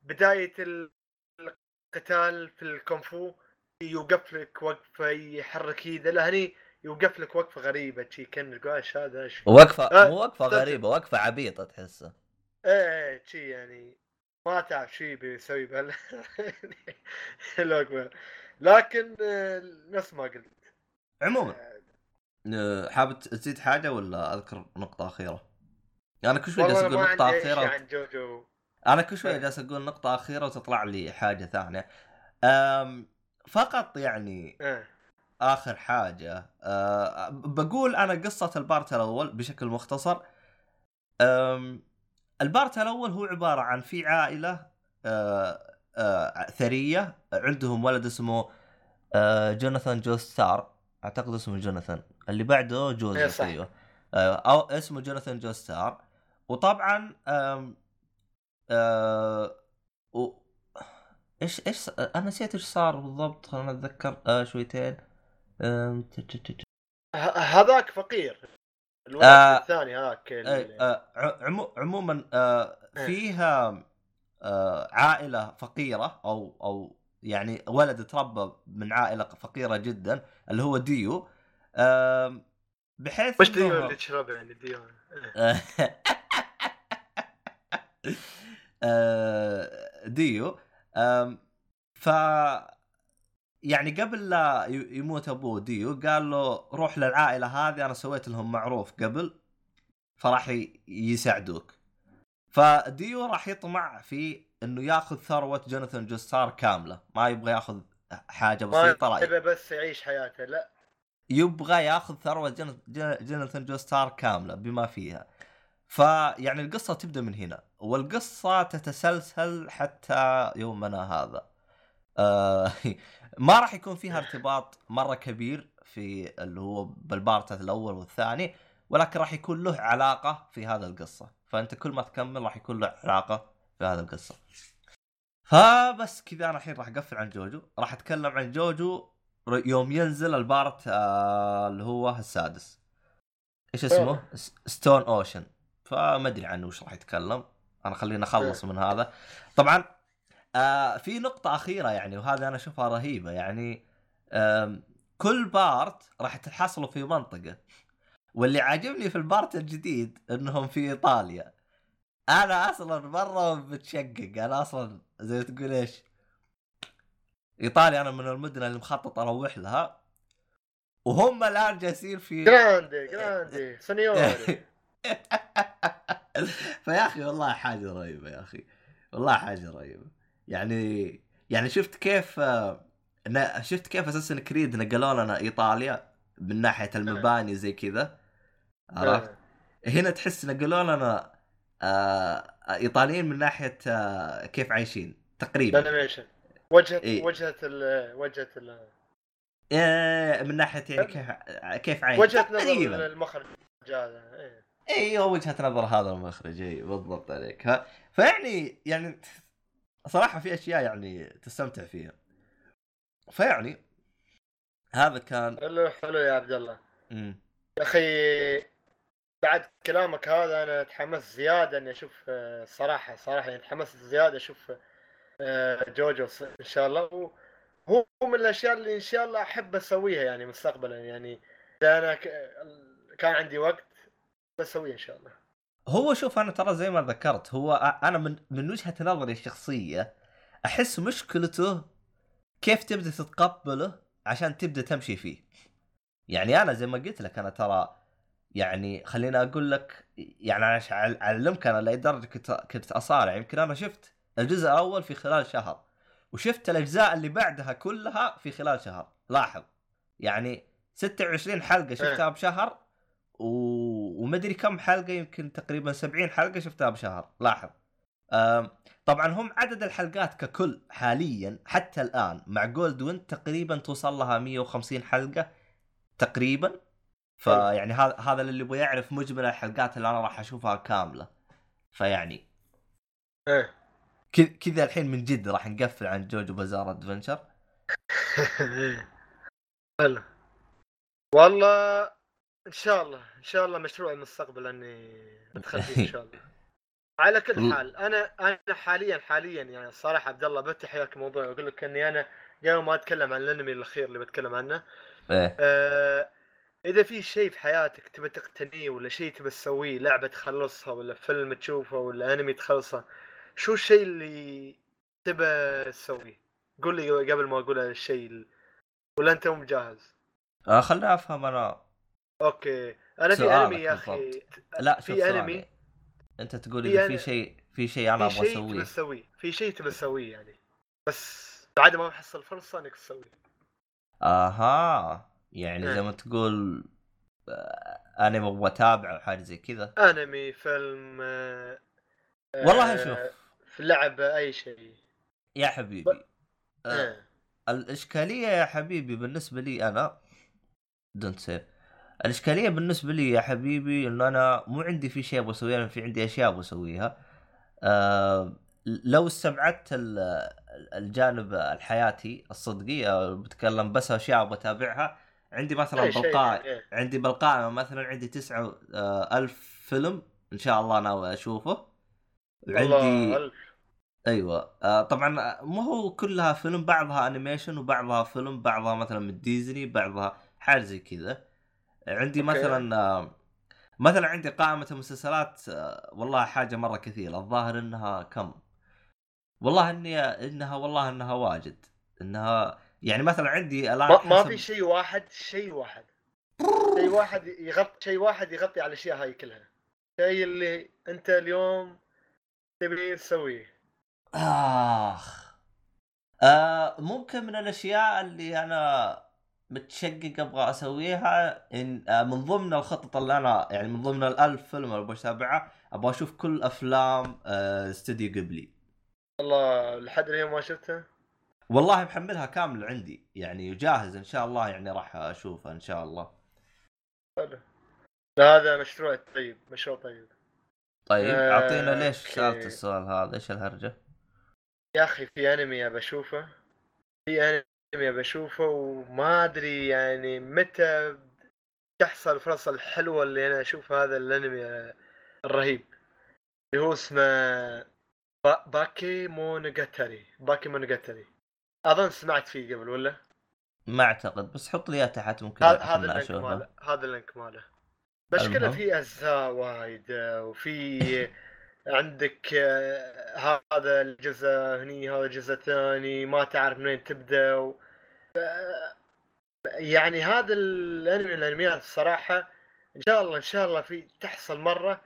C: بداية القتال في الكونفو يوقف لك وقفة يحرك ايده لا هني يوقف لك وقفة غريبة شي كأن إيش هذا إيش
B: وقفة
C: آه،
B: مو وقفة
C: طب-
B: غريبة وقفة عبيطة تحسه.
C: إيه شي يعني ما تعرف شي بيسوي بهال *laughs* الوقفه لكن آه، نفس ما قلت.
B: عموما آه، حابب تزيد حاجة ولا أذكر نقطة أخيرة؟ أنا كل شوي جالس
C: أقول شيء
B: أخيرة
C: عن JoJo.
B: أنا كل شوي
C: إيه.
B: جالس أقول نقطة أخيرة وتطلع لي حاجة ثانية. أم فقط يعني
C: آه.
B: آخر حاجة أه بقول أنا قصة ال part الأول بشكل مختصر. ال part الأول هو عبارة عن في عائلة أه أه ثرية عندهم ولد اسمه أه جوناثان جو ستار أعتقد اسمه جوناثان. اللي بعده
C: إيه
B: جوزيف
C: صح.
B: أيوه. أه أو اسمه جوناثان جو ستار وطبعا أم أه و... إيش إيش أنا نسيت إيش صار بالضبط خلينا اتذكر آه شويتين.
C: هذاك فقير الولد
B: آه،
C: الثاني هذاك
B: آه، آه، عموما آه،
C: إيه.
B: فيها آه، عائلة فقيرة أو أو يعني ولد تربى من عائلة فقيرة جدا اللي هو ديو آم، بحيث
C: وش
B: إنه-
C: ديون اللي تشربه يعني إيه. *laughs*
B: آه، ديو ف يعني قبل لا يموت ابوه ديو قال له روح للعائلة هذه أنا سويت لهم معروف قبل فراح يساعدوك. فديو راح يطمع في إنه ياخذ ثروة جوناثان جوستار كاملة ما يبغى ياخذ
C: حاجة
B: بسيطة لا
C: يبي بس يعيش حياته لا.
B: يبغى ياخذ ثروة جون- جون- جوناثان جو ستار كاملة بما فيها. فيعني القصة تبدأ من هنا والقصة تتسلسل حتى يومنا هذا. *laughs* ما راح يكون فيها ارتباط مرة كبير في اللي هو بال part الأول والثاني ولكن راح يكون له علاقة في هذا القصة. فأنت كل ما تكمل راح يكون له علاقة في هذا القصة. فبس كذا أنا الحين راح أقفل عن جوجو. راح أتكلم عن جوجو يوم ينزل ال part آه اللي هو السادس. إيش اسمه؟ Stone Ocean فما أدري عنه وش راح يتكلم. أنا خلينا أخلص من هذا. طبعا آه في نقطة أخيرة يعني وهذا أنا أشوفها رهيبة يعني كل part راح تحصلوا في منطقة. واللي عاجبني في ال part الجديد إنهم في إيطاليا. أنا أصلا مرة متشقق. أنا أصلا زي تقول إيش إيطاليا أنا من المدن اللي مخطط أروح لها. وهم الآن جالسين في
C: grande grande signore
B: فيا أخي والله حاجة رهيبة يا أخي. والله حاجة رهيبة. يعني يعني شفت كيف شفت كيف اساسن كريد نقلوا لنا إيطاليا من ناحية المباني زي كذا عرفت؟ هنا تحس نقلوا لنا آه إيطاليين من ناحية آه كيف عايشين تقريبا.
C: الأنيميشن. وجهة
B: إيه.
C: وجهة ال وجهة ال.
B: آه من ناحية يعني كيف كيف عايش.
C: وجهة نظر
B: تقريبا.
C: المخرج هذا إيه.
B: أيوه وجهة نظر هذا المخرج اي بالضبط عليك. ها فيعني يعني صراحة في أشياء يعني تستمتع فيها. فيعني هذا كان
C: حلو حلو يا عبد الله. يا أخي بعد كلامك هذا أنا تحمست زيادة إني أشوف آه، صراحة صراحة يعني تحمست زيادة أشوف آه، جوجو إن شاء الله. هو من الأشياء اللي إن شاء الله أحب أسويها يعني مستقبلا يعني. إذا أنا كان عندي وقت بسويه إن شاء الله.
B: هو شوف أنا ترى زي ما ذكرت هو أنا من من وجهة نظري الشخصية أحس مشكلته كيف تبدأ تتقبله عشان تبدأ تمشي فيه. يعني أنا زي ما قلت لك أنا ترى يعني خليني أقول لك يعني أعل- أعلمك أنا لاي درجه كنت كنت أصارع. يمكن أنا شفت الجزء الأول في خلال شهر وشفت الأجزاء اللي بعدها كلها في خلال شهر. لاحظ يعني 26 حلقة شفتها بشهر و... ومدري كم حلقة يمكن تقريبا 70 حلقة شفتها بشهر لاحظ. طبعا هم عدد الحلقات ككل حاليا حتى الآن مع Gold Wind تقريبا توصل لها 150 حلقة تقريبا. فيعني هذا هذا اللي يبغى يعرف مجمل الحلقات اللي أنا راح أشوفها كاملة. فيعني إيه. كذا الحين من جد راح نقفل عن JoJo Bizarre Adventure
C: حلو. والله إن شاء الله إن شاء الله مشروع المستقبل أني ادخل فيه إن *laughs* شاء الله. على كل
B: ال-
C: حال أنا أنا حاليا حاليا يعني الصراحه عبد الله بفتح وياك الموضوع واقول لك إني أنا قبل ما أتكلم عن الأنمي الأخير اللي بتكلم عنه
B: إيه.
C: آه إذا في شيء في حياتك تبى تقتنيه ولا شيء تبى تسويه لعبة تخلصها ولا فيلم تشوفه ولا أنمي تخلصه شو الشيء اللي تبى تسويه؟ قول لي قبل ما أقول الشيء ال- ولا أنت مو جاهز
B: آه خلنا أفهم أنا
C: أوكي. أنا في أنمي يا
B: أخي. لا
C: في
B: أنمي. أنت تقول
C: في
B: إذا في شيء في شيء أنا
C: في
B: أبغى
C: شيء تبى
B: اسويه
C: تسويه. في شيء تبى تسويه يعني. بس بعد ما تحصل فرصة انك تسويه
B: أها. يعني زي
C: إيه.
B: ما تقول آه، أنا أبغى اتابع أو حاجة زي كذا.
C: أنمي فيلم آه،
B: والله
C: آه،
B: شوف.
C: في لعبة أي شيء.
B: يا حبيبي. آه،
C: آه.
B: الإشكالية يا حبيبي بالنسبة لي أنا دونت سيف الإشكالية بالنسبة لي يا حبيبي انه أنا مو عندي في شيء أبغى أسويه أنا في عندي أشياء أبغى أسويها آه لو استبعدت ال- الجانب الحياتي الصدقي بتكلم بس أشياء أبغى أتابعها عندي مثلا
C: شيء
B: بالقائمه
C: يعني، إيه.
B: عندي بالقائمه مثلا عندي تسعة آه، ألف فيلم إن شاء الله ناوي أشوفه
C: ألف.
B: أيوه آه طبعا مو هو كلها فيلم بعضها animation وبعضها فيلم بعضها مثلا من ديزني بعضها حاجة زي كذا عندي
C: أوكي.
B: مثلا آه مثلا عندي قائمة المسلسلات آه والله حاجة مرة كثيرة. الظاهر إنها كم؟ والله إني إنها والله إنها واجد. إنها يعني مثلا عندي الآن
C: ما, ما في شيء واحد شيء واحد. شيء واحد يغطي شيء واحد يغطي على الأشياء هاي كلها. الشيء اللي أنت اليوم تبي تسويه.
B: آخ. آه ممكن من الأشياء اللي أنا متشقق أبغى أسويها إن آه من ضمن الخطط اللي أنا يعني من ضمن الألف فيلم اللي أبغى اتابعها أبغى أشوف كل أفلام آه استوديو قبلي.
C: والله لحد اليوم ما شفته
B: والله محملها كامل عندي يعني جاهز إن شاء الله يعني راح أشوفها إن شاء الله.
C: حلو. لا هذا مشروع طيب مشروع طيب.
B: طيب
C: آه،
B: أعطينا ليش
C: أوكي.
B: سألت السؤال هذا؟ إيش الهرجة؟
C: يا أخي في أنمي ابى أشوفه. في انمي ابى اشوفه وما أدري يعني متى تحصل الفرصه الحلوة اللي أنا أشوف هذا الأنمي الرهيب اللي هو اسمه با... Bakemonogatari Bakemonogatari أظن سمعت فيه قبل ولا؟
B: ما أعتقد بس حط لي إياه تحت ممكن
C: هذا ال
B: link
C: ماله هذا ال link ماله مشكلة
B: المهم.
C: في أجزاء وايد وفي *laughs* عندك آه، هذا الجزء هني هذا الجزء الثاني ما تعرف منين تبدأ و... يعني هذا الأنمي الأنميات الصراحة إن شاء الله إن شاء الله في تحصل مرة.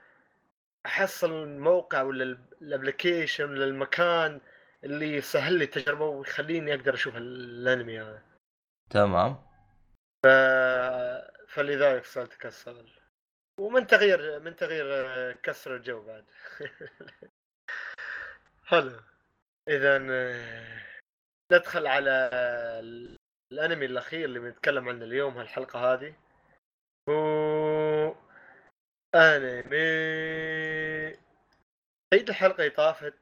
C: أحصل الموقع ولا ال application ولا المكان اللي يسهل لي التجربة ويخليني أقدر أشوف الأنمي هذا.
B: تمام.
C: ف... فلذلك سالتك السؤال ومن تغيير من تغيير آه، كسر الجو بعد. *laughs* حلو. اذا آه، ندخل على الأنمي الأخير اللي بنتكلم عنه اليوم هالحلقة هذه هو أنمي. عيد الحلقة طافت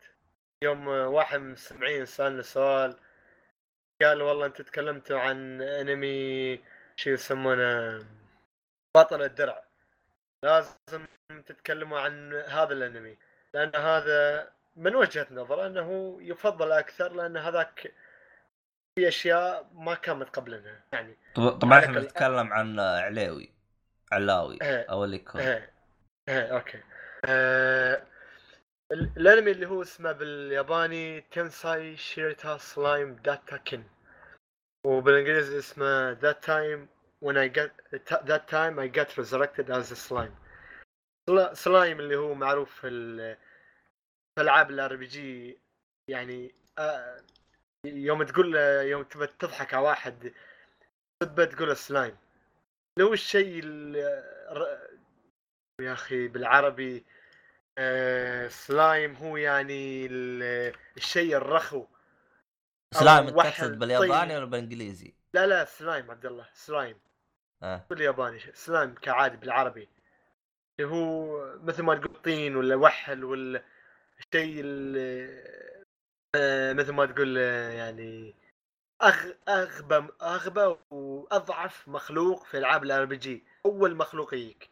C: يوم واحد من المستمعين سالنا سؤال قال والله أنت تكلمتوا عن أنمي شو يسمونه؟ بطل الدرع. لازم تتكلموا عن هذا الأنمي لأن هذا من وجهة نظر أنه يفضل أكثر لأن هذاك في أشياء ما كانت قبلنا. يعني
B: طبعا إحنا نتكلم عن علاوي
C: إيه.
B: أو اللي يكون
C: إيه أوكي. آه الأنمي اللي هو اسمه بالياباني tensei shitara slime datta ken. وبالإنجليزي اسمه that time when I get that time I get resurrected as a slime. slime اللي هو معروف في في العاب ال RPG يعني آه يوم تقول يوم تبى تضحك على واحد تبى تقول سلايم. هو الشيء يا أخي بالعربي آه سلايم هو يعني الشيء الرخو.
B: سلايم تقصد بالياباني ولا بالإنجليزي؟
C: لا لا سلايم عبد الله سلايم.
B: آه.
C: بالياباني سلايم كعادي بالعربي. اللي هو مثل ما تقول طين ولا وحل ولا شيء مثل ما تقول آه، يعني أغ... أغبى أغبى وأضعف مخلوق في ألعاب ال RPG أول مخلوق يجيك.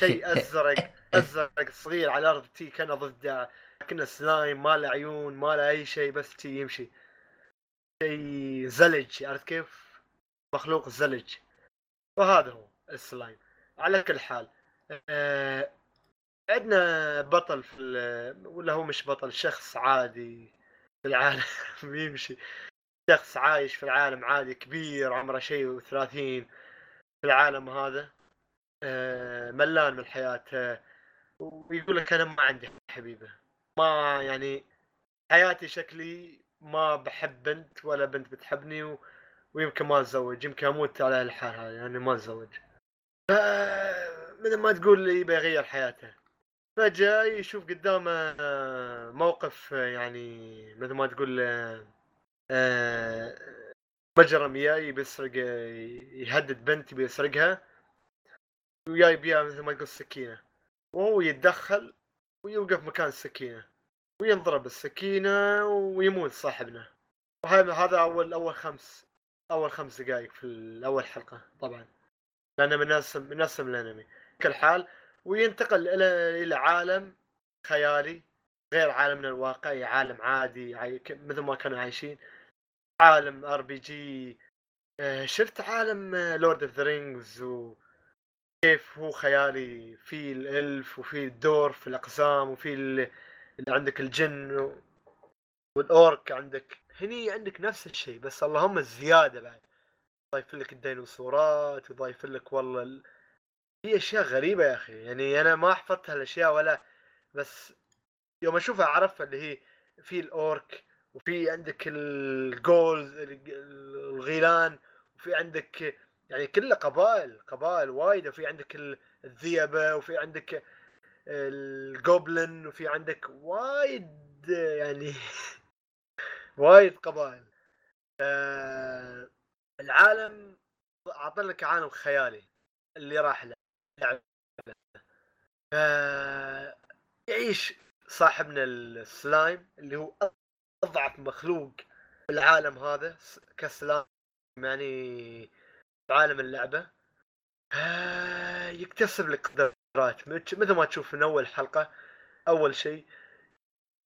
C: شيء *laughs* أزرق أزرق صغير على الأرض تي كان ضد كنا سلايم ما له عيون ما له أي شيء بس تي يمشي. شيء زلج عرفت كيف؟ مخلوق زلج. وهذا هو السلايم. على كل حال آه عندنا بطل في ولا هو مش بطل شخص عادي. في العالم *laughs* يمشي. شخص عايش في العالم عادي كبير عمره شيء وثلاثين في العالم هذا آه ملان من حياته. ويقول لك أنا ما عندي حبيبة. ما يعني حياتي شكلي ما بحب بنت ولا بنت بتحبني و... ويمكن ما أتزوج يمكن أموت على الحال هذا يعني ما أتزوج. ف مثل ما تقول يبي يغير حياته. فجأة يشوف قدامه موقف يعني مثل ما تقول مجرم جاي بيسرق يهدد بنت بيسرقها وياي بيها مثل ما تقول سكينة وهو يتدخل ويوقف مكان السكينة وينضرب السكينة ويموت صاحبنا. وهذا هذا أول أول خمس أول خمس دقائق في أول حلقة طبعا. لأنه من نفس من نفس الأنمي كل حال وينتقل إلى إلى عالم خيالي غير عالمنا الواقعي عالم عادي مثل ما كانوا عايشين. عالم RPG شفت عالم Lord of the Rings وكيف هو خيالي في ال elf وفي ال dwarf في الأقسام وفي اللي عندك الجن وال orc عندك. هني عندك نفس الشيء بس اللهم الزياده بعد. ضايف لك الديناصورات وضايف لك والله ال... في أشياء غريبة يا أخي يعني أنا ما حفظت هالاشياء ولا بس يوم أشوفها اعرفها اللي هي في ال orc وفي عندك ال ghouls الغيلان وفي عندك يعني كلها قبائل قبائل وايد وفي عندك الذيبه وفي عندك ال goblin وفي عندك وايد يعني *laughs* وايد قبائل. آه العالم اعطى لك عالم خيالي اللي راح له. يعيش صاحبنا السلايم اللي هو أضعف مخلوق في العالم هذا كسلايم يعني في عالم اللعبة. آه يكتسب لك قدرات. مثل ما تشوف من أول حلقة أول شيء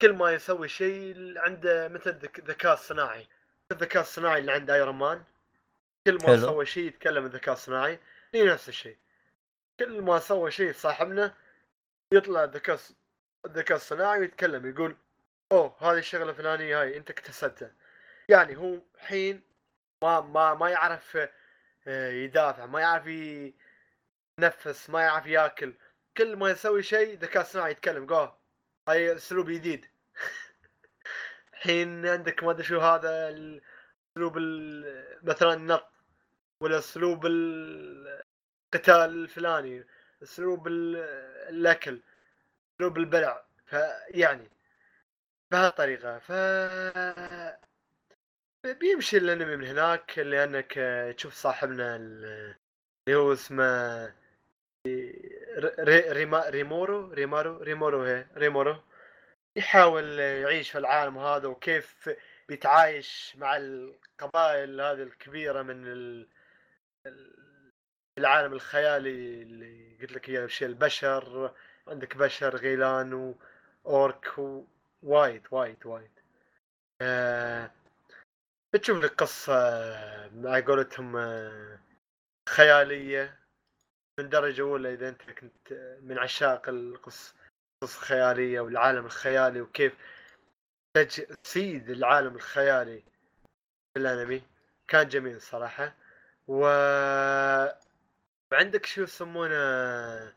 C: كل ما يسوي شيء عنده مثل ذكاء صناعي. الذكاء الصناعي اللي عند ايرون مان كل ما حلو. سوى شيء يتكلم الذكاء الصناعي هي نفس الشيء. كل ما سوى شيء صاحبنا يطلع الذكاء الذكاء الصناعي ويتكلم يقول أوه هذه الشغلة الفلانية هاي أنت اكتسبتها. يعني هو حين ما ما ما يعرف آه، يدافع ما يعرف ينفس ما يعرف ياكل. كل ما يسوي شيء ذكاء اصطناعي يتكلم جو هاي أسلوب جديد. *laughs* الحين عندك ما أدري شو هذا أسلوب مثلا النط ولا أسلوب القتال الفلاني اسلوب الأكل اسلوب البلع فيعني بهالطريقه ف بيمشي الأنمي من هناك لأنك تشوف صاحبنا اللي هو اسمه ريما ريمورو ريمارو ريمورو هي ريمورو يحاول يعيش في العالم هذا وكيف بيتعايش مع القبائل هذه الكبيرة من العالم الخيالي اللي قلت لك إياه شيء البشر عندك بشر غيلان و orc وايد وايد وايد. آه بتشوف لك قصة على قولتهم آه، خيالية من درجة أولى إذا أنت كنت من عشاق القصة قصة خيالية والعالم الخيالي وكيف تجسيد العالم الخيالي في الأنمي. كان جميل صراحة. و وعندك شو يسمونه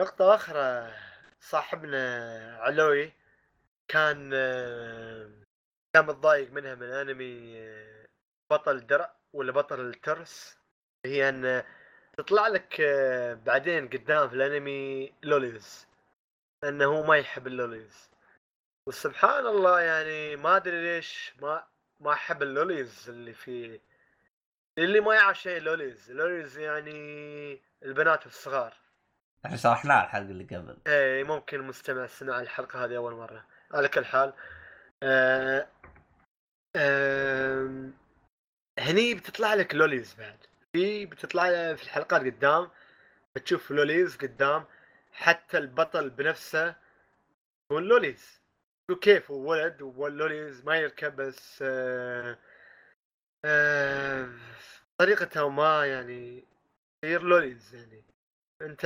C: نقطة أخرى صاحبنا علوي كان كان متضايق منها من أنمي بطل الدرع ولا بطل الترس هي أن تطلع لك بعدين قدام في الأنمي lolis أنه هو ما يحب ال lolis. وسبحان الله يعني ما أدري ليش ما ما أحب ال lolis اللي في اللي ما يعرف شيء lolis. lolis يعني البنات الصغار.
B: إحنا شرحناه الحلقة اللي قبل.
C: إيه ممكن المستمع سمع الحلقة هذه أول مرة. على كل حال آه آه هني بتطلع لك لوليز بعد. في بتطلع في الحلقات قدام بتشوف لوليز قدام حتى البطل بنفسه هو لوليز. كيف هو ولد واللوليز ما يركب بس آه آه طريقته ما يعني يصير لوليز يعني. انت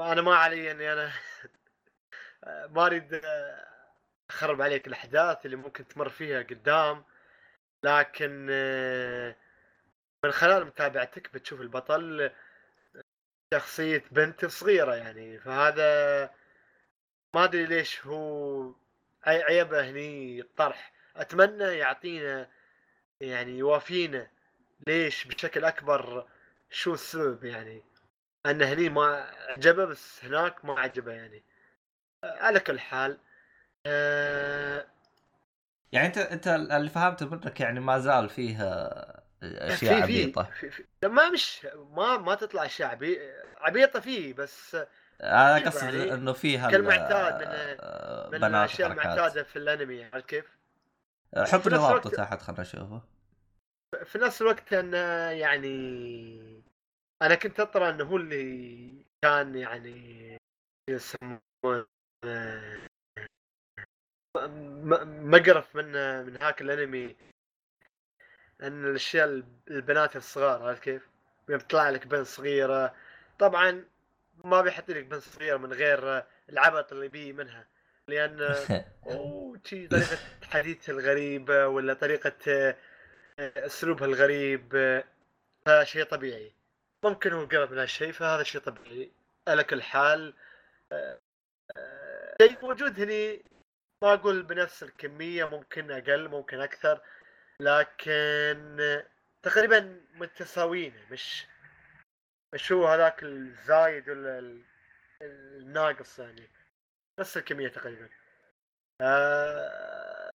C: أنا ما علي اني أنا *laughs* ما اريد اخرب عليك الاحداث اللي ممكن تمر فيها قدام لكن من خلال متابعتك بتشوف البطل شخصية بنت صغيرة يعني. فهذا ما أدري ليش هو عيبه هني الطرح أتمنى يعطينا يعني يوافينا ليش بشكل أكبر شو السبب يعني؟ أن هني ما عجبه بس هناك ما عجبه يعني. على كل حال أه...
B: يعني أنت أنت اللي فهمته منك يعني ما زال فيها أشياء في عبيطة.
C: في في ما مش ما ما تطلع أشياء عبي... عبيطة فيه بس
B: أنا قصدي يعني إنه فيها
C: كالمعتاد من آه، من الأشياء المعتادة في الأنمي عارف كيف؟
B: حط لي رابطه تحت خلنا نشوفه.
C: في نفس الوقت انه يعني أنا كنت اطرى إنه هو اللي كان يعني يسمونه مقرف من من هاك الأنمي. إن الأشياء البنات الصغار عارف كيف؟ بيطلع لك بنت صغيرة. طبعا ما بيحط لك بنت صغيرة من غير العبط اللي بيه منها. لأن *laughs* أوه طريقة حديثها الغريبه ولا طريقة أسلوبها الغريب فشيء طبيعي. ممكن هو قرب من هالشيء فهذا شيء طبيعي. على كل حال شيء موجود هني. ما أقول بنفس الكمية ممكن أقل ممكن أكثر لكن تقريبا متساويين. مش مش هو هذاك الزايد ولا الناقص يعني. نفس الكمية تقريبا. آه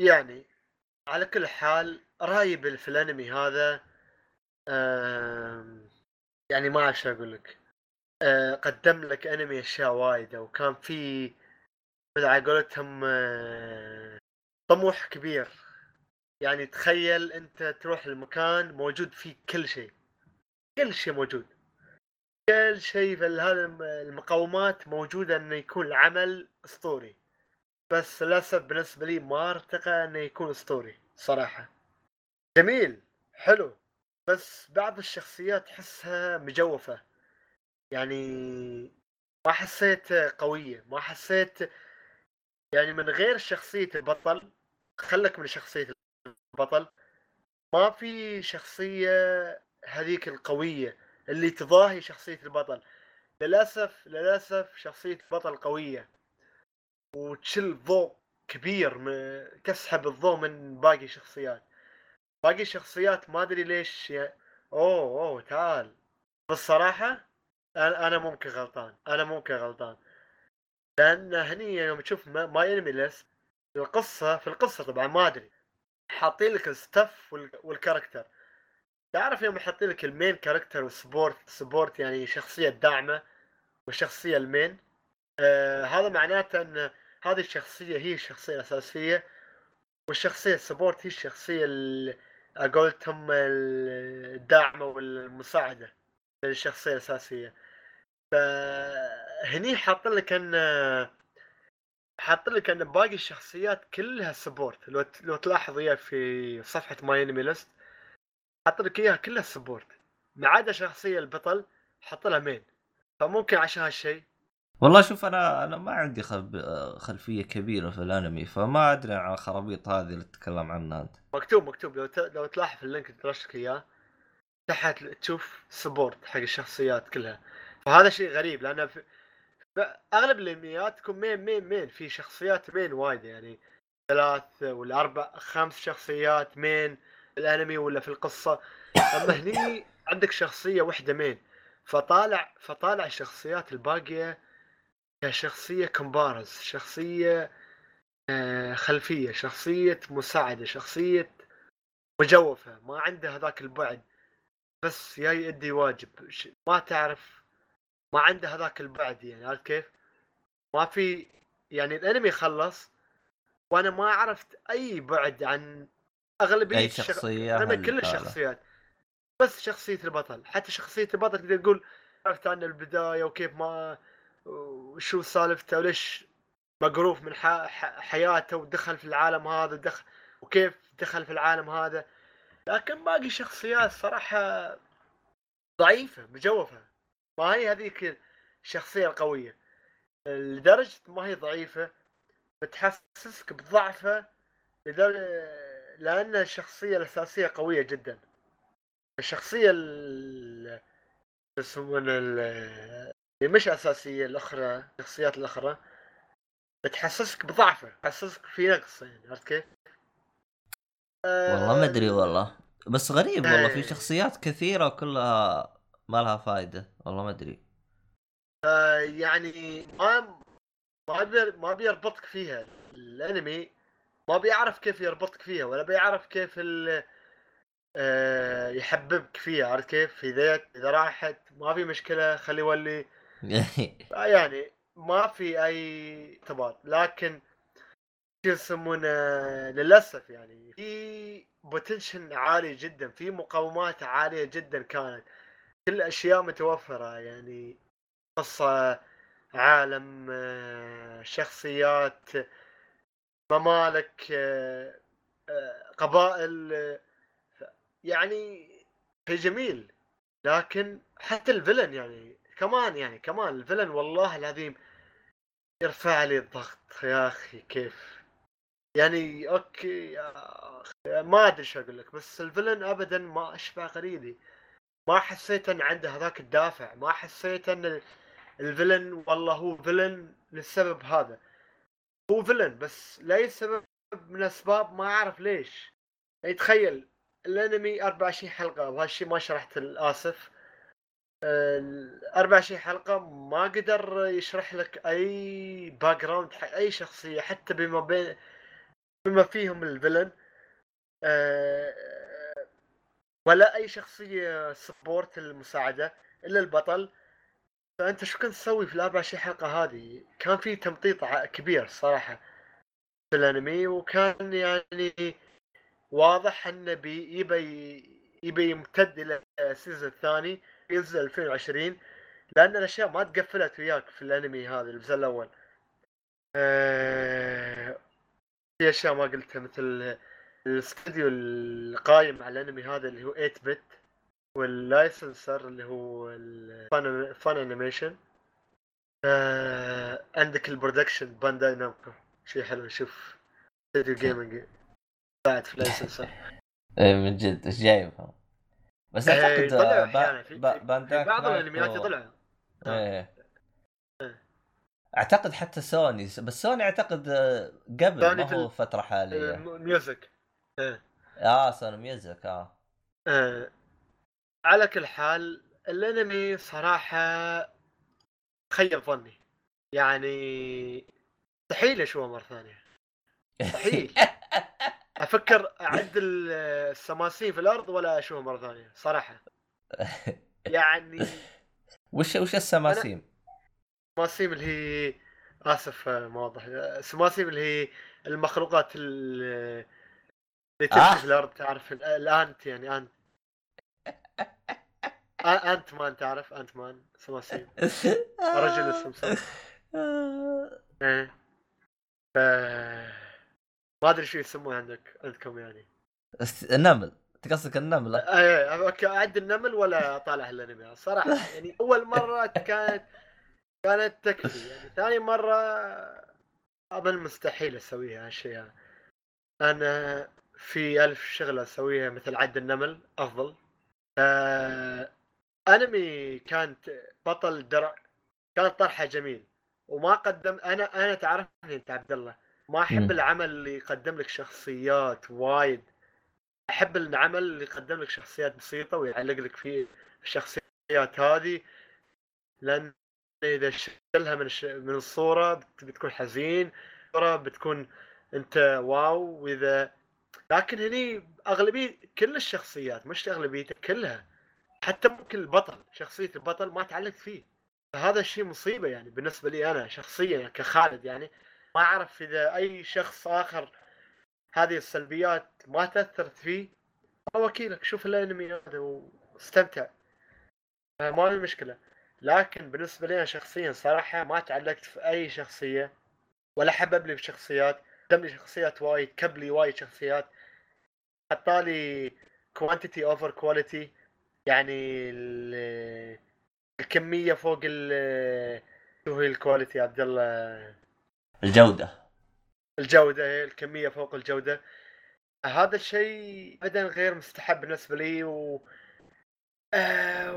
C: يعني على كل حال رايي في الانمي هذا آه يعني ما أعرف أقول لك. آه قدم لك أنمي أشياء وايده وكان في على قولتهم آه طموح كبير. يعني تخيل أنت تروح المكان موجود فيه كل شيء. كل شيء موجود. كل شيء في هذه المقومات موجودة إنه يكون العمل أسطوري. بس للأسف بالنسبة لي ما أرتقى إنه يكون أسطوري صراحة. جميل حلو. بس بعض الشخصيات تحسها مجوفة. يعني ما حسيت قوية ما حسيت يعني من غير شخصية البطل خلك من شخصية البطل ما في شخصية هذيك القوية. اللي تضاهي شخصية البطل. للأسف للأسف شخصية البطل قوية. وتشل ضوء كبير تسحب الضوء من باقي الشخصيات. باقي الشخصيات ما أدري ليش. أوه أوه تعال. بالصراحة أنا أنا ممكن غلطان. أنا ممكن غلطان. لأن هني يوم تشوف ما, ما ينمي لس القصة في القصة طبعا ما أدري. حاطين لك ال staff وال... وال character تعرف يوم يحطين لك ال main character وال support support يعني شخصية داعمة والشخصيه ال main آه هذا معناته إن هذه الشخصية هي الشخصية الأساسية والشخصية ال support هي الشخصية ال- قولتهم الداعمة والمساعدة للشخصية الأساسية. فهني حاط لك إن حاط لك إن باقي الشخصيات كلها support لو لو تلاحظ في صفحة MyAnimeList حط لك إياها كلها support. ما عدا شخصية البطل حط لها main فممكن عشان هالشيء.
B: والله شوف أنا أنا ما عندي خلف... خلفية كبيرة في الأنمي فما أدري عن الخرابيط هذه اللي تتكلم عنها أنت.
C: مكتوب مكتوب. لو ت... لو تلاحظ ال link اللي طرشت لك إياه تحت تشوف support حق الشخصيات كلها. فهذا شيء غريب لأن في... أغلب الأنميات تكون مين مين مين في شخصيات مين وايد يعني ثلاث ولا أربع خمس شخصيات مين الانمي ولا في القصة. أما هني عندك شخصية واحدة مين؟ فطالع فطالع الشخصيات الباقية كشخصية كومبارز شخصية آه، خلفية شخصية مساعدة شخصية مجوفة ما عنده هذاك البعد. بس جاي يؤدي واجب. ما تعرف ما عنده هذاك البعد يعني عرفت كيف؟ ما في يعني الانمي خلص وأنا ما عرفت أي بعد عن اغلبيه
B: أي
C: شخصية
B: هل-
C: كل. الشخصيات. بس شخصية البطل. حتى شخصية البطل تقدر تقول عرفت عنه البداية وكيف ما وشو سالفته وليش مقروف من ح... ح... حياته ودخل في العالم هذا ودخل وكيف دخل في العالم هذا. لكن باقي شخصيات صراحة ضعيفة مجوفة. ما هي هذيك الشخصية القوية. لدرجة ما هي ضعيفة بتحسسك بضعفة لدرجة لأن الشخصية الأساسية قوية جدا الشخصية ال يسمونها ال- اللي مش أساسية الأخرى الشخصيات الأخرى بتحسسك بضعفه تحسسك في نقص يعني عرفت كيف؟
B: والله ما أدري والله بس غريب والله في
C: إيه.
B: شخصيات كثيرة وكلها ما لها فائده والله ما أدري
C: آه، يعني ما ما بيربطك فيها الأنمي ما بيعرف كيف يربطك فيها ولا بيعرف كيف ال آه، يحببك فيها عرفت كيف؟ إذا إذا راحت ما في مشكلة خلي يولي. *laughs* آه، يعني ما في أي ارتباط لكن شو يسمونه؟ للأسف يعني في بوتنشن عالي جدا في مقاومات عالية جدا كانت. كل أشياء متوفرة يعني قصة عالم آه، شخصيات ممالك آه، آه، قبائل آه، يعني شيء جميل. لكن حتى ال villain يعني كمان يعني كمان ال villain والله العظيم يرفع لي الضغط يا أخي كيف؟ يعني okay يا أخي، ما أدري شو أقول لك بس ال villain ابدا ما أشبع غريبي. ما حسيت إن عنده هذاك الدافع ما حسيت إن ال- ال villain والله هو villain للسبب هذا. هو villain بس لأي سبب من الأسباب ما أعرف ليش. يعني تخيل الأنمي 24 حلقة وهالشيء ما شرحت اسف ال 24 حلقة ما قدر يشرح لك أي background حق أي شخصية حتى بما بين بما فيهم ال villain. آه، ولا أي شخصية support المساعده إلا البطل. فأنت شو كنت تسوي في ال 24 حلقة هذه؟ كان في تمطيط كبير صراحة في الأنمي وكان يعني واضح إنه بي يبي يمتد إلى ال season الثاني ينزل 2020 لأن الأشياء ما تقفلت وياك في الأنمي هذا الجزء الأول. آه، في أشياء ما قلتها مثل الاستوديو القايم على الأنمي هذا اللي هو 8bit وال licensor اللي هو ال Funimation آه عندك ال production Bandai Namco شيء حلو شوف. استوديو gaming قاعد في licensor. *laughs*
B: إيه من جد إيش جايبها؟ بس
C: إيه، أعتقد
B: آه، Bandai
C: بعض الأنميات يطلعوا
B: إيه. أعتقد حتى سوني بس سوني أعتقد آه، قبل ما هو فترة حالية.
C: آه، music
B: آه Sony Music آه.
C: آه، على كل حال الانمي صراحة خيب ظني. يعني مستحيل اشوفه مرة ثانية. مستحيل *laughs* أفكر اعدل آه، السماسين في الأرض ولا أشوفه مرة ثانية صراحة. يعني
B: وش وش السماسيم؟
C: السماسيم اللي هي آسف آه، ما واضح السماسيم اللي هي المخلوقات ال- اللي تمشي
B: آه.
C: في الأرض تعرف ال- ال ant يعني ant. Ant-Man تعرف Ant-Man سماسيم. *laughs* رجل السمسم. *laughs* إيه. ف ما أدري شو يسموه عندك عندكم يعني.
B: النمل. أنت قصدك النمله
C: إيه أوكي، اعد النمل ولا اطالع الأنمي؟ صراحة *laughs* يعني أول مرة كانت كانت تكفي. يعني ثاني مرة أظن مستحيل أسويها هالشيء هذا أنا في ألف شغلة أسويها مثل عد النمل أفضل. آه أنمي كانت بطل درع كان طرحه جميل وما قدم أنا أنا تعرفني أنت عبد الله ما أحب
B: مم.
C: العمل اللي يقدم لك شخصيات وايد أحب العمل اللي يقدم لك شخصيات بسيطة ويعلق لك في الشخصيات هذه لأن إذا شلها من الش... من الصورة بت- بتكون حزين الصورة بتكون أنت واو وإذا لكن هني أغلبية كل الشخصيات مش اغلبيتها كلها حتى ممكن البطل شخصية البطل ما تعلقت فيه. فهذا الشيء مصيبة يعني بالنسبة لي أنا شخصيا كخالد يعني. ما أعرف إذا أي شخص آخر هذه السلبيات ما تأثرت فيه وكيلك شوف الأنمي هذا واستمتع. ما في مشكلة. لكن بالنسبة لي أنا شخصيا صراحة ما تعلقت في أي شخصية ولا حبب لي بشخصيات قدم لي شخصيات وايد كب لي وايد شخصيات. حط لي quantity over quality يعني ال- الكمية فوق ال شو هي ال quality عبد الله؟
B: الجودة.
C: الجودة هي الكمية فوق الجودة. هذا الشيء ابدا غير مستحب بالنسبة لي و آه،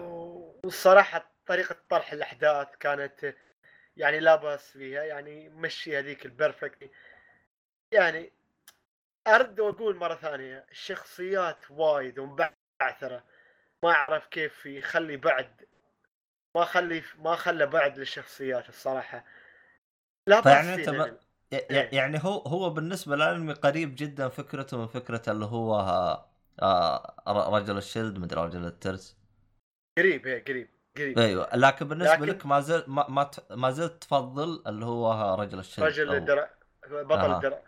C: والصراحة طريقة طرح الأحداث كانت يعني لا بأس فيها. يعني مشي هذيك البرفكت يعني أرد وأقول مرة ثانية الشخصيات وايد ومبعثرة ما أعرف كيف يخلي بعد ما خلي ما خلى بعد للشخصيات الصراحة لا
B: فيعني
C: فيه
B: أنت ما-
C: الأنمي.
B: ي- ي-
C: إيه.
B: يعني هو هو بالنسبة للأنمي قريب جدا فكرته من فكره اللي هو آه، آه، ر- رجل ال shield مدري رجل الترس
C: قريب إيه قريب قريب
B: أيوه لكن بالنسبة
C: لكن-
B: لك ما زلت ما, ما, ما زلت تفضل اللي هو رجل ال shield
C: رجل
B: أو
C: الدرع بطل
B: آه.
C: الدرع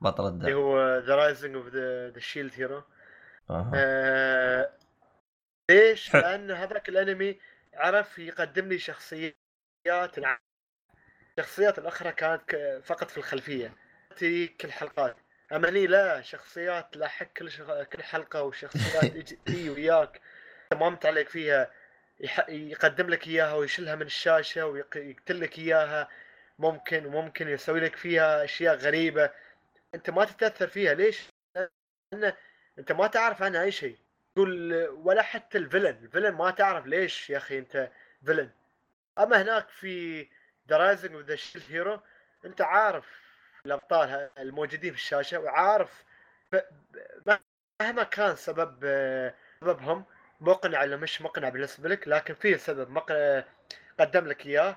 B: بطل
C: اللي
B: الدرع
C: هو The Rising of the
B: Shield
C: Hero ليش؟ لأن هذاك الأنمي عرف يقدم لي شخصيات. الشخصيات الأخرى كانت فقط في الخلفية. تجي كل حلقات. أما هني لا شخصيات لاحق كل شغ... كل حلقة وشخصيات *laughs* تجي تجي وياك. أنت ما متعلق فيها. يح... يقدم لك إياها ويشيلها من الشاشة ويقتل لك إياها. ممكن وممكن يسوي لك فيها أشياء غريبة. أنت ما تتأثر فيها. ليش؟ لأن أنت ما تعرف عنها أي شيء. تقول ولا حتى الفيلن. الفيلن ما تعرف ليش يا أخي أنت فيلن. أما هناك في The Rising of the Hero أنت عارف الأبطال الموجودين في الشاشة وعارف مهما كان سبب سببهم مقنع ولا مش مقنع بالنسبة لك لكن في سبب مقنع قدم لك إياه.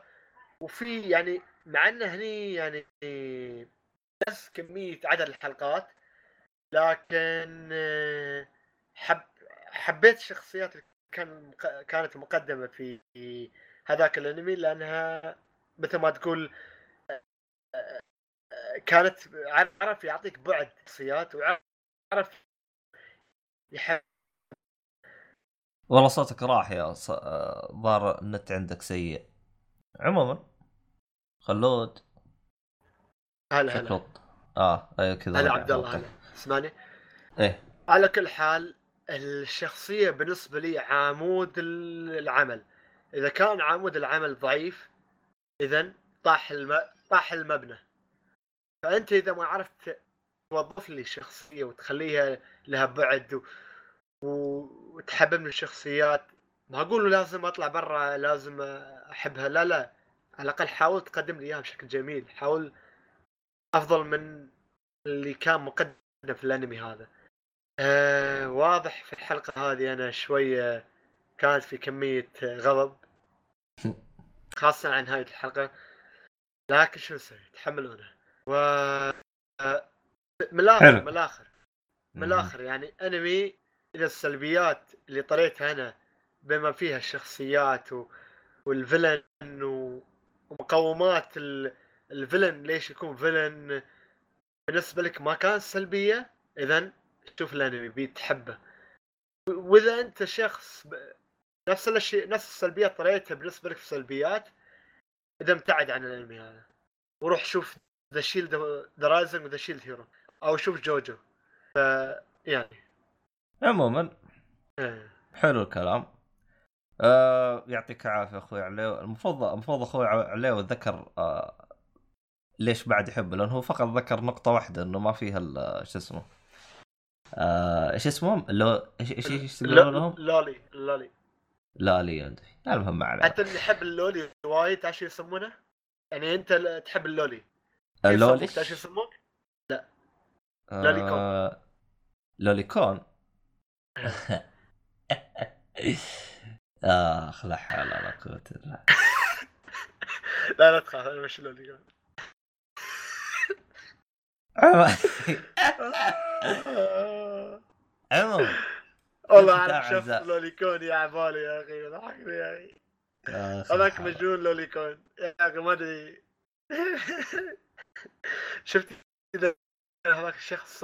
C: وفي يعني مع انه هني يعني نفس كمية عدد الحلقات لكن آه، حب حبيت الشخصيات اللي كان كانت مقدمة في هذاك الانمي لأنها مثل ما تقول آه، آه، كانت عرف يعطيك بعد شخصيات وعرف يحب.
B: والله صوتك راح يا ظهر النت عندك سيء. عموما خلود.
C: هلا هلا.
B: شكله آه أيوه كذا
C: هلا عبد الله. هلا. تسمعني؟
B: إيه.
C: على كل حال الشخصية بالنسبة لي عمود العمل. إذا كان عمود العمل ضعيف إذا طاح الم... طاح المبنى. فأنت إذا ما عرفت توظف لي الشخصية وتخليها لها بعد و... و- وتحبب من الشخصيات ما أقول لازم أطلع برا لازم أحبها. لا لا. على الأقل حاول تقدم لي إياها بشكل جميل. حاول أفضل من اللي كان مقدم في الأنمي هذا. آه واضح في الحلقة هذه أنا شوية كانت في كمية غضب خاصة عن نهاية الحلقة. لكن شو نسوي؟ تحملونه. و آه، من
B: الآخر.
C: من الآخر. من الآخر يعني أنمي إذا السلبيات اللي طريتها أنا بما فيها الشخصيات و... والفيلن و... ومقومات ال... ال villain ليش يكون villain؟ بالنسبة لك ما كان سلبية اذا شوف الأنمي بتحبه وإذا أنت شخص. نفس الشيء نفس السلبيات طريتها بالنسبة لك سلبيات إذا ابتعد عن الأنمي هذا. وروح شوف The Shield The Rising of The Shield Hero أو شوف جوجو. ف يعني.
B: عموما
C: إيه.
B: حلو الكلام. آه يعطيك العافية أخوي عليو. المفروض المفروض أخوي عليو ذكر آه ليش بعد يحبه؟ لأنه هو فقط ذكر نقطة واحدة إنه ما فيها ال- شو اسمه؟ آه إيش اسمهم؟ اللي إيش إيش إيش لهم؟
C: لولي لولي.
B: لا لي أدري. المهم ما عليه
C: حتى اللي يحب اللولي وايد تعرف شو يسمونه؟ يعني أنت تحب اللولي.
B: اللولي
C: تعرف شو يسموك؟ لوليكون.
B: آه لوليكون *laughs* اخ لا حول ولا قوة إلا *laughs*
C: لا لا تخاف أنا مش لولي.
B: بالله عموما *laughs*
C: والله اعرف شفت. لوليكون يا عبالي يا أخي ضحكني يا
B: أخي.
C: هذاك. مجنون لوليكون. يا أخي ما أدري. *laughs* شفت إذا هذاك الشخص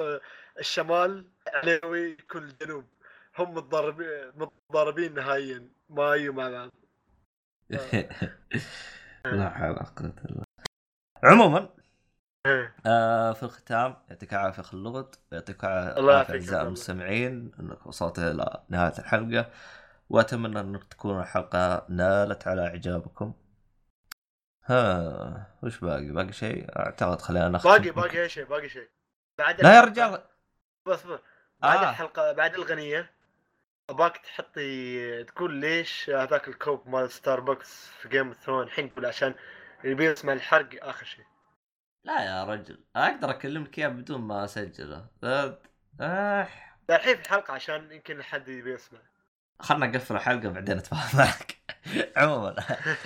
C: الشمال علوي يكون الجنوب هم متضاربين متضاربين نهائيا. ما يجوا مع بعض. *laughs*
B: لا حول ولا قوة إلا بالله. عموما. آه في الختام يعطيك العافية خلود يعطيك
C: الله
B: العافيه
C: أعزائي.
B: المستمعين إنك وصلت إلى نهاية الحلقة. وأتمنى أنك تكون الحلقة نالت على إعجابكم. ها وش باقي؟ باقي شيء؟ أعتقد خلينا نختم.
C: باقي باقي أي شيء باقي شيء. بعد
B: لا يا رجال.
C: بس بعد
B: آه.
C: الحلقة بعد الغنية أباك تحطي تقول ليش هذاك الكوب مال ستاربكس في Game of Thrones الحين تقول عشان اللي بيسمع الحرق آخر شيء.
B: لا يا رجل أقدر أكلمك إياه بدون ما أسجله آه. آه.
C: الحين في الحلقة عشان يمكن حد يبي يسمع
B: خلنا نقفل الحلقة بعدين اتفاهم معك *laughs* عموما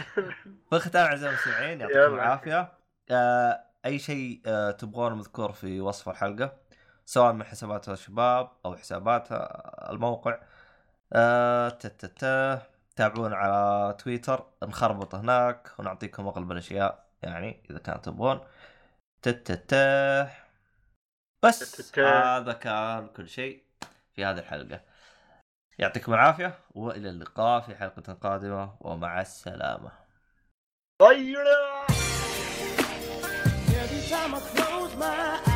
B: *laughs* في الختام اعزائي المستمعين يعطيكم. العافية آه، أي شيء آه، تبغونه مذكور في وصف الحلقة سواء من حسابات الشباب أو حسابات الموقع آه، تتتا تابعونا على تويتر نخربط هناك ونعطيكم أغلب الأشياء يعني إذا كانت تبغون تتتا بس. هذا كان كل شيء في هذه الحلقة. يعطيكم العافية وإلى اللقاء في حلقة قادمة ومع السلامة.
C: طيرة!
A: Every time I close my